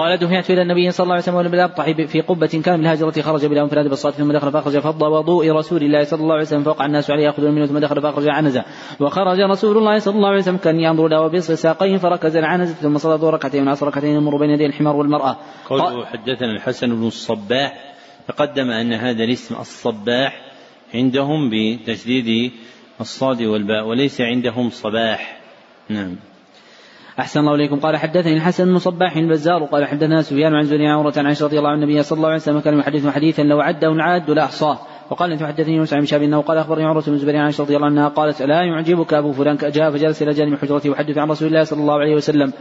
قال دفعت إلى النبي صلى الله عليه وسلم ولم بالابطح في قبة كان من الهاجره خرج بلا انفراد بالصلاه ثم دخل فأخرج فض وضوء رسول الله صلى الله عليه وسلم فوقع الناس عليه يأخذون منه ثم دخل فأخرج عنزه وخرج رسول الله صلى الله عليه وسلم كان ينظر له وبص ساقيه فركز العنزه ثم صلى ظهر ركعتين ونعصر ركعتين يمر بين يدي الحمار والمرأة. قوله حدثنا الحسن بن الصباح تقدم أن هذا الاسم الصباح عندهم بتشديد الصاد والباء وليس عندهم صباح. نعم. أحسن الله إليكم. قال حدثني الحسن بن صباح البزار قال حدثنا سفيان عن زني عمرة عن عائشة رضي الله عن النبي صلى الله عليه وسلم كان يحدث حديثا لو عده العاد لأحصاه وقال أنت حدثني موسى بن شاب أنه قال أخبرني عروة بن الزبير عن عائشة رضي الله عنها قالت لا يعجبك أبو فلان جاء فجلس إلى جانب حجرتي يحدث عن رسول الله صلى الله عليه وسلم.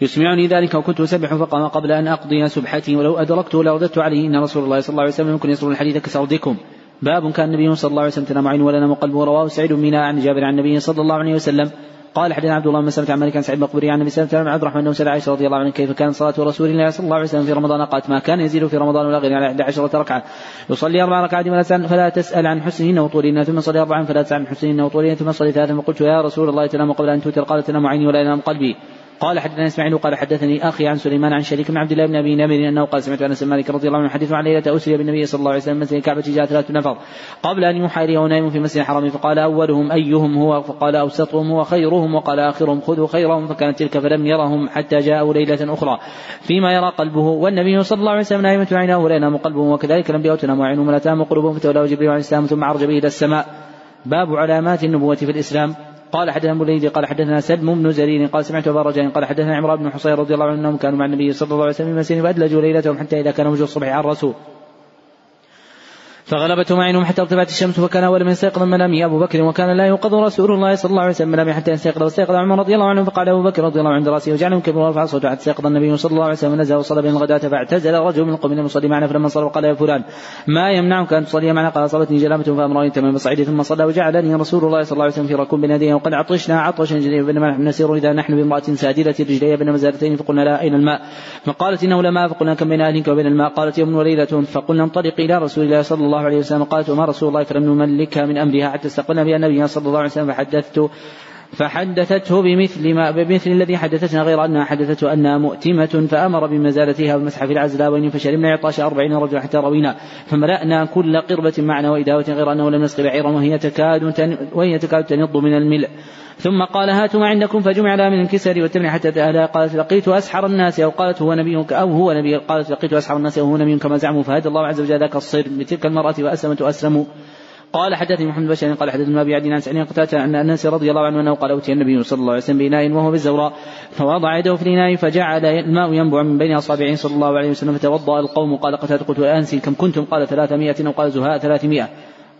يسمعني ذلك وكنت أسبح فقام قبل أن أقضي سبحتي ولو أدركته لرددت عليه. إن رسول الله صلى الله عليه وسلم يمكن يسر الحديث كسردكم. باب كان النبي صلى الله عليه وسلم تنام عين نام قلبه. رواه سعيد منا عن جابر عن النبي صلى الله عليه وسلم. قال حدثنا عبد الله بن مسلمة عن مالك عن سعيد مقبري عن أبي سلمة عن عبد الرحمن بن سعد عائشة رضي الله عنه كيف كانت صلاة رسول الله صلى الله عليه وسلم في رمضان؟ قالت ما كان يزيد في رمضان ولا غير على 11 ركعة. يصلي أربع ركعات فلا تسأل عن حسنهن وطولهن ثم صلي أربعا فلا تسأل عن حسنهن وطولهن ثم صلي ثلاثا فقلت يا رسول الله تنام قبل أن توتر؟ قال تنام عيني ولا ينام قلبي. قال حدثنا إسماعيل قال حدثني أخي عن سليمان عن شريك بن عبد الله بن أبي نمر أنه قال سمعت أنس مالك رضي الله عنه حديث عن ليلة أسري بالنبي صلى الله عليه وسلم مسجد الكعبة جاء ثلاثة نفر قبل أن يوحى إليه نائم في مسجد الحرام فقال أولهم أيهم هو؟ فقال أوسطهم هو خيرهم وقال آخرهم خذوا خيرهم. فكانت تلك فلم يرهم حتى جاءوا ليلة أخرى. فيما يرى قلبه والنبي صلى الله عليه وسلم نائمه عيناه ولا ينام قلبه. وكذلك الأنبياء تنام عينهم ولا تنام قلوبهم فتولوا جبريل عن الاسلام ثم عرج به إلى السماء. باب علامات النبوة في الإسلام. قال حدثنا ابو قال حدثنا سلم بن زرير. قال سمعت أبا رجاء قال حدثنا عمران بن حصين رضي الله عنه كانوا مع النبي صلى الله عليه وسلم في مسير فأدلجوا ليلتهم حتى إذا كان وجه الصبح على الرسول. فغلبتهم عينهم حتى ارتفعت الشمس فكان أول من استيقظ من أبو بكر وكان لا يوقظ رسول الله صلى الله عليه وسلم منامه حتى يستيقظ واستيقظ عمر رضي الله عنه فقال أبو بكر رضي الله عنه رأسه وجعلهم كبر ورفع صوته حتى استيقظ النبي صلى الله عليه وسلم ونزل وصلى بين الغداة فاعتزل رجل من القوم المصلي معنا فلما صلى قال يا فلان ما يمنعك أن تصلي معنا؟ قال أصابتني جلامة فأمرني تمام بصعيدي ثم صلى وجعلني رسول الله صلى الله عليه وسلم في ركوب بين يديه وقد عطشنا عطشا جديدا بينما نحن نسير اذا نحن بامرأة سادله رجليها بين مزارتين فقلنا لا أين الماء؟ فقالت إنه لا ماء فقلنا كم بين اهلك وبين الماء؟ قالت يوم وليلة فقلنا انطلق إلى رسول الله صلى الله عليه وسلم قالت وما رسول الله فلم نملكها من أمرها حتى استقبلنا بها النبي صلى الله عليه وسلم فحدثت فحدثته بمثل ما بمثل الذي حدثتنا غير أنها حدثته أنها مؤتمة فأمر بمزالتها والمسح في العزلاوين فشربنا عطاش أربعين رجلا حتى روينا. فملأنا كل قربة معنا وإداوة غير أنه لم نسقي بعيرا وهي تكاد وهي تكاد تنض من الملء. ثم قال هاتوا ما عندكم فجمع لها من الكسر والتمر حتى تأهلها قالت لقيت أسحر الناس أو قالت هو نبي أو هو نبي. قالت لقيت أسحر الناس أو هو نبي كما زعموا. فهدى الله عز وجل ذاك الصير بتلك المرأة وأسلمت وأسلموا. قال حدثني محمد بن قال حدثنا أبي عدي عن سعيد قتادة ان أنس رضي الله عنه أنه قال أوتي النبي صلى الله عليه وسلم بإناء وهو بالزوراء فوضع يده في الإناء فجعل الماء ينبع من بين أصابعه صلى الله عليه وسلم فتوضأ القوم قال قتادة قلت انس كم كنتم؟ قال 300 أو قال زهاء 300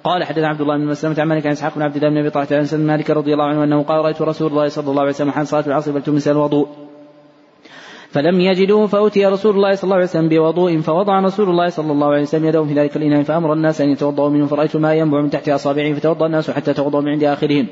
قال حدثنا عبد الله بن مسلمة عن مالك عن إسحاق بن عبد الله بن أبي طلحه عن مالك رضي الله عنه أنه قال رأيت رسول الله صلى الله عليه وسلم حان صلاة العصر فلتمس الوضوء. فلم يجدوه فأتي رسول الله صلى الله عليه وسلم بوضوء فوضع رسول الله صلى الله عليه وسلم يده في ذلك الإناء فأمر الناس أن يتوضأوا منه فرأيت الماء ينبع من تحت أصابعه فتوضأ الناس حتى توضأوا من عند آخرهم.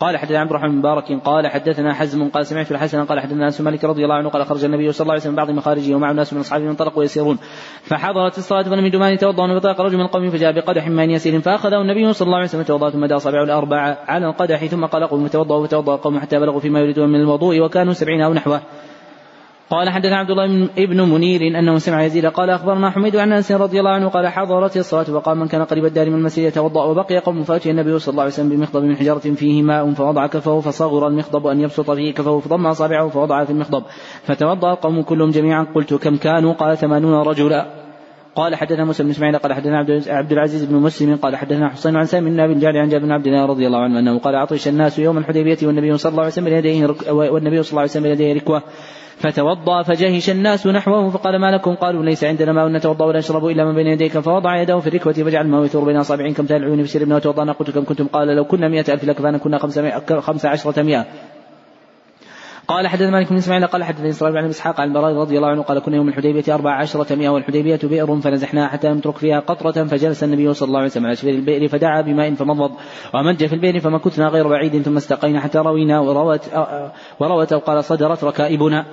قال حدثنا عبد الرحمن مبارك قال حدثنا حزم قال سمعت الحسن قال حدثنا أنس مالك رضي الله عنه قال خرج النبي صلى الله عليه وسلم بعض مخارجه ومعه ناس من أصحابه انطلقوا يسيرون. فحضرت الصلاة فلم يجدوا ما يتوضأ فطاق رجل من القوم فجاء بقدح من يسير فأخذه النبي صلى الله عليه وسلم توضا ثم دعا اصابعه الاربعه على القدح ثم قال قوم توضأوا فتوضا القوم حتى بلغوا فيما يريدون من الوضوء وكانوا سبعين أو نحوه. قال حدثنا عبد الله بن منير أنه سمع يزيد قال أخبرنا حميد عن أنس رضي الله عنه قال حضرت الصلاة وقال من كان قريب الدار من المسجد يتوضأ وبقي قوم فأتي النبي صلى الله عليه وسلم بمخضب من حجره فيه ماء فوضع كفه فصغر المخضب أن يبسط فيه كفه فضم أصابعه فوضع في المخضب. فتوضأ القوم كلهم جميعا. قلت كم كانوا؟ قال ثمانون رجلا. قال حدثنا موسى بن إسماعيل قال حدثنا عبد العزيز بن مسلم قال حدثنا حسين عن سامي بن أبي الجعد عن جابر بن عبد الله رضي الله عنه أنه قال عطش الناس يوم الحديبية والنبي صلى الله عليه وسلم يديه والنبي صلى الله عليه وسلم يديه ركوة. فتوضأ فجهش الناس نحوه فقال ما لكم؟ قالوا ليس عندنا ماء نتوضأ ولا نشرب إلا من بين يديك. فوضع يده في الركوة فجعل الماء يثور بين أصابعين كم العيون في سربنا وتوضأنا قلت كم كنتم؟ قال لو كنا مئة ألف لكفانا كنا خمس عشرة مئة. قال حدث مالك بن إسماعيل قال حدثني إسرائيل بن إسحاق عن البراء رضي الله عنه قال كنا يوم الحديبية أربع عشرة مئة والحديبية بئر فنزحناها حتى لم نترك فيها قطرة فجلس النبي صلى الله عليه وسلم على شفير البئر فدعا بماء فمضض ومج في البئر فمكثنا غير بعيد ثم استقينا حتى روينا وروت وروت أو قال صدرت ركائبنا.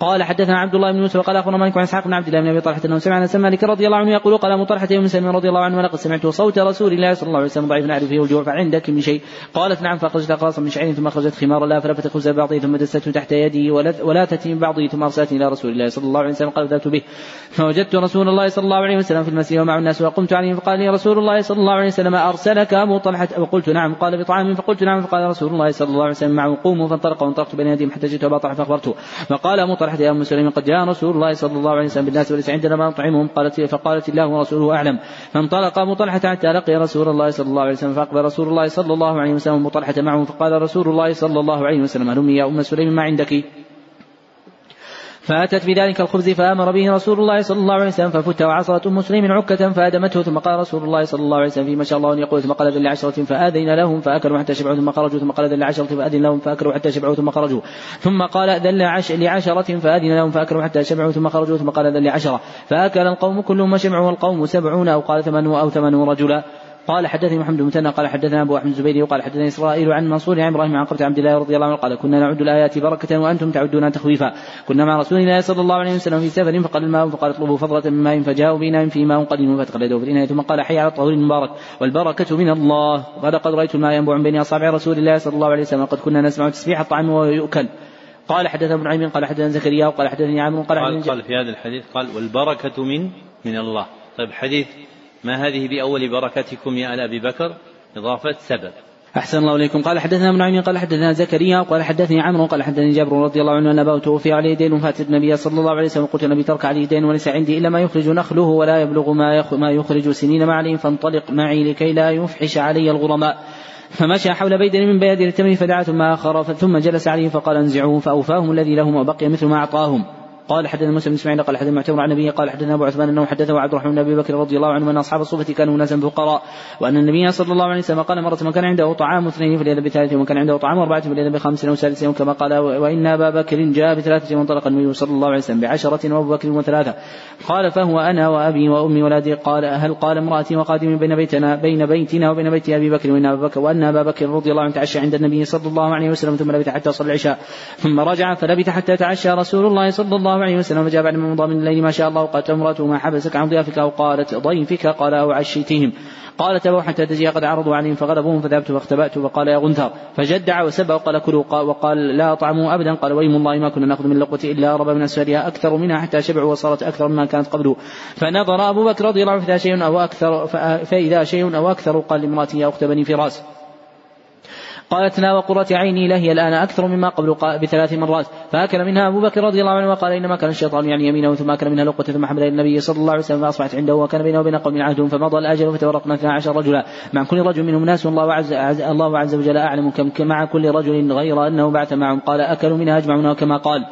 قال حدثنا عبد الله بن يوسف قال أخبرنا مالك عن إسحاق بن عبد الله بن أبي طلحة أنه سمع أنس مالك رضي الله عنه يقول قال أبو طلحة سلم رضي الله عنه ولقد سمعت صوت رسول الله صلى الله عليه وسلم ضعيف نعرف فيه الجوع فعندك من شيء. قالت نعم فأخرجت اقراصا من شعير ثم أخرجت خمارا لا فلفت خبز بعضه ثم دسته تحت يدي ولا تتي من بعضه ثم ارسلتني إلى رسول الله صلى الله عليه وسلم. قال ذهبت به. فوجدت رسول الله صلى الله عليه وسلم في المسجد ومع الناس وقمت عليهم فقال لي رسول الله صلى الله عليه وسلم أرسلك أبو طلحة؟ وقلت نعم. قال بطعام فقلت نعم. فقال رسول الله صلى الله عليه وسلم معه قوموا. فانطلق وانطلقت بين يديهم حتى جئت ابا طلحه فأخبرته. فقال أبو يا ام سليم قد جاء رسول الله صلى الله عليه وسلم بالناس وليس عندنا ما نطعمهم قالت فقالت الله ورسوله أعلم. فانطلق ابو طلحه حتى لقي رسول الله صلى الله عليه وسلم فأقبل رسول الله صلى الله عليه وسلم ابو طلحه معه فقال رسول الله صلى الله عليه وسلم هلم يا أم سليم ما عندك؟ فأتت بذلك الخبز فأمر به رسول الله صلى الله عليه وسلم ففت وعصرت أم سليم عكة فأدمته ثم قال رسول الله صلى الله عليه وسلم فيما شاء الله أن يقول ثم قال ذل عشرة فآذن لهم فأكلوا حتى شبعوا ثم خرجوا ثم قال ذل عشرة فأذن لهم فأكلوا حتى شبعوا ثم خرجوا ثم قال ذل عش لعشرة فأذن لهم فأكلوا حتى شبعوا ثم خرجوا ثم قال ذل عشرة فأكل القوم كلهم وشبعوا والقوم سبعون أو قال ثمانون أو ثمانون رجلا. قال حدثني محمد بن قال حدثنا أبو احمد الزبيري وقال حدثني إسرائيل عن منصور عن إبراهيم عن عبد الله رضي الله عنه قال كنا نعد الآيات بركة وأنتم تعدون تخويفا. كنا مع رسول الله صلى الله عليه وسلم في سفر فقال الماء فقال اطلبوا فضلة من ماء فجاءوا بنا في ماء قديم فتقلدوا في الاناء ثم قال حي على الطهور المبارك والبركة من الله. قال قد رأيت الماء ينبوع من بين أصابع رسول الله صلى الله عليه وسلم قد كنا نسمع تسبيح الطعام وهو يؤكل قال حدثنا ابن عيم قال حدثنا زكريا وقال حدثني عامر قال قال, قال في هذا الحديث قال والبركة من من الله. طيب حديث ما هذه بأول بركتكم يا آل أبي بكر؟ إضافة سبب. أحسن الله إليكم. قال حدثنا ابن عمي قال حدثنا زكريا قال حدثني عمرو قال حدثني جابر رضي الله عنه أن أباه توفي عليه دين فاتت النبي صلى الله عليه وسلم. قلت النبي ترك عليه دين وليس عندي إلا ما يخرج نخله ولا يبلغ ما ما يخرج سنين ما عليه فانطلق معي لكي لا يفحش علي الغرماء. فمشى حول بيدر من بيادر التمر فدعا ثم آخر ثم جلس عليه فقال انزعوه فأوفاهم الذي لهم وبقي مثل ما أعطاهم. قال حدثنا مسلم بن إسماعيل قال حدثنا معتمر عن النبي قال حدثنا أبو عثمان أنه حدثه عبد الرحمن بن أبي بكر رضي الله عنه أن أصحاب الصوفة كانوا ناسا فقراء وأن النبي صلى الله عليه وسلم قال مرة من كان عنده طعام اثنين فليذهب بثالث ومن كان عنده طعام أربعة فليذهب بخمس أو سادس كما قال وإن أبا بكر جاء بثلاثة وانطلق النبي صلى الله عليه وسلم بعشرة وأبو بكر وثلاثة. قال فهو أنا وأبي وأمي ولدي قال هل قال امرأتي وقادمي بين بيتنا بين بيتنا وبين بيت أبي بكر وإن أبا بكر وأن أبا بكر رضي الله عنه تعشى عند النبي صلى الله عليه وسلم ثم لبث حتى صلى العشاء ثم رجع فلبث حتى تعشى رسول الله صلى الله عليه وسلم فجاء بعد من الليل ما شاء الله قالت امرأته ما حبسك عن ضيافك أو قالت ضيفك قال أو عشيتهم. قالت أبو حتى تجي قد عرضوا عليهم فغلبوهم فذهبت فاختبأت فقال يا غنثر فجدع وسب وقال كلوا وقال لا طعموا أبدا. قال ويم الله ما كنا نأخذ من لقوة إلا ربا من أسفلها أكثر منها حتى شبعوا وصارت أكثر مما كانت قبله فنظر أبو بكر رضي الله عنه فإذا شيء أو أكثر فإذا شيء أو أكثر قال لامرأته يا أخت بني فراس. قالت لا وقرة عيني لهي الآن أكثر مما قبل بثلاث مرات. فأكل منها أبو بكر رضي الله عنه وقال إنما كان الشيطان يعني يمينه ثم أكل منها لقة ثم حمل النبي صلى الله عليه وسلم فأصبحت عنده وكان بينه وبين قوم عهد فمضى الأجل فتورقنا اثنا عشر رجلا. مع كل رجل منهم ناس الله عز, عز الله عز وجل أعلم كم مع كل رجل غير أنه بعث معهم. قال أكلوا منها أجمعون كما قال.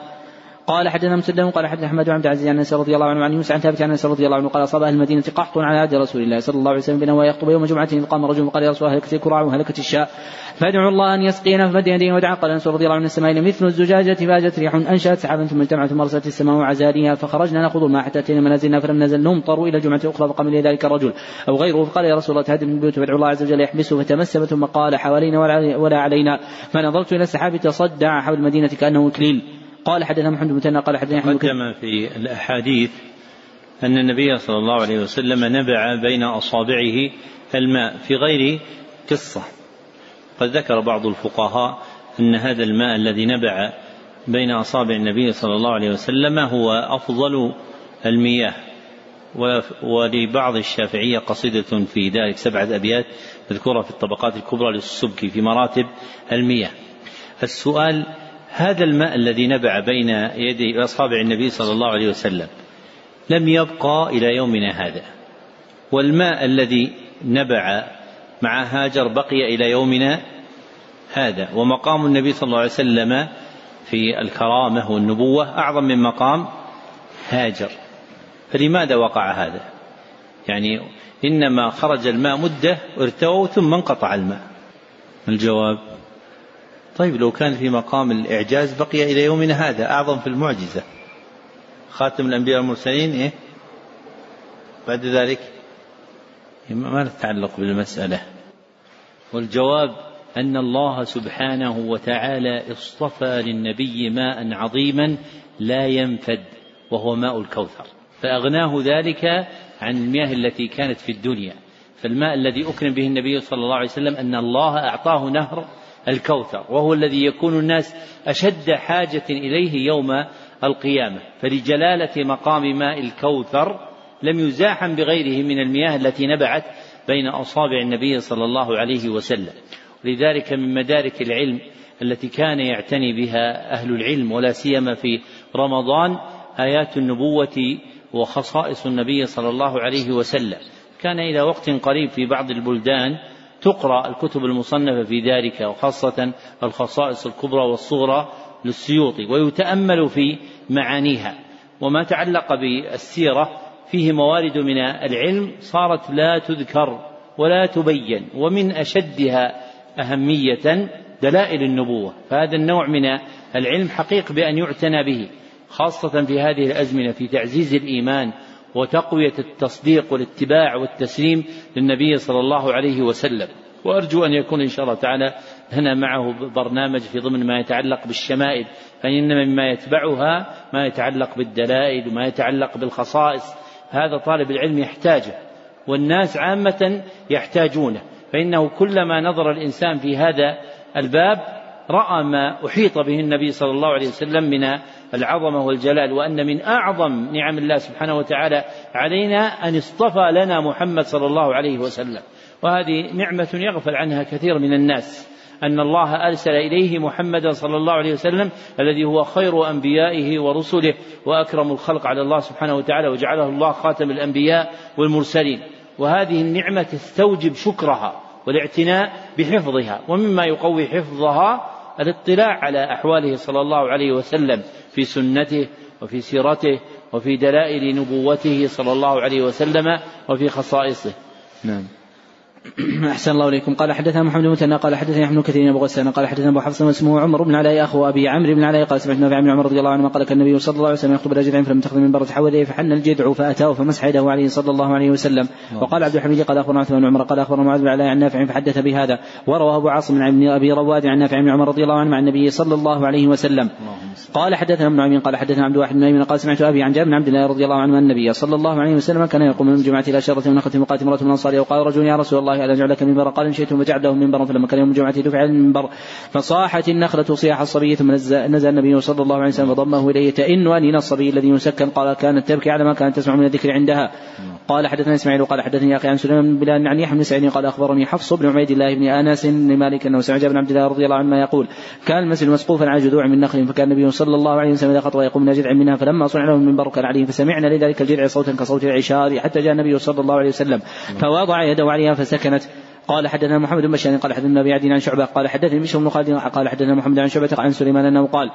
قال حدثنا مسدد قال حدثنا أحمد بن عبد العزيز عن أنس رضي الله عنه عن يوسف عن ثابت عن أنس رضي الله عنه قال أصاب أهل المدينة قحط على عهد رسول الله صلى الله عليه وسلم بينما يخطب يوم جمعة فقام رجل وقال يا رسول الله هلكت الكراع وهلكت الشاء فادعوا الله أن يسقينا فمد يديه ودعا قال أنس رضي الله عنه السماء مثل الزجاجة فاجت ريح أنشأت سحابا ثم اجتمعت ثم أرسلت السماء عزاريها فخرجنا ناخذ الماء حتى أتينا منازلنا فلم نزل نمطر إلى الجمعه الاخرى فقام الي ذلك الرجل أو غيره فقال يا رسول الله تهدم البيوت فادعوا الله عز وجل يحبسه فتمسم ثم قال حوالينا ولا علينا فنظرت إلى السحاب تصدع حول المدينة كأنه إكليل. قال حدثنا محمد بن قال حدثنا قدم في الأحاديث أن النبي صلى الله عليه وسلم نبع بين أصابعه الماء في غير قصة. قد ذكر بعض الفقهاء أن هذا الماء الذي نبع بين أصابع النبي صلى الله عليه وسلم هو أفضل المياه. ولبعض الشافعية قصيدة في ذلك سبعة أبيات مذكورة في الطبقات الكبرى للسبكي في مراتب المياه. السؤال هذا الماء الذي نبع بين يدي أصابع النبي صلى الله عليه وسلم لم يبقى إلى يومنا هذا. والماء الذي نبع مع هاجر بقي إلى يومنا هذا. ومقام النبي صلى الله عليه وسلم في الكرامة والنبوة أعظم من مقام هاجر. فلماذا وقع هذا؟ يعني إنما خرج الماء مدة ارتووا ثم انقطع الماء. الجواب؟ طيب لو كان في مقام الإعجاز بقي إلى يومنا هذا أعظم في المعجزة. خاتم الأنبياء والمرسلين إيه؟ بعد ذلك ما نتعلق بالمسألة. والجواب أن الله سبحانه وتعالى اصطفى للنبي ماء عظيما لا ينفد وهو ماء الكوثر. فأغناه ذلك عن المياه التي كانت في الدنيا. فالماء الذي أكرم به النبي صلى الله عليه وسلم أن الله أعطاه نهر الكوثر وهو الذي يكون الناس أشد حاجة إليه يوم القيامة. فلجلالة مقام ماء الكوثر لم يزاحم بغيره من المياه التي نبعت بين أصابع النبي صلى الله عليه وسلم. لذلك من مدارك العلم التي كان يعتني بها أهل العلم ولا سيما في رمضان آيات النبوة وخصائص النبي صلى الله عليه وسلم. كان إلى وقت قريب في بعض البلدان تقرأ الكتب المصنفة في ذلك وخاصة الخصائص الكبرى والصغرى للسيوطي ويتأمل في معانيها. وما تعلق بالسيرة فيه موارد من العلم صارت لا تذكر ولا تبين ومن أشدها أهمية دلائل النبوة. فهذا النوع من العلم حقيق بأن يعتنى به خاصة في هذه الأزمنة في تعزيز الإيمان وتقوية التصديق والاتباع والتسليم للنبي صلى الله عليه وسلم. وأرجو أن يكون إن شاء الله تعالى لنا معه برنامج في ضمن ما يتعلق بالشمائل فإن مما يتبعها ما يتعلق بالدلائل وما يتعلق بالخصائص. هذا طالب العلم يحتاجه والناس عامة يحتاجونه. فإنه كلما نظر الإنسان في هذا الباب رأى ما أحيط به النبي صلى الله عليه وسلم من العظمة والجلال وأن من أعظم نعم الله سبحانه وتعالى علينا أن اصطفى لنا محمد صلى الله عليه وسلم. وهذه نعمة يغفل عنها كثير من الناس أن الله أرسل إليه محمدا صلى الله عليه وسلم الذي هو خير أنبيائه ورسله وأكرم الخلق على الله سبحانه وتعالى وجعله الله خاتم الأنبياء والمرسلين. وهذه النعمة تستوجب شكرها والاعتناء بحفظها ومما يقوي حفظها الاطلاع على أحواله صلى الله عليه وسلم. في سنته وفي سيرته وفي دلائل نبوته صلى الله عليه وسلم وفي خصائصه. نعم. أحسن الله إليكم. قال حدثنا محمد بن مثنى قال حدثنا ابن كثير أبو غسان قال حدثنا أبو حفص اسمه عمر بن علاء أخو أبي عمرو بن علاء قال سمعت نافع بن عمر رضي الله عنه قال كان النبي صلى الله عليه وسلم يخطب إلى جذع فلم تخذ من برة حوله فحن الجذع فأتاه فمسح يده عليه صلى الله عليه وسلم. وقال عبد الحميد قال أخبرنا عثمان بن عمر قال أخبرنا معاذ بن علاء عن نافع فحدث بهذا. وروى أبو عاصم عن أبي رواد عن نافع بن عمر رضي الله عنه مع النبي صلى الله عليه وسلم. قال حدثنا ابن عمين قال حدثنا عبد الواحد بن ايمن قال سمعت أبي عن جابر بن عبد الله رضي الله عنه النبي صلى الله عليه وسلم كان يقوم من الجمعه إلى شره من نخله مقاتل امرأة من الانصار وقال رجل يا رسول الله ألا اجعل لك منبرا قال إن شئتم فجعله منبرا فلما كان يوم الجمعة دفع المنبر فصاحت النخلة صياح الصبي ثم نزل النبي صلى الله عليه وسلم فضمه إليه تئن انين الصبي الذي يسكن. قال كانت تبكي على ما كانت تسمع من الذكر عندها. قال حدثنا إسماعيل وقال حدثني أخي عن سليمان بن عن يحيى بن سعيد قال أخبرني حفص بن عبيد الله بن أنس بن مالك أنه سمع بن عبد الله رضي الله عنه يقول كان المسجد مسقوفا على جذوع من نخل فكان النبي صلى الله عليه وسلم إذا خطب يقوم من جذع منها فلما صنع له المنبر كان عليه فسمعنا لذلك الجذع صوتا كصوت العشار حتى جاء النبي صلى الله عليه وسلم فوضع يده عليها فسكنت قال حدثنا محمد بن بشار قال حدثنا أبي عدي عن شعبة قال حدثني بشر بن خالد قال حدثنا محمد عن شعبة عن سليمان أنه قال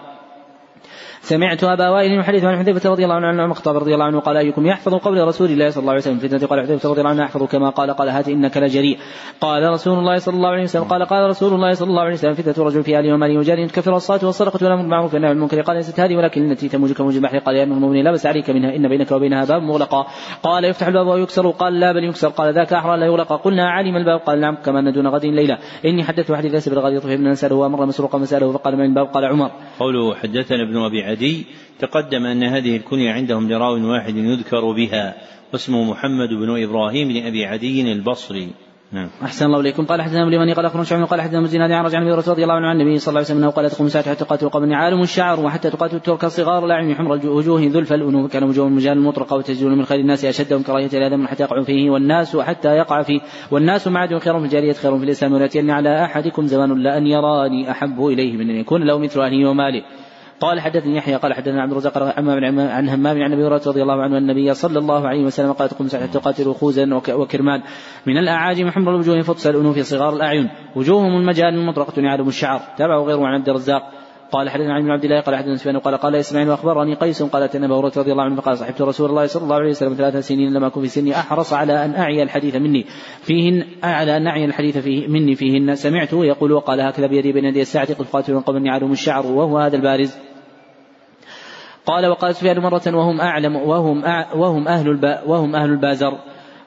سمعت أبا وائل يحدث عن حذيفة رضي الله عنه عن الخطاب رضي الله عنه قال أيكم يحفظ قول رسول الله صلى الله عليه وسلم فتنه قال حذيفة رضي الله عنه أحفظ كما قال قال هات إنك لجريء. قال رسول الله صلى الله عليه وسلم قال قال رسول الله صلى الله عليه وسلم فتنة رجل في اهله وماله وجاره تكفر الصلاة والصدقة والأمر بالمعروف والنهي المنكر. قال ليست هذه ولكن التي تموج كموج البحر. قال يا المؤمنين لا بس عليك منها. إن بينك وبينها باب مغلقا قال يفتح الباب ويكسر. قال لا بل يكسر. قال ذاك أحرى لا يغلق. قلنا علم الباب. قال نعم كما أن دون غد ليلة. إني حدثت حديث ليس بالغد يطفئ ابن نساله ومر مسروقا فقال من الباب قال عمر. قوله حدثنا ابن أبي عدي تقدم أن هذه الكنية عندهم لراو واحد يذكر بها واسمه محمد بن إبراهيم بن أبي عدي البصري. نعم. أحسن الله إليكم. قال حدثنا لمن قال أخبرنا شعبان قال حدثنا مزيد عن رجع عن رضي الله عنه عن النبي صلى الله عليه وسلم أنه قال تقوم الساعة حتى تقاتل قوم عالم الشعر وحتى تقاتل الترك صغار الأعين حمر الوجوه ذلف الأنوف كان وجوه المجال المطرقة وتجدون من خير الناس أشدهم كراهية الآدم حتى يقع فيه والناس حتى يقع فيه والناس معد خير في الجارية خير في الإسلام ولاتين على أحدكم زمان لأن يراني أحب إليه من أن يكون له مثل أهله وماله. قال حدثني يحيى قال حدثنا عبد الرزاق عن همام عن أبي هريرة رضي الله عنه النبي صلى الله عليه وسلم قال تقوم ساعه تقاتل خوزا وكرمان. من الأعاجم حمر الوجوه فطس الانوف صغار الأعين. وجوههم المجال المطرقه يعلم الشعر. تابعه غيره عن عبد الرزاق. قال حدثنا عن عبد الله قال حدثنا سفيان قال قال إسماعيل واخبرني قيس قال اتنا أبو رضي الله عنه فقال صحبت رسول الله صلى الله عليه وسلم ثلاث سنين لم أكن في سني. أحرص على أن أعي الحديث مني. فيهن على أن أعي الحديث فيه مني فيهن. سمعته يقول وقال هكذا بيدي بين يدي الساعة قد قاتلوا قبل يعلم الشعر وهو هذا البارز. قال وقال سفيان مرة وهم أعلم وهم وهم أهل وهم أهل البازر.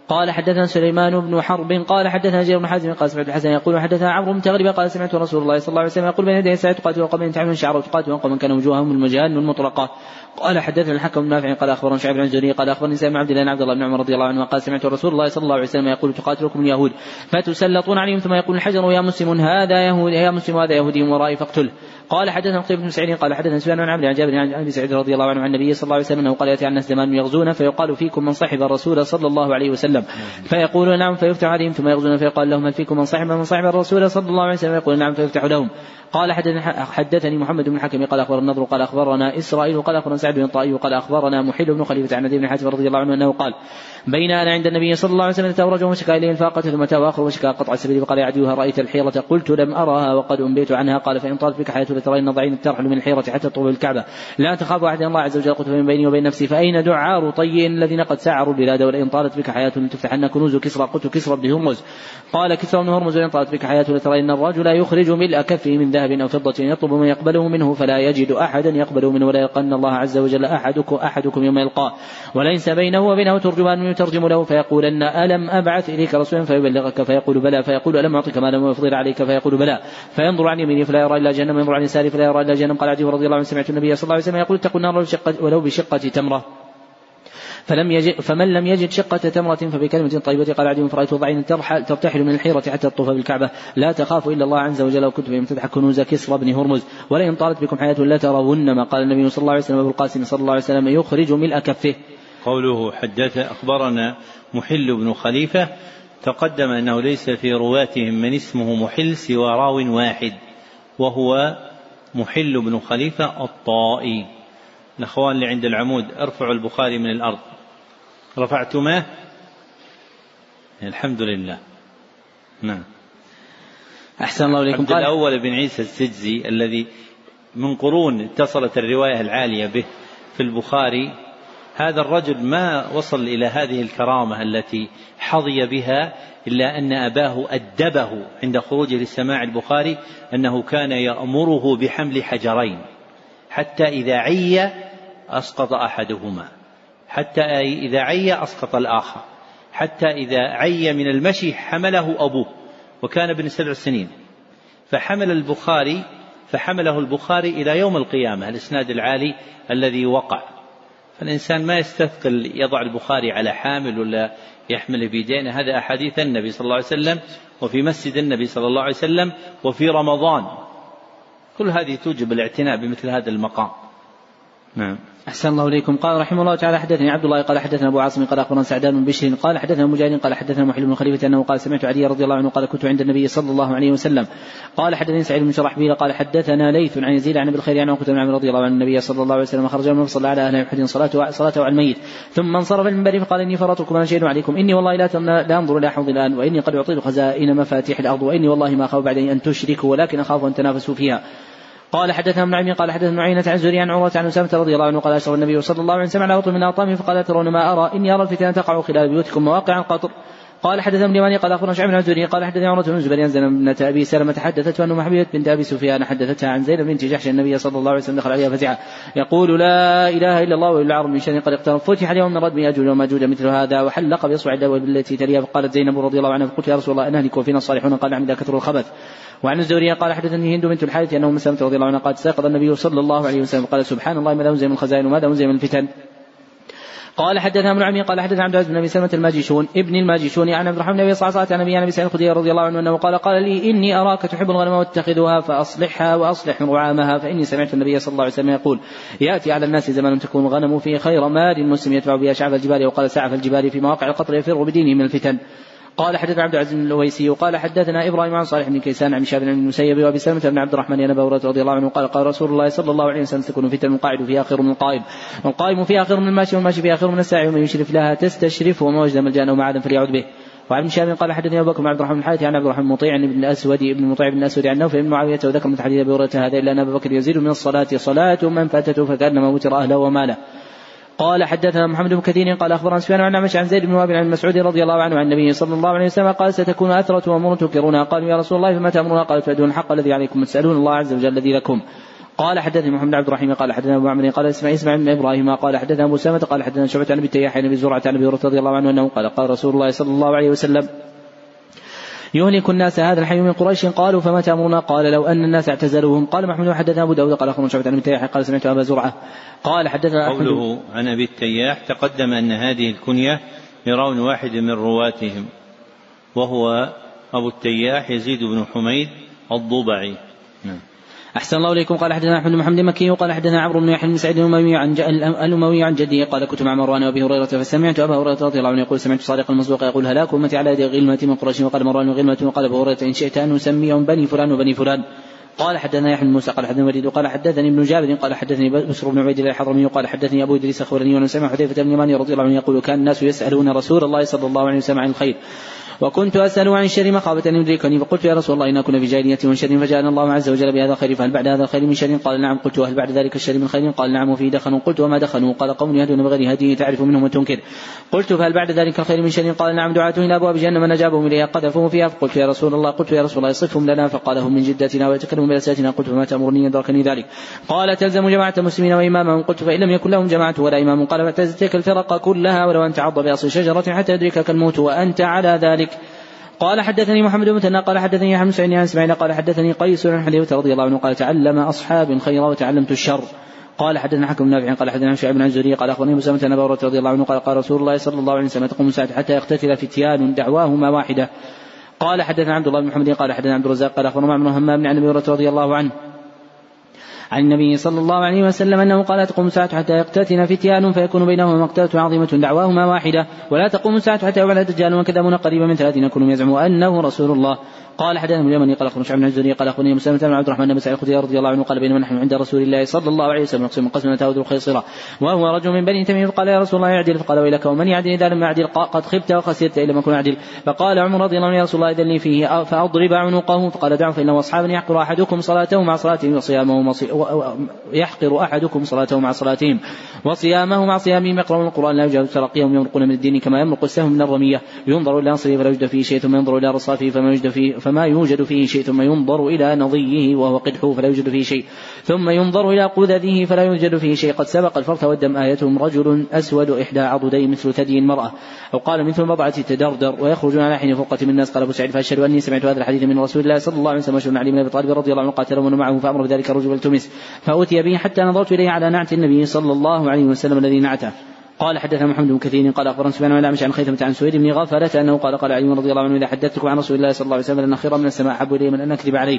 قال حدثنا سليمان بن حرب قال حدثنا جرير بن حازم قال سمعت الحسن يقول حدثنا عمرو بن تغلب قال سمعت رسول الله صلى الله عليه وسلم يقول بين يدي الساعة تقاتل قوم تعمل شعر وتقاتل قوم كان وجوههم المجان المطلقة قال حدثنا الحكم بن نافع قال أخبرنا شعيب بن الزهري قال أخبرني سامع عبد الله بن عبد الله بن عمر رضي الله عنه قال سمعت رسول الله صلى الله عليه وسلم يقول تقاتلكم اليهود فتسلطون عليهم ثم يقول الحجر يا مسلم هذا يهودي يا مسلم هذا يهودي ورائي فاقتله. قال حدثنا قتيبة بن سعيد قال حدثنا سفيان عن عمرو عن جابر عن أبي سعيد رضي الله عنه عن النبي صلى الله عليه وسلم أنه قال ياتي على الناس زمان يغزون فيقال فيكم من صحب الرسول صلى الله عليه وسلم. فيقولون نعم. فيفتح عليهم ثم يغزون فيقال لهم هل فيكم من صحب من صحب الرسول صلى الله عليه وسلم؟ يقول نعم. فيفتح لهم. قال حدثني محمد بن الحكم قال اخبر النضر قال أخبرنا إسرائيل قال أخبرنا سعد بن الطائي قال أخبرنا محل بن خليفة عن بن حاتم رضي الله عنه أنه قال بين أنا عند النبي صلى الله عليه وسلم رجل وشكا إليه الفاقة ثم اتاه اخر وشكا قطع السبيل فقال يا عدوها رأيت الحيره قلت لم اراها وقد انبيت عنها. قال فإن طالت بك حياه لترين ضعين ترحل من الحيرة حتى تطول الكعبة. لا تخاف أحد الله عز وجل قلت من بيني وبين نفسي فأين دعار طي الذين قد سعروا البلاد ولئن طالت بك حياه لتفتحن كنوز كسرى قلت كسرى بن هرمز قال كسرى بن هرمز ولئن طالت بك حياه لترين الرجل يخرج ملء كفه من ذهب أو فضة يطلب من يقبله منه فلا يجد أحدا يقبله منه ولا يلقن الله عز وجل احدكم أحدكم يوم يلقاه. وليس بينه وبينه ترجمان يترجم له فيقولن ألم أبعث إليك رسولا فيبلغك فيقول بلى فيقول ألم اعطك ما لم يفضل عليك فيقول بلى. فينظر عن يمينه فلا يرى إلا جهنم ينظر عن يساره فلا يرى إلا جهنم. قال عدي رضي الله عنه سمعت النبي صلى الله عليه وسلم يقول اتقوا النار ولو بشقة تمرة. فلم يجد فمن لم يجد شقة تمرة فبكلمة طيبة. قال عدي فرأيت ضعين ترتحل من الحيرة حتى تطوف بالكعبة. لا تخاف إلا الله عز وجل. وكنت في تدحك كنوز كسرى بن هرمز. ولئن طالت بكم حياة لا ترون ما قال النبي صلى الله عليه وسلم أبو القاسم صلى الله عليه وسلم يخرج ملء كفه. قوله حدث أخبرنا محل بن خليفة. تقدم أنه ليس في رواتهم من اسمه محل سوى راو واحد. وهو محل بن خليفة الطائي. الأخوان اللي عند العمود ارفعوا البخاري من الأرض. رفعتماه الحمد لله. نعم. أحسن الله إليكم. عبد الأول بن عيسى السجزي الذي من قرون اتصلت الرواية العالية به في البخاري هذا الرجل ما وصل إلى هذه الكرامة التي حظي بها إلا أن أباه أدبه عند خروجه لسماع البخاري أنه كان يأمره بحمل حجرين حتى إذا عي أسقط أحدهما حتى إذا عي أسقط الآخر حتى إذا عي من المشي حمله أبوه وكان ابن سبع سنين. فحمل البخاري فحمله البخاري إلى يوم القيامة الإسناد العالي الذي وقع. فالإنسان ما يستثقل يضع البخاري على حامل ولا يحمل بيدينه هذا أحاديث النبي صلى الله عليه وسلم وفي مسجد النبي صلى الله عليه وسلم وفي رمضان. كل هذه توجب الاعتناء بمثل هذا المقام. نعم. أحسن الله إليكم. قال رحمه الله تعالى حدثني عبد الله قال حدثنا أبو عاصم قال أخبرنا سعدان بن بشر قال حدثنا مجاهد قال حدثنا محل بن خليفة أنه قال سمعت علي رضي الله عنه قال كنت عند النبي صلى الله عليه وسلم. قال حدثني سعيد بن شرحبيل قال حدثنا ليث عن يزيد عن أبي الخير عن عقبة بن رضي الله عنه النبي صلى الله عليه وسلم خرج من صلى على أهل أحد صلاته صلاته على الميت. ثم انصرف المنبر فقال إني فرطكم أنا شهيد عليكم. إني والله لا لا أنظر إلى حوض الآن وإني قد أعطيت خزائن مفاتيح الأرض وإني والله ما أخاف بعد أن تشركوا ولكن أخاف أن تنافسوا فيها. قال حدثنا ابن عمي قال حدثنا عينة عن زوري عن عروة عن أسامة رضي الله عنه قال أشرف النبي صلى الله عليه وسلم على وطن من أطامه فقال ترون ما أرى إني أرى الفتنة تقع خلال بيوتكم مواقع القطر. قال حدثنا ابن يماني قال أخبرنا شعيب بن زوري قال حدثني عروة بن زبير زينب بنت أبي سلمة حدثته ان حبيبة بنت أبي سفيان حدثتها عن زينب بنت جحش النبي صلى الله عليه وسلم دخل عليها فزعا. يقول لا إله إلا الله والا العرب من شان قد اقترب. فتح اليوم من ردم ياجوج وماجوج مثل هذا وحلق باصبع الدواء التي تليها فقالت زينب رضي الله عنها فقلت يا رسول الله انهلك وفينا الصالحون. قال نعم إذا كثر الخبث. وعن الزهري قال حدثني هند بنت الحارث أنه مسلمة رضي الله عنها قالت استيقظ النبي صلى الله عليه وسلم. قال سبحان الله ماذا أنزل من الخزائن وماذا أنزل من الفتن قال حدثنا ابن عمي قال حدثنا عبد العزيز بن أبي سلمة الماجشون ابن الماجشون عن عبد الرحمن بن صعصعة عن أبي سعيد الخدري رضي الله عنه أنه قال قال لي إني أراك تحب الغنم واتخذها فأصلحها وأصلح رعامها فإني سمعت النبي صلى الله عليه وسلم يقول يأتي على الناس زمان تكون الغنم فيه خير مال المسلم يتبع بها شعف الجبال وقال سعف الجبال في مواقع القطر يفر بدينه من الفتن. قال حدثنا عبد العزيز بن الويسي وقال حدثنا إبراهيم عن صالح بن كيسان عن شاب بن المسيب وأبي سلمة بن عبد الرحمن بن ابي رضي الله عنه قال قال رسول الله صلى الله عليه وسلم تكون فتن القاعد فيها خير من القائم والقائم فيها خير من الماشي والماشي فيها خير من الساعي ومن يشرف لها تستشرف وما وجد ملجأ أو معادا فليعد به. وعن شهاب قال حدثني أبو بكر بن عبد الرحمن الحارث عن عبد الرحمن المطيع بن الأسود بن المطيع بن الأسود عن نوفل بن معاوية وذكر من حديث أبي هريرة هذا الا ان أبا بكر يزيد من الصلاة صلاة من فاتته فكأنما وتر أهله وماله. قال حدثنا محمد بن كثير قال أخبرنا سفيان عن عمش عن زيد بن وهب عن مسعود رضي الله عنه عن النبي صلى الله عليه وسلم قال ستكون أثرة وأمور تنكرونها قالوا يا رسول الله فما تامرنا قال تؤدون الحق الذي عليكم وتسألون الله عز وجل الذي لكم. قال حدثني محمد عبد الرحيم قال حدثنا أبو عمرو قال اسمع اسمع من إبراهيم قال حدثنا أبو سامه قال حدثنا شعبة عن أبي التياح عن أبي زرعة عن أبي رضي الله عنه أنه قال قال رسول الله صلى الله عليه وسلم يهلك الناس هذا الحي من قريش قالوا فما تأمرنا؟ قال لو أن الناس اعتزلوهم. قال محمد حدثنا أبو داود قال أخبرنا شعبة عن التياح قال سمعت أبا زرعة. قال حدثنا قوله عن أبي التياح تقدم أن هذه الكنية لرون واحد من رواتهم وهو أبو التياح يزيد بن حميد الضبعي. نعم. أحسن الله إليكم. قال حدثنا أحمد بن محمد مكي وقال حدثنا عمرو بن يحيى بن سعيد الأموي عن الأموي عن جده قال كنت مع مروان وأبي هريرة فسمعت أبا هريرة رضي الله عنه يقول سمعت صادق المصدوق يقول هلاك أمتي على يد غلمة من قريش. وقال مروان وغلمة وقال أبو هريرة إن شئت أن نسميهم بني فلان وبني فلان. قال حدثنا يحيى بن موسى قال حدثنا وليد قال حدثني ابن جابر قال حدثني بشر بن عبيد الله الحضرمي قال حدثني أبو إدريس اخبرني وأنا سمع حذيفة بن يمان رضي الله عنه يقول كان الناس يسألون رسول الله صلى الله عليه وسلم عن الخير. وكنت أسأل عن الشر مخافة أن يدركني فقلت يا رسول الله إنا كنا في جاهلية وشر فجاءنا الله عز وجل بهذا الخير فهل بعد هذا الخير من شر؟ قال نعم. قلت وهل بعد ذلك الشر من خير؟ قال نعم. وفيه دخن قلت وما دخنوا؟ قال قوم يهدون بغير هديه تعرف منهم وتنكر. قلت فهل بعد ذلك الخير من شر؟ قال نعم. دعاة إلى أبواب جهنم من أجابهم إليها؟ قذفوا فيها. فقلت يا رسول الله قلت يا رسول الله صفهم لنا. فقال هم من جدتنا ويتكلمون بلساتنا قلت فما تأمرني يدركني ذلك؟ قال تلزم جماعة المسلمين وإمامهم. قلت فإن لم يكن لهم جماعة ولا إمام. قال فاعتزلتك الفرق كلها ولو أن تعض بأصل شجرة حتى يدركك الموت وأنت على ذلك قال حدثني محمد بن مثنى قال حدثني يحيى بن سعيد عن إسماعيل قال حدثني قيس عن حليفة رضي الله عنه قال تعلم أصحاب الخير وتعلمت الشر. قال حدثنا حكم نافع قال حدثنا شعيب بن عن قال أخبرني مسلمة بن رضي الله عنه قال قال رسول الله صلى الله عليه وسلم تقوم الساعة حتى يقتتل فتيان دعواهما واحدة. قال حدثنا عبد الله بن محمد قال حدثنا عبد الرزاق قال أخبرنا معمر همام عن أبي هريرة رضي الله عنه عن النبي صلى الله عليه وسلم أنه قال تقوم الساعة حتى يقتتن فتيان فيكون بينهما مقتلة عظيمة دعواهما واحدة ولا تقوم الساعة حتى يبعد الدجال وكذبون قريبا من ثلاثين كلهم يزعم أنه رسول الله. قال حدثنا ابن اليمني قال أخبرنا شعب بن الزهري قال أخبرني مسلمة بن عبد الرحمن بن سعيد الخدري رضي الله عنه قال بينما نحن عند رسول الله صلى الله عليه وسلم نقسم قسم تاود الخيصرة وهو رجل من بني تميم فقال يا رسول الله يعدل فقال ويلك ومن يعدل إذا لم يعدل قد خبت وخسرت ان لم يكن عدل فقال عمر رضي الله عنه يا رسول الله اذن لي فيه فأضرب عنقه. فقال دعوا فانه أصحاب يحقر أحدكم صلاته مع صلاته وصيامه يحقر أحدكم صلاته مع صلاتهم وصيامه مع صيامهم. يقرؤون القرآن لا يجاوز ترقيهم يمرقون من الدين كما يمرق السهم من الرمية. ينظر إلى نصره فلا يوجد فيه شيء ثم ينظر إلى رصافه فما يوجد فيه فما يوجد فيه شيء ثم ينظر إلى نضيه وهو قدحه فلا يوجد فيه شيء. ثم ينظر إلى قذذه فلا يوجد فيه شيء. قد سبق الفرث والدم آيتهم رجل أسود إحدى عضدين مثل ثدي المرأة. أو قال مثل بضعة تدردر ويخرجون على حين فرقة من الناس. قال أبو سعيد فأشهد أني سمعت هذا الحديث من رسول الله صلى الله عليه وسلم. وشهد علي بن أبي طالب رضي الله عنه قاتل معه فأمر بذلك الرجل التمس فأتي به حتى نظرت إليه على نعت النبي صلى الله عليه وسلم الذي نعته. قال حدثنا محمد بن كثير قال أخبرنا سفيان عن عن خيثمة عن سويد بن غفلة أنه قال قال علي رضي الله عنه إذا حدثتكم عن رسول الله صلى الله عليه وسلم ان خيرا من السماء أحب الي من أن اكذب عليه.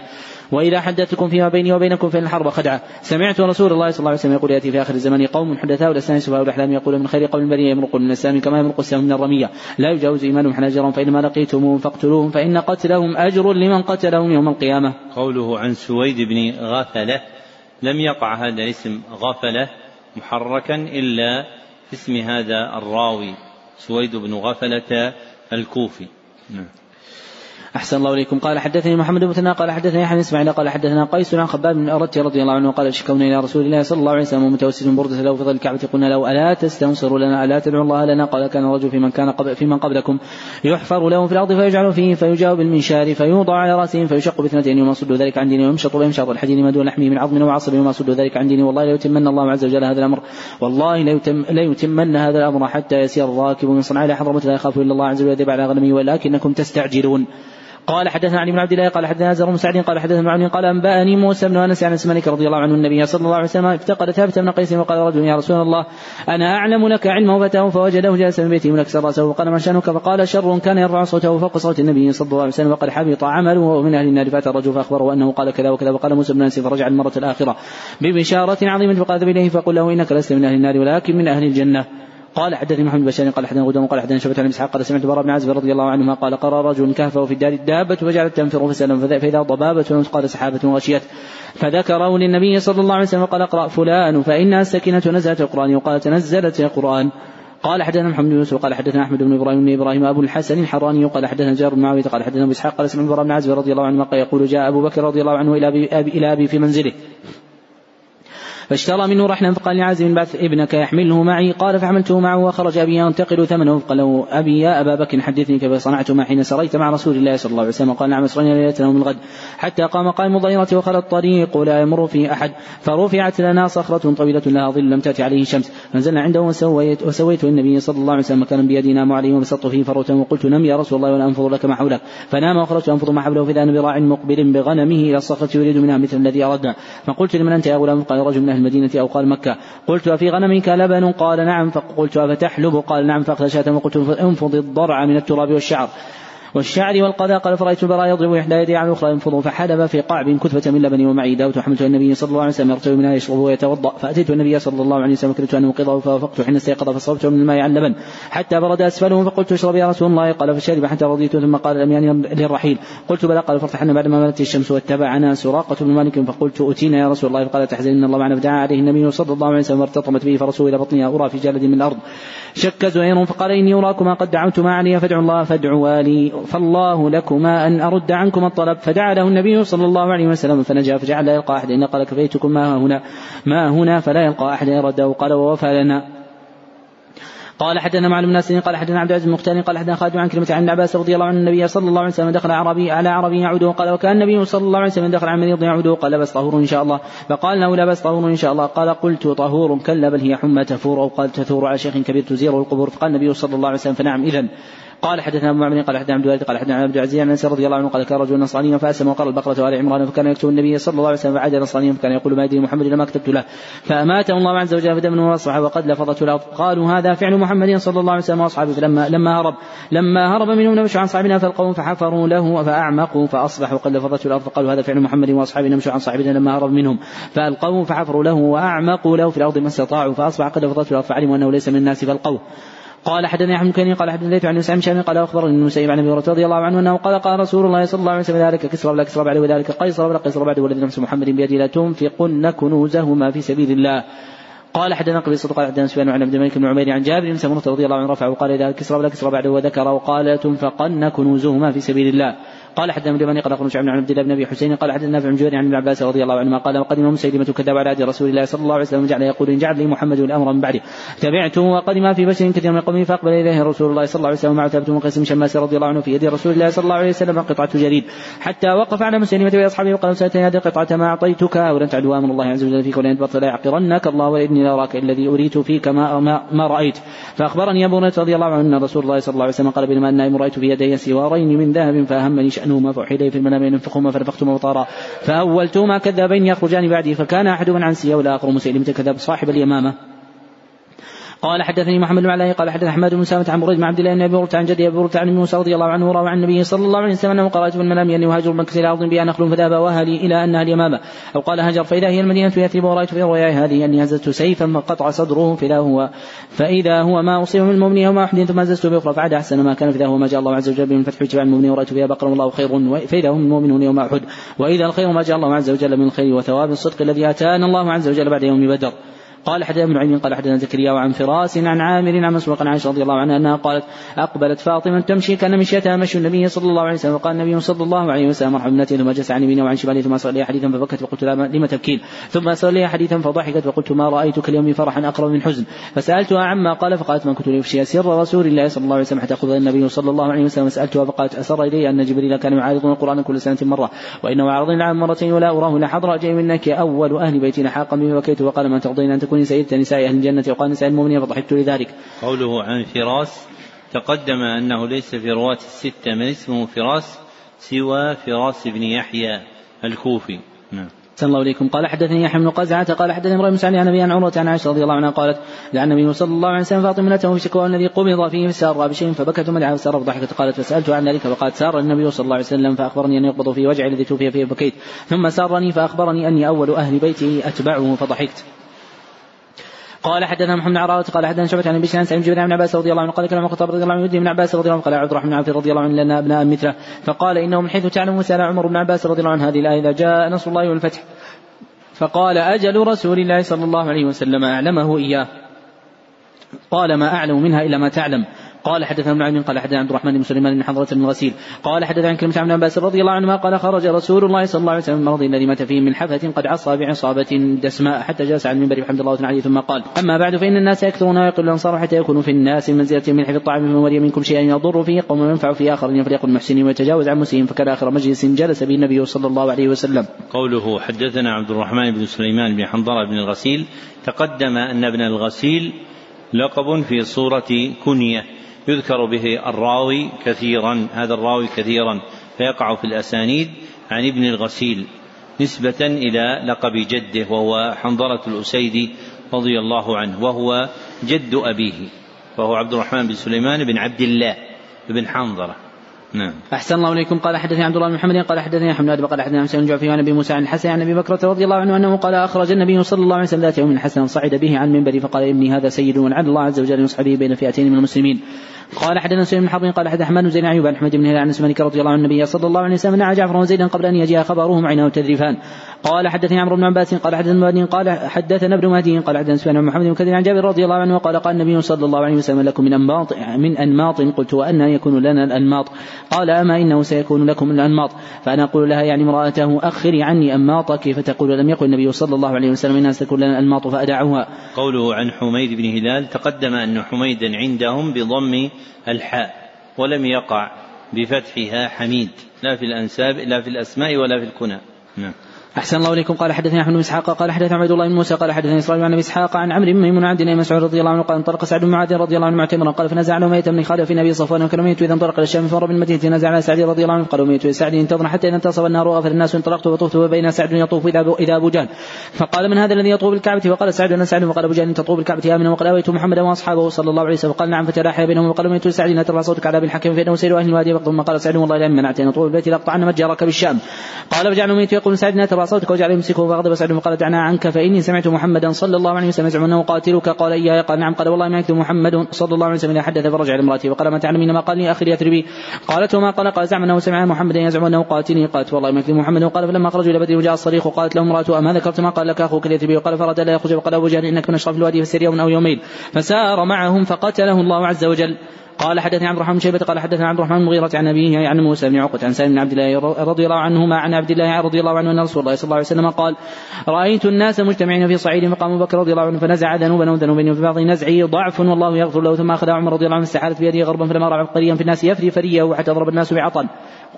وإذا حدثتكم فيما بيني وبينكم فإن الحرب خدعه سمعت رسول الله صلى الله عليه وسلم يقول يأتي في آخر الزمان قوم حدثاء الاسنان سفهاء الأحلام يقول من خير قوم البريه يمرق من السام كما يمرق السهم من الرمية. لا يجاوز إيمانهم حناجرهم فإنما لقيتموهم فاقتلوهم فإن قتلهم أجر لمن قتلهم يوم القيامة. قوله عن سويد بن غافله لم يقع هذا الاسم غفلة محركا إلا اسم هذا الراوي سويد بن غفلة الكوفي. نعم. أحسن الله إليكم. قال حدثني محمد بن مثنى قال حدثني يحيى إسماعيل قال حدثنا قيس عن خباب بن أردت رضي الله عنه قال شكونا إلى رسول الله صلى الله عليه وسلم ومتوسد بردة له في ظل الكعبة قلنا له ألا تستنصر لنا ألا تدعو الله لنا؟ قال كان الرجل في من كان قبل في من قبلكم يحفر له في الأرض فيجعل فيه فيجاوب بالمنشار فيوضع على رأسه فيشق باثنتين وما صد ذلك عن دينه ويمشط ويمشط الحديد ما دون لحمه من عظم وعصب وما صد ذلك عن دينه. والله لا يتمن الله عز وجل هذا الأمر. والله لا يتم لا يتمن هذا الأمر حتى يسير الراكب من صنعاء لا يخاف إلا الله عز وجل على غنمه ولكنكم تستعجلون. قال حدثنا علي بن عبد الله قال حدثنا زر بن سعد قال حدثنا معن قال أنبأني موسى بن أنس عن اسمانك رضي الله عنه النبي صلى الله عليه وسلم افتقد ثابت بن قيس وقال رجل يا رسول الله أنا أعلم لك علمه فتاه فوجده جالسا في بيته ملكسر رأسه وقال ما شأنك؟ فقال شر كان يرفع صوته فوق صوت النبي صلى الله عليه وسلم وقد حبط عمله وهو من أهل النار فأتى الرجل فأخبره أنه قال كذا وكذا وقال موسى بن أنس فرجع المرة الآخرة ببشارة عظيمة فقال إليه فقل له إنك لست من أهل النار ولكن من أهل الجنة. قال حدثني محمد بن قال حدثنا غدوم قال حدثنا شبة عن إسحاق قال سمعت براء بن عازب رضي الله عنهما قال قرى رجل كهفه في الدار الدابة فجعلت تنفر فسلم فإذا ضبابة قال سحابة غشيت. فذكره للنبي صلى الله عليه وسلم قال اقرأ فلان فإنها السكينة نزلت القرآن وقال تنزلت القرآن. قال حدثنا محمد بن يوسف قال حدثنا أحمد بن إبراهيم بن إبراهيم أبو الحسن الحراني قال حدثنا جار بن معاوية قال حدثنا أبو إسحاق قال سمعت بن عازب رضي الله عنه يقول جاء أبو بكر رضي الله عنه إلى ابي, إلى أبي في منزله. فاشترى منه رحلا فقال لعازم بعث ابنك يحمله معي. قال فحملته معه وخرج أبي ينتقل ثمنه. فقال أبي يا أبا بكر حدثني كيف صنعت ما حين سريت مع رسول الله صلى الله عليه وسلم. قال نعم اسرينا ليلة من الغد. حتى قام قائم الظهيرة وخلى الطريق لا يمر فيه أحد. فرفعت لنا صخرة طويلة لها ظل لم تأتي عليه شمس فنزلنا عنده وسويت وسويت النبي صلى الله عليه وسلم مكانا بيدي نام عليه وبسطت فيه فروة. وقلت نم يا رسول الله ولا انفض لك ما حولك. فنام وخرجت انفض ما حوله أنا براع مقبل بغنمه إلى الصخرة يريد منها مثل الذي أردنا. فقلت لمن أنت يا غلام؟ قال رجل من أهل المدينة أو قال مكة. قلت أفي غنمك لبن؟ قال نعم. فقلت أفتحلب؟ قال نعم. فأخذ شاة وقلت انفض الضرع من التراب والشعر. والشعر والقذى قال فرأيت البراء يضرب إحدى يديه على الأخرى ينفض فحلب في قعب كثبة من لبن ومعي داوت وحملت النبي صلى الله عليه وسلم يرتوي منها يشرب ويتوضأ. فأتيت النبي صلى الله عليه وسلم كرهت أن أوقظه فوافقت حين استيقظ فصرفت من الماء على اللبن حتى برد أسفله فقلت اشرب يا رسول الله. قال فشرب حتى رضيت ثم قال لم يعني للرحيل. قلت بلى. قال فارتحلنا بعدما مالت الشمس واتبعنا سراقة بن مالك. فقلت أتينا يا رسول الله. فقال تحزن إن الله معنا. فدعا عليه النبي صلى الله عليه وسلم وارتطمت به. فرسول إلى بطنها أرى في جلد من الأرض. شك زهير فقال إني أراكما. قد دعوتما علي. فادعوا الله. فادعوا لي فالله لكما أن أرد عنكما الطلب. فدعا له النبي صلى الله عليه وسلم فنجا فجعل لا يلقى أحد. إن قال كفيتكم ما هنا ما هنا فلا يلقى أحد. يرده قال ووفى لنا. قال حدثنا معلم الناس قال حدثنا عبد العزيز المختار قال حدثنا خالد عن كلمة عن عباس رضي الله عنه النبي صلى الله عليه وسلم دخل عربي على عربي يعوده قال وكان النبي صلى الله عليه وسلم دخل على مريض يعوده قال بس طهور إن شاء الله. فقال له لا بس طهور إن شاء الله. قال قلت طهور كلا بل هي حمى تفور أو قال تثور على شيخ كبير تزيره القبور. فقال النبي صلى الله عليه وسلم فنعم اذا قال حدثنا أبو معمر قال حدثنا عبد الوارث قال حدثنا عبد العزيز عن أنس رضي الله عنه قال كان رجل نصراني فأسلم وقرا البقره وال عمران فكان يكتب النبي صلى الله عليه وسلم فعاد نصرانيا فكان يقول ما يدري محمد لما كتبت له. فأماته الله عز وجل فدمه واصبح وقد لفظته الأرض. قالوا هذا فعل محمد صلى الله عليه وسلم وأصحابه. فلما لما هرب لما هرب منهم نمشوا عن صاحبنا فالقوم فحفروا له فأعمقوا فأصبحوا قد لفظته الأرض فقالوا هذا فعل محمد وأصحابه نمشوا عن صاحبنا لما هرب منهم. فالقوم فحفروا له وأعمقوا له في الأرض ما استطاعوا فأصبح قد لفظته الأرض فعلموا أنه ليس من الناس فالقوه قال حدثني احمد كني قال حدثني عن سعيد شامي قال أخبرني ابن مسيب عن أبي هريرة رضي الله عنه أنه قال قال رسول الله صلى الله عليه وسلم ذلك كسرى ولا كسرى بعد وذلك قيصر ولا قيصر بعد والذي نفس محمد بيده لا تنفقن كنوزهما في سبيل الله. قال حدثنا قبيصة قال حدثنا سفيان عن عبد الملك بن عمير عن جابر بن سمرة رضي الله عنه رفعه وقال إذا كسرى ولا كسرى بعده وذكر وقال تنفقن كنوزهما في سبيل الله. قال حدثنا أبو اليمان قال حدثنا شعيب عن عبد الله بن أبي حسين قال حدثنا نافع بن عن ابن عباس رضي الله عنهما قال قدم مسيلمة الكذاب على عهد رسول الله صلى الله عليه وسلم جعل يقول إن جعل لي محمد الأمر من بعده. تبعته وقدم في بشر كثير من قومه فأقبل إليه رسول الله صلى الله عليه وسلم مع ثابت بن قيس بن شماس رضي الله عنه في يد رسول الله صلى الله عليه وسلم قطعة جريد. حتى وقف على مسيلمة واصحابه فقال لو سألتني هذه القطعة ما أعطيتكها؟ ولن تعدو أمر الله عز وجل فيك ولئن أدبرت ليعقرنك الله واني لاراك الذي أريت فيك ما, ما, ما رأيت. فأخبرني أبو رضي الله عنه أن رسول الله صلى الله عليه وسلم قال بينما أنا نائم رأيت في يدي سوارين من ذهب فأهمني شانهما فأوحي إلي في المنام أن انفخهما فنفختهما فطارا فاولتهما كذابين يخرجان بعدي فكان أحدهما عن سيا والآخر مسيلمه كذاب صاحب اليمامة؟ قال حدثني محمد بن علاء قال حدث أحمد بن سامة عن بريد مع عبد الله بن أبي عن جدي أبي عن موسى رضي الله عنه وروى عن النبي صلى الله عليه وسلم أنه قرات في المنام اني اهاجر مكه إلى ارض بها نخل فذهب وأهلي إلى انها اليمامه أو قال هاجر فإذا هي المدينة يثرب ورأيت في رؤياي هذه أني هززت سيفا فقطع صدره فإذا هو فإذا هو ما أصيب من المؤمن يوم احد ثم هززت باخرى فعاد أحسن ما كان فإذا هو ما جاء الله عز وجل من فتح اتباع المؤمنين ورأيت فيها بقرا والله خير فإذا هم المؤمنون يوم أحد. وإذا الخير ما جاء الله عز وجل من الخير وثواب الصدق الذي آتانا الله عز وجل بعد يوم بدر. قال حدثنا ابن عين قال حدثنا زكريا وعن فراس عن عامر عن مسروق عن عائشة رضي الله عنها أنها قالت أقبلت فاطمة تمشي كان مشيتها مشي النبي صلى الله عليه وسلم وقال النبي صلى الله عليه وسلم مرحبا ابنتي ثم جلس عن يمينه وعن شماله ثم اسال حديثا فبكت فقلت لما تبكين؟ ثم اسال حديثا فضحكت فقلت ما رأيتك اليوم فرحا أقرب من حزن؟ فسالتها عما قال فقالت ما كنت لافشي سر رسول الله صلى الله عليه وسلم حتى قبل النبي صلى الله عليه وسلم. سالتها فقالت أسر إلي أن جبريل كان يعارضون القرآن كل سنة مرة وإنه عرضني العام مرتين ولا أراه لحضر أجي منك أول أهل بيتنا حاقا به وكيت وقال ما ترضين أن تكوني سيدة نساء أهل الجنة وقال نساء المؤمنين فضحكت لذلك. قوله عن فراس تقدم أنه ليس في رواة الستة من اسمه فراس سوى فراس بن يحيى الكوفي. نعم. صلى الله عليكم قال حدثني يحيى بن قزعة قال حدثني إبراهيم بن عن أبي عن عروة عن عائشة رضي الله عنها قالت لعن النبي صلى الله عليه وسلم فاطمة في شكوى الذي قبض فيه فسار بشيء فبكت ثم دعا فضحكت قالت فسألت عن ذلك فقالت سار النبي صلى الله عليه وسلم فأخبرني أن يقبض في وجع الذي توفي فيه فبكيت ثم سارني فأخبرني أني أول أهل بيته أتبعه فضحكت. قال حدثنا محمد بن عراوة قال حدثنا شعبة عن بشير عن سعيد بن عباس رضي الله عنه قال كلام الخطاب رضي الله عنه ابن عباس رضي الله عنه قال عبد الرحمن بن عوف رضي الله عنه لنا ابناء مثله فقال إنه من حيث تعلم سال عمر بن عباس رضي الله عنه هذه الآية إذا جاء نصر الله والفتح. فقال أجل رسول الله صلى الله عليه وسلم أعلمه إياه. قال ما أعلم منها إلا ما تعلم. قال حدثنا ابن عبد قال حدثنا عبد الرحمن بن سليمان بن حضرة بن غسيل. قال حدثنا عن كلمة عن عباس رضي الله عنهما قال خرج رسول الله صلى الله عليه وسلم المرض الذي مات فيه من حفة قد عصى بعصابة دسماء حتى جلس على المنبر بحمد الله تعالى ثم قال أما بعد فإن الناس يكثرون ويقل الأنصار حتى يكونوا في الناس من منزلة من حفظ الطعام فمن ولي منكم شيئا يضر فيه قوم ينفع في آخر فليقل محسنين ويتجاوز عن مسلم فكان آخر مجلس جلس به النبي صلى الله عليه وسلم. قوله حدثنا عبد الرحمن بن سليمان بن حنظلة بن الغسيل. تقدم أن ابن الغسيل لقب في صورة كنية. يذكر به الراوي كثيرا هذا الراوي كثيرا فيقع في الأسانيد عن ابن الغسيل نسبة إلى لقب جده وهو حنظلة الأسيدي رضي الله عنه وهو جد أبيه وهو عبد الرحمن بن سليمان بن عبد الله بن حنظلة. نعم. أحسن الله إليكم. قال حدثني عبد الله بن محمد قال حدثني حماد قال حدثني عن سعيد جعفي عن أبي موسى عن الحسن عن أبي بكرة رضي الله عنه أنه قال أخرج النبي صلى الله عليه وسلم ذات يوم حسنا صعد به عن منبري فقال إني هذا سيد ولعل الله عز وجل يصحى به بين فئتين من المسلمين. قال حدثنا سليم بن حرب قال حدث أحمد بن زين أيوب عن أحمد بن هلال عن مالك رضي الله عن النبي صلى الله عليه وسلم نعى جعفر وزيدا قبل أن يجيء خبرهم عينه تذرفان قال حدثني عمرو بن عباس قال حدثنا ابن قال حدثنا ابن مهدي قال حدثنا سفيان بن محمد بن كثير عن جابر رضي الله عنه وقال قال النبي صلى الله عليه وسلم لكم من أنماط من أنماط قلت وأن يكون لنا الأنماط. قال أما إنه سيكون لكم الأنماط؟ فأنا أقول لها يعني امرأته أخري عني أنماطك فتقول لم يقل النبي صلى الله عليه وسلم إنها ستكون لنا الأنماط فأدعوها. قوله عن حميد بن هلال تقدم أن حميدا عندهم بضم الحاء ولم يقع بفتحها حميد لا في الأنساب لا في الأسماء ولا في الكنى نعم. أحسن الله إليكم. قال حدثني أحمد بن إسحاق قال حدثنا عبد الله بن موسى قال حدثني إسرائيل عن أبي إسحاق عن عمرو بن ميمون عن عبد مسعود رضي الله عنه قال انطلق سعد بن معاذ رضي الله عنه معتمرا قال فنزع له ميتا من خالد في نبي صفوان ميت إذا انطلق إلى الشام فمر بالمدينة نزع على سعد رضي الله عنه قال ميت سعد انتظر حتى إذا انتصف النار وغفل الناس انطلقت وطفت وبين سعد يطوف إذا إذا أبو جهل. فقال من هذا الذي يطوف بالكعبة؟ وقال سعد أنا سعد. وقال أبو جهل تطوف بالكعبة آمنا وقال أويت محمدا وأصحابه؟ صلى الله عليه وسلم. قال نعم فتلاحى بينهم. وقال ميت سعد لا ترفع صوتك على ابن الحكم فإنه سير أهل الوادي. ثم قال سعد والله لئن منعت أن أطوف البيت لأقطعن متجرك بالشام. قال فجعل ميت. يقول سعد لا ترفع صوتك وجعل يمسكه فغضب سعد وقال دعنا عنك فإني سمعت محمدا صلى الله عليه وسلم يزعم أنه قاتلك. قال إياه قال نعم. قال والله ما يكتب محمد صلى الله عليه وسلم إذا حدث فرجع إلى امرأته وقال ما تعلمين ما قال لي؟ أخي يثربي قالت وما قال؟ قال زعم أنه سمع محمدا يزعم أنه قاتلني. قالت والله ما يكتب محمد. قال فلما خرجوا إلى بدر وجاء الصريخ وقالت له امرأته أما ذكرت ما قال لك أخوك اليثربي وقال فرد لا يخرج. وقال أبو جهل إنك من أشرف الوادي فسير يوم أو يومين. فسار معهم فقتله الله عز وجل. قال حدثني عبد الرحمن بن شيبة قال حدثنا عبد الرحمن المغيرة عن أبيه عن موسى بن عقبة عن سالم بن عبد الله رضي الله عنهما عن عبد الله رضي الله عنه أن رسول الله صلى الله عليه وسلم قال رأيت الناس مجتمعين في صعيد فقام بكر رضي الله عنه فنزع ذنوبا وذنوبا في بعض نزعه ضعف والله يغفر له ثم أخذ عمر رضي الله عنه استحالت بيده غربا فلما رأى عبقريا في الناس يفري فريه حتى ضرب الناس بعطن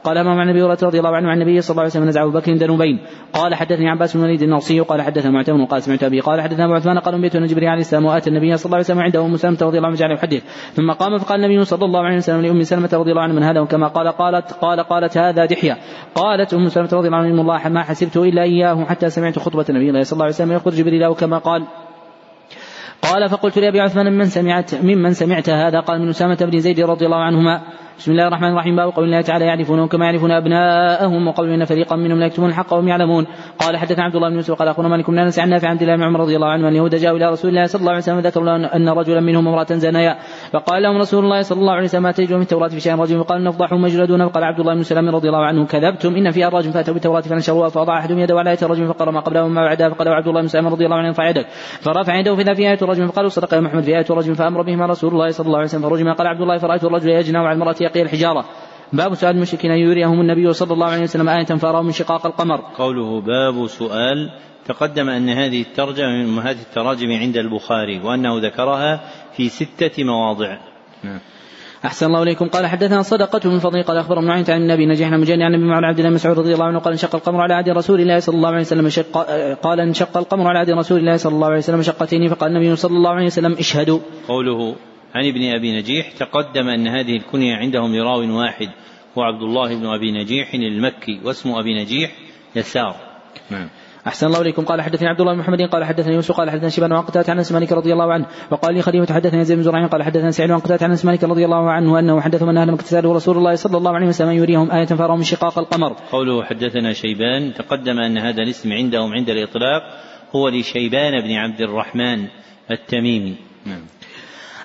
قال امام عن أبي هريرة رضي الله عنه؟ عن النبي صلى الله عليه وسلم نزع أبو بكر ذنوبين قال حدثني عباس بن وليد النصي قال حدثنا معتمر قال سمعت أبي قال حدثنا أبو عثمان قال بيت جبريل عليه السلام وآتى النبي صلى الله عليه وسلم عنده أم سلمة رضي الله عنه جعل يحدث. ثم قام فقال النبي صلى الله عليه وسلم لأم سلمة رضي الله عنه من هذا وكما قال قالت قال قالت هذا دحية. قالت أم سلمة رضي الله عنه الله ما حسبت إلا إياه حتى سمعت خطبة النبي صلى الله عليه وسلم. يقول جبريل كما قال قال فقلت لأبي عثمان ممن سمعت ممن سمعت هذا؟ قال من أسامة بن زيد رضي الله عنهما. بسم الله الرحمن الرحيم. باب قول الله تعالى يعرفونهم كما يعرفون أبناءهم. وقول إن فريقا منهم لا يكتمون الحق وهم يعلمون. قال حدثنا عبد الله بن يوسف قال اخونا مالك بن أنس عن نافع عبد الله بن عمر رضي الله عنه ان اليهود جاءوا إلى رسول الله صلى الله عليه وسلم ذكروا ان رجلا منهم امرأة زنايا فقال لهم رسول الله صلى الله عليه وسلم ما تجدون من التوراة في شيء رجل؟ وقال نفضحوا مجلدون فقال عبد الله بن سلام رضي الله عنه كذبتم. إن فيها الرجل فأتوا بالتوراة فنشروها فوضع أحدهم يده على إيه الرجل فقرأ ما قبله وما بعدها فقال عبد الله بن سلام رضي الله عنه ارفع يدك. فرفع يده فإذا في آية الرجل فقالوا صدق يا محمد. في آية الرجل فأمر بهما رسول الله صلى الله عليه وسلم فرجم قال عبد الله. فرأيت الرجل يجنى على المرأة يقي الحجارة. باب سؤال المشركين أن يريهم النبي صلى الله عليه وسلم آية فأروا من شقاق القمر. قوله باب سؤال تقدم أن هذه الترجمة من أمهات التراجم عند البخاري وأنه ذكرها في ستة مواضع. نعم. أحسن الله إليكم. قال حدثنا صدقة من فضل قال أخبر ابن عن النبي نجحنا مجاني عن النبي مع عبد الله مسعود رضي الله عنه قال انشق القمر على عهد رسول الله صلى الله عليه وسلم شق قال انشق القمر على عهد رسول الله صلى الله عليه وسلم شقتين فقال النبي صلى الله عليه وسلم اشهدوا. قوله عن ابن أبي نجيح تقدم أن هذه الكنية عندهم لراو واحد هو عبد الله بن أبي نجيح المكي واسم أبي نجيح يسار نعم أحسن الله إليكم قال حدثني عبد الله بن محمد قال حدثني يوسف قال حدثني شيبان وعن قتادة عن مالك رضي الله عنه وقال لي خليفة حدثني زيد بن زرعين قال حدثني سعيد وعن قتادة عن مالك رضي الله عنه أنه حدثهم أن أهل مكة رسول الله صلى الله عليه وسلم يريهم آية فأروا من شقاق القمر. قوله حدثنا شيبان تقدم أن هذا الاسم عندهم عند الإطلاق هو لشيبان بن عبد الرحمن التميمي. نعم.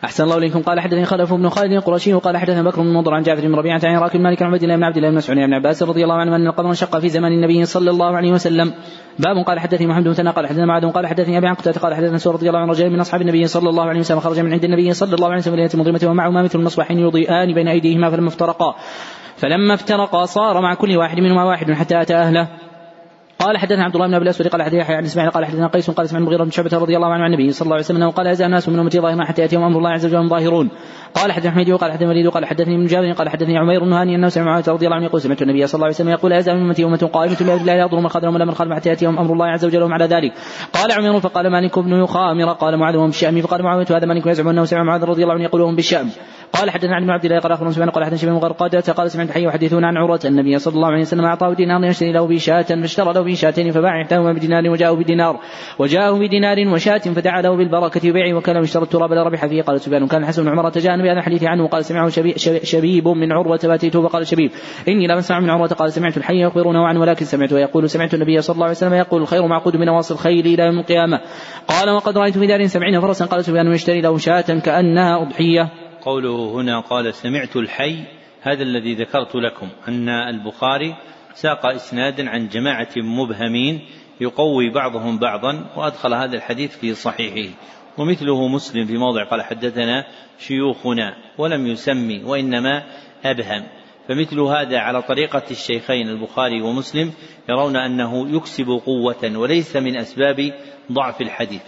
أحسن الله إليكم. قال حدثني خلف بن خالد القرشي وقال حدثنا بكر بن مضر عن جعفر بن ربيعة عن راكب مالك عن عبد الله بن عبد الله بن مسعود بن عباس رضي الله عنه أن القمر انشق في زمان النبي صلى الله عليه وسلم. باب قال حدثني محمد بن قال حدثنا معاذ قال حدثني أبي عن قال حدثنا سوره رضي الله عنه رجال من أصحاب النبي صلى الله عليه وسلم خرج من عند النبي صلى الله عليه وسلم ليله مظلمه ومعهما مثل المصباحين يضيئان بين أيديهما فلما افترقا. فلما افترقا صار مع كل واحد منهما واحد حتى أتى أهله. قال حدثنا عبد الله بن أبي الأسود قال حدثنا يحيى عن إسماعيل قال حدثنا قيس قال سمع المغيرة بن شعبة رضي الله عنه عن النبي صلى الله عليه وسلم قال يزال الناس من امتي ظاهرا حتى يأتيهم أمر الله عز وجل ظاهرون. قال حدثنا حميد وقال حدثنا وليد وقال حدثني ابن جابر قال حدثني عمير بن هاني أنه سمع معاوية رضي الله عنه يقول سمعت النبي صلى الله عليه وسلم يقول يزال من امتي امه قائمة بامر الله لا يضر من خذلهم ولا من خالف حتى يأتيهم أمر الله عز وجل وهم على ذلك. قال عمير فقال مالك بن يخامر قال معاذ وهم بالشام فقال معاوية هذا مالك يزعم أنه سمع معاذ رضي الله عنه يقول وهم بالشام قال حدثنا عن عبد الله قال أخبرنا سفيان قال حدثنا غرقادة قال سمعت حي يحدثون عن عروة النبي صلى الله عليه وسلم أعطاه دينار يشتري له به شاة فاشترى له به شاتين فباع احداهما بدينار وجاءه بدينار وجاءه بدينار وشاة فدعا له بالبركة بيعه وكان يشترى التراب لا ربح فيه. قال سفيان كان الحسن بن عمر تجاء بهذا الحديث عنه وقال سمعه شبي شبيب من عروة فاتيته فقال شبيب إني لم أسمع من عروة قال سمعت الحي يخبرونه عنه ولكن سمعته يقول سمعت النبي صلى الله عليه وسلم يقول الخير معقود من نواصي الخيل إلى يوم القيامة. قال وقد رأيت في دار سبعين فرسا قال سفيان يشتري له شاة كأنها أضحية. قوله هنا قال سمعت الحي هذا الذي ذكرت لكم أن البخاري ساق إسنادا عن جماعة مبهمين يقوي بعضهم بعضا وأدخل هذا الحديث في صحيحه. ومثله مسلم في موضع قال حدثنا شيوخنا ولم يسمي وإنما أبهم. فمثل هذا على طريقة الشيخين البخاري ومسلم يرون أنه يكسب قوة وليس من أسباب ضعف الحديث.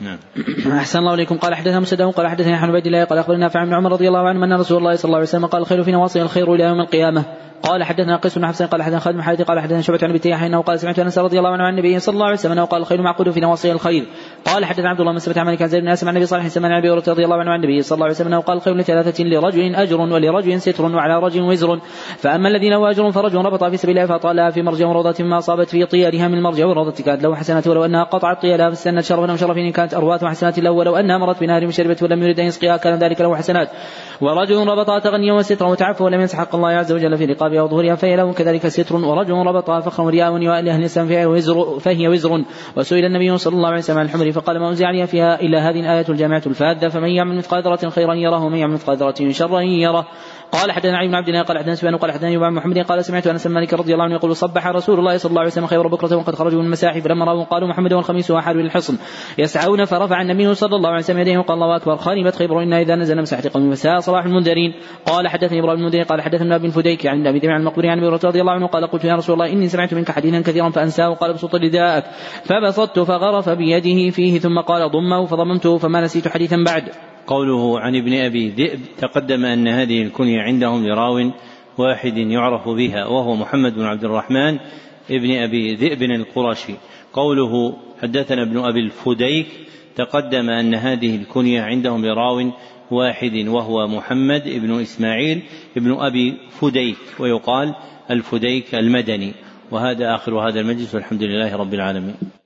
نعم. أحسن الله إليكم. قال حدثنا مسدد قال حدثنا عن عبيد الله قال أخبرنا نافع بن عمر رضي الله عنه أن رسول الله صلى الله عليه وسلم قال الخير في نواصي الخير إلى يوم القيامة. قال حدثنا قيس بن حفص قال حدثنا خالد بن حارث قال حدثنا شعبة عن أبي انه قال سمعت أنس رضي الله عنه عن النبي صلى الله عليه وسلم أنه قال الخير معقود في نواصي الخير. قال حدثنا عبد الله بن سبت عن مالك عن زيد بن اسلم عن النبي عليه وسلم عن أبي هريرة رضي الله عنه عن النبي صلى الله عليه وسلم أنه قال الخير لثلاثة لرجل أجر ولرجل ستر وعلى رجل وزر. فأما الذين له أجر فرجل ربط في سبيل الله فطالها في مرجع وروضة ما اصابت في طيالها من مرجع وروضة كانت له حسنات ولو أنها قطعت طيالها فاستنت شرفا وشرف إن كانت ارواث حسنات له ولو أنها مرت بنهر شربت ولم يرد أن يسقيها كان ذلك له حسنات. ورجل ربطها تغنيا وسترا وتعفوا ولم ينسى حق الله عز وجل في رقابها وظهورها فهي له كذلك ستر ورجل ربطها فخرا ورياء ولأهل الإسلام فهي وزر, فهي وزر. وسئل النبي صلى الله عليه وسلم عن الحمر فقال ما أنزل عليها فيها إلا هذه الآية الجامعة الفاذة فمن يعمل مثقال ذرة خيرا يره ومن يعمل مثقال ذرة شرا يره. قال حدثنا علي بن عبد الله قال حدثنا سفيان قال حدثنا ابن محمد قال سمعت أنس مالك رضي الله عنه يقول صبح رسول الله صلى الله عليه وسلم خير بكرة وقد خرجوا من المساحي فلما راوا قالوا محمد والخميس واحد الحصن يسعون فرفع النبي صلى الله عليه وسلم يديه وقال الله أكبر خانبت خيبر إنا إذا نزل مساحة قوم. مساء صباح المنذرين. قال حدثني إبراهيم المنذرين قال حدثنا ابن فديك عن ذر عن المقبري عن أبي رضي الله عنه قال قلت يا رسول الله إني سمعت منك حديثا كثيرا فأنساه قال ابسط رداءك. فبسطت فغرف بيده فيه ثم قال ضمه فضممته فما نسيت حديثا بعد. قوله عن ابن أبي ذئب تقدم أن هذه الكنية عندهم لراو واحد يعرف بها وهو محمد بن عبد الرحمن ابن أبي ذئب القرشي. قوله حدثنا ابن أبي الفديك تقدم أن هذه الكنية عندهم لراو واحد وهو محمد بن إسماعيل ابن أبي فديك ويقال الفديك المدني. وهذا آخر هذا المجلس والحمد لله رب العالمين.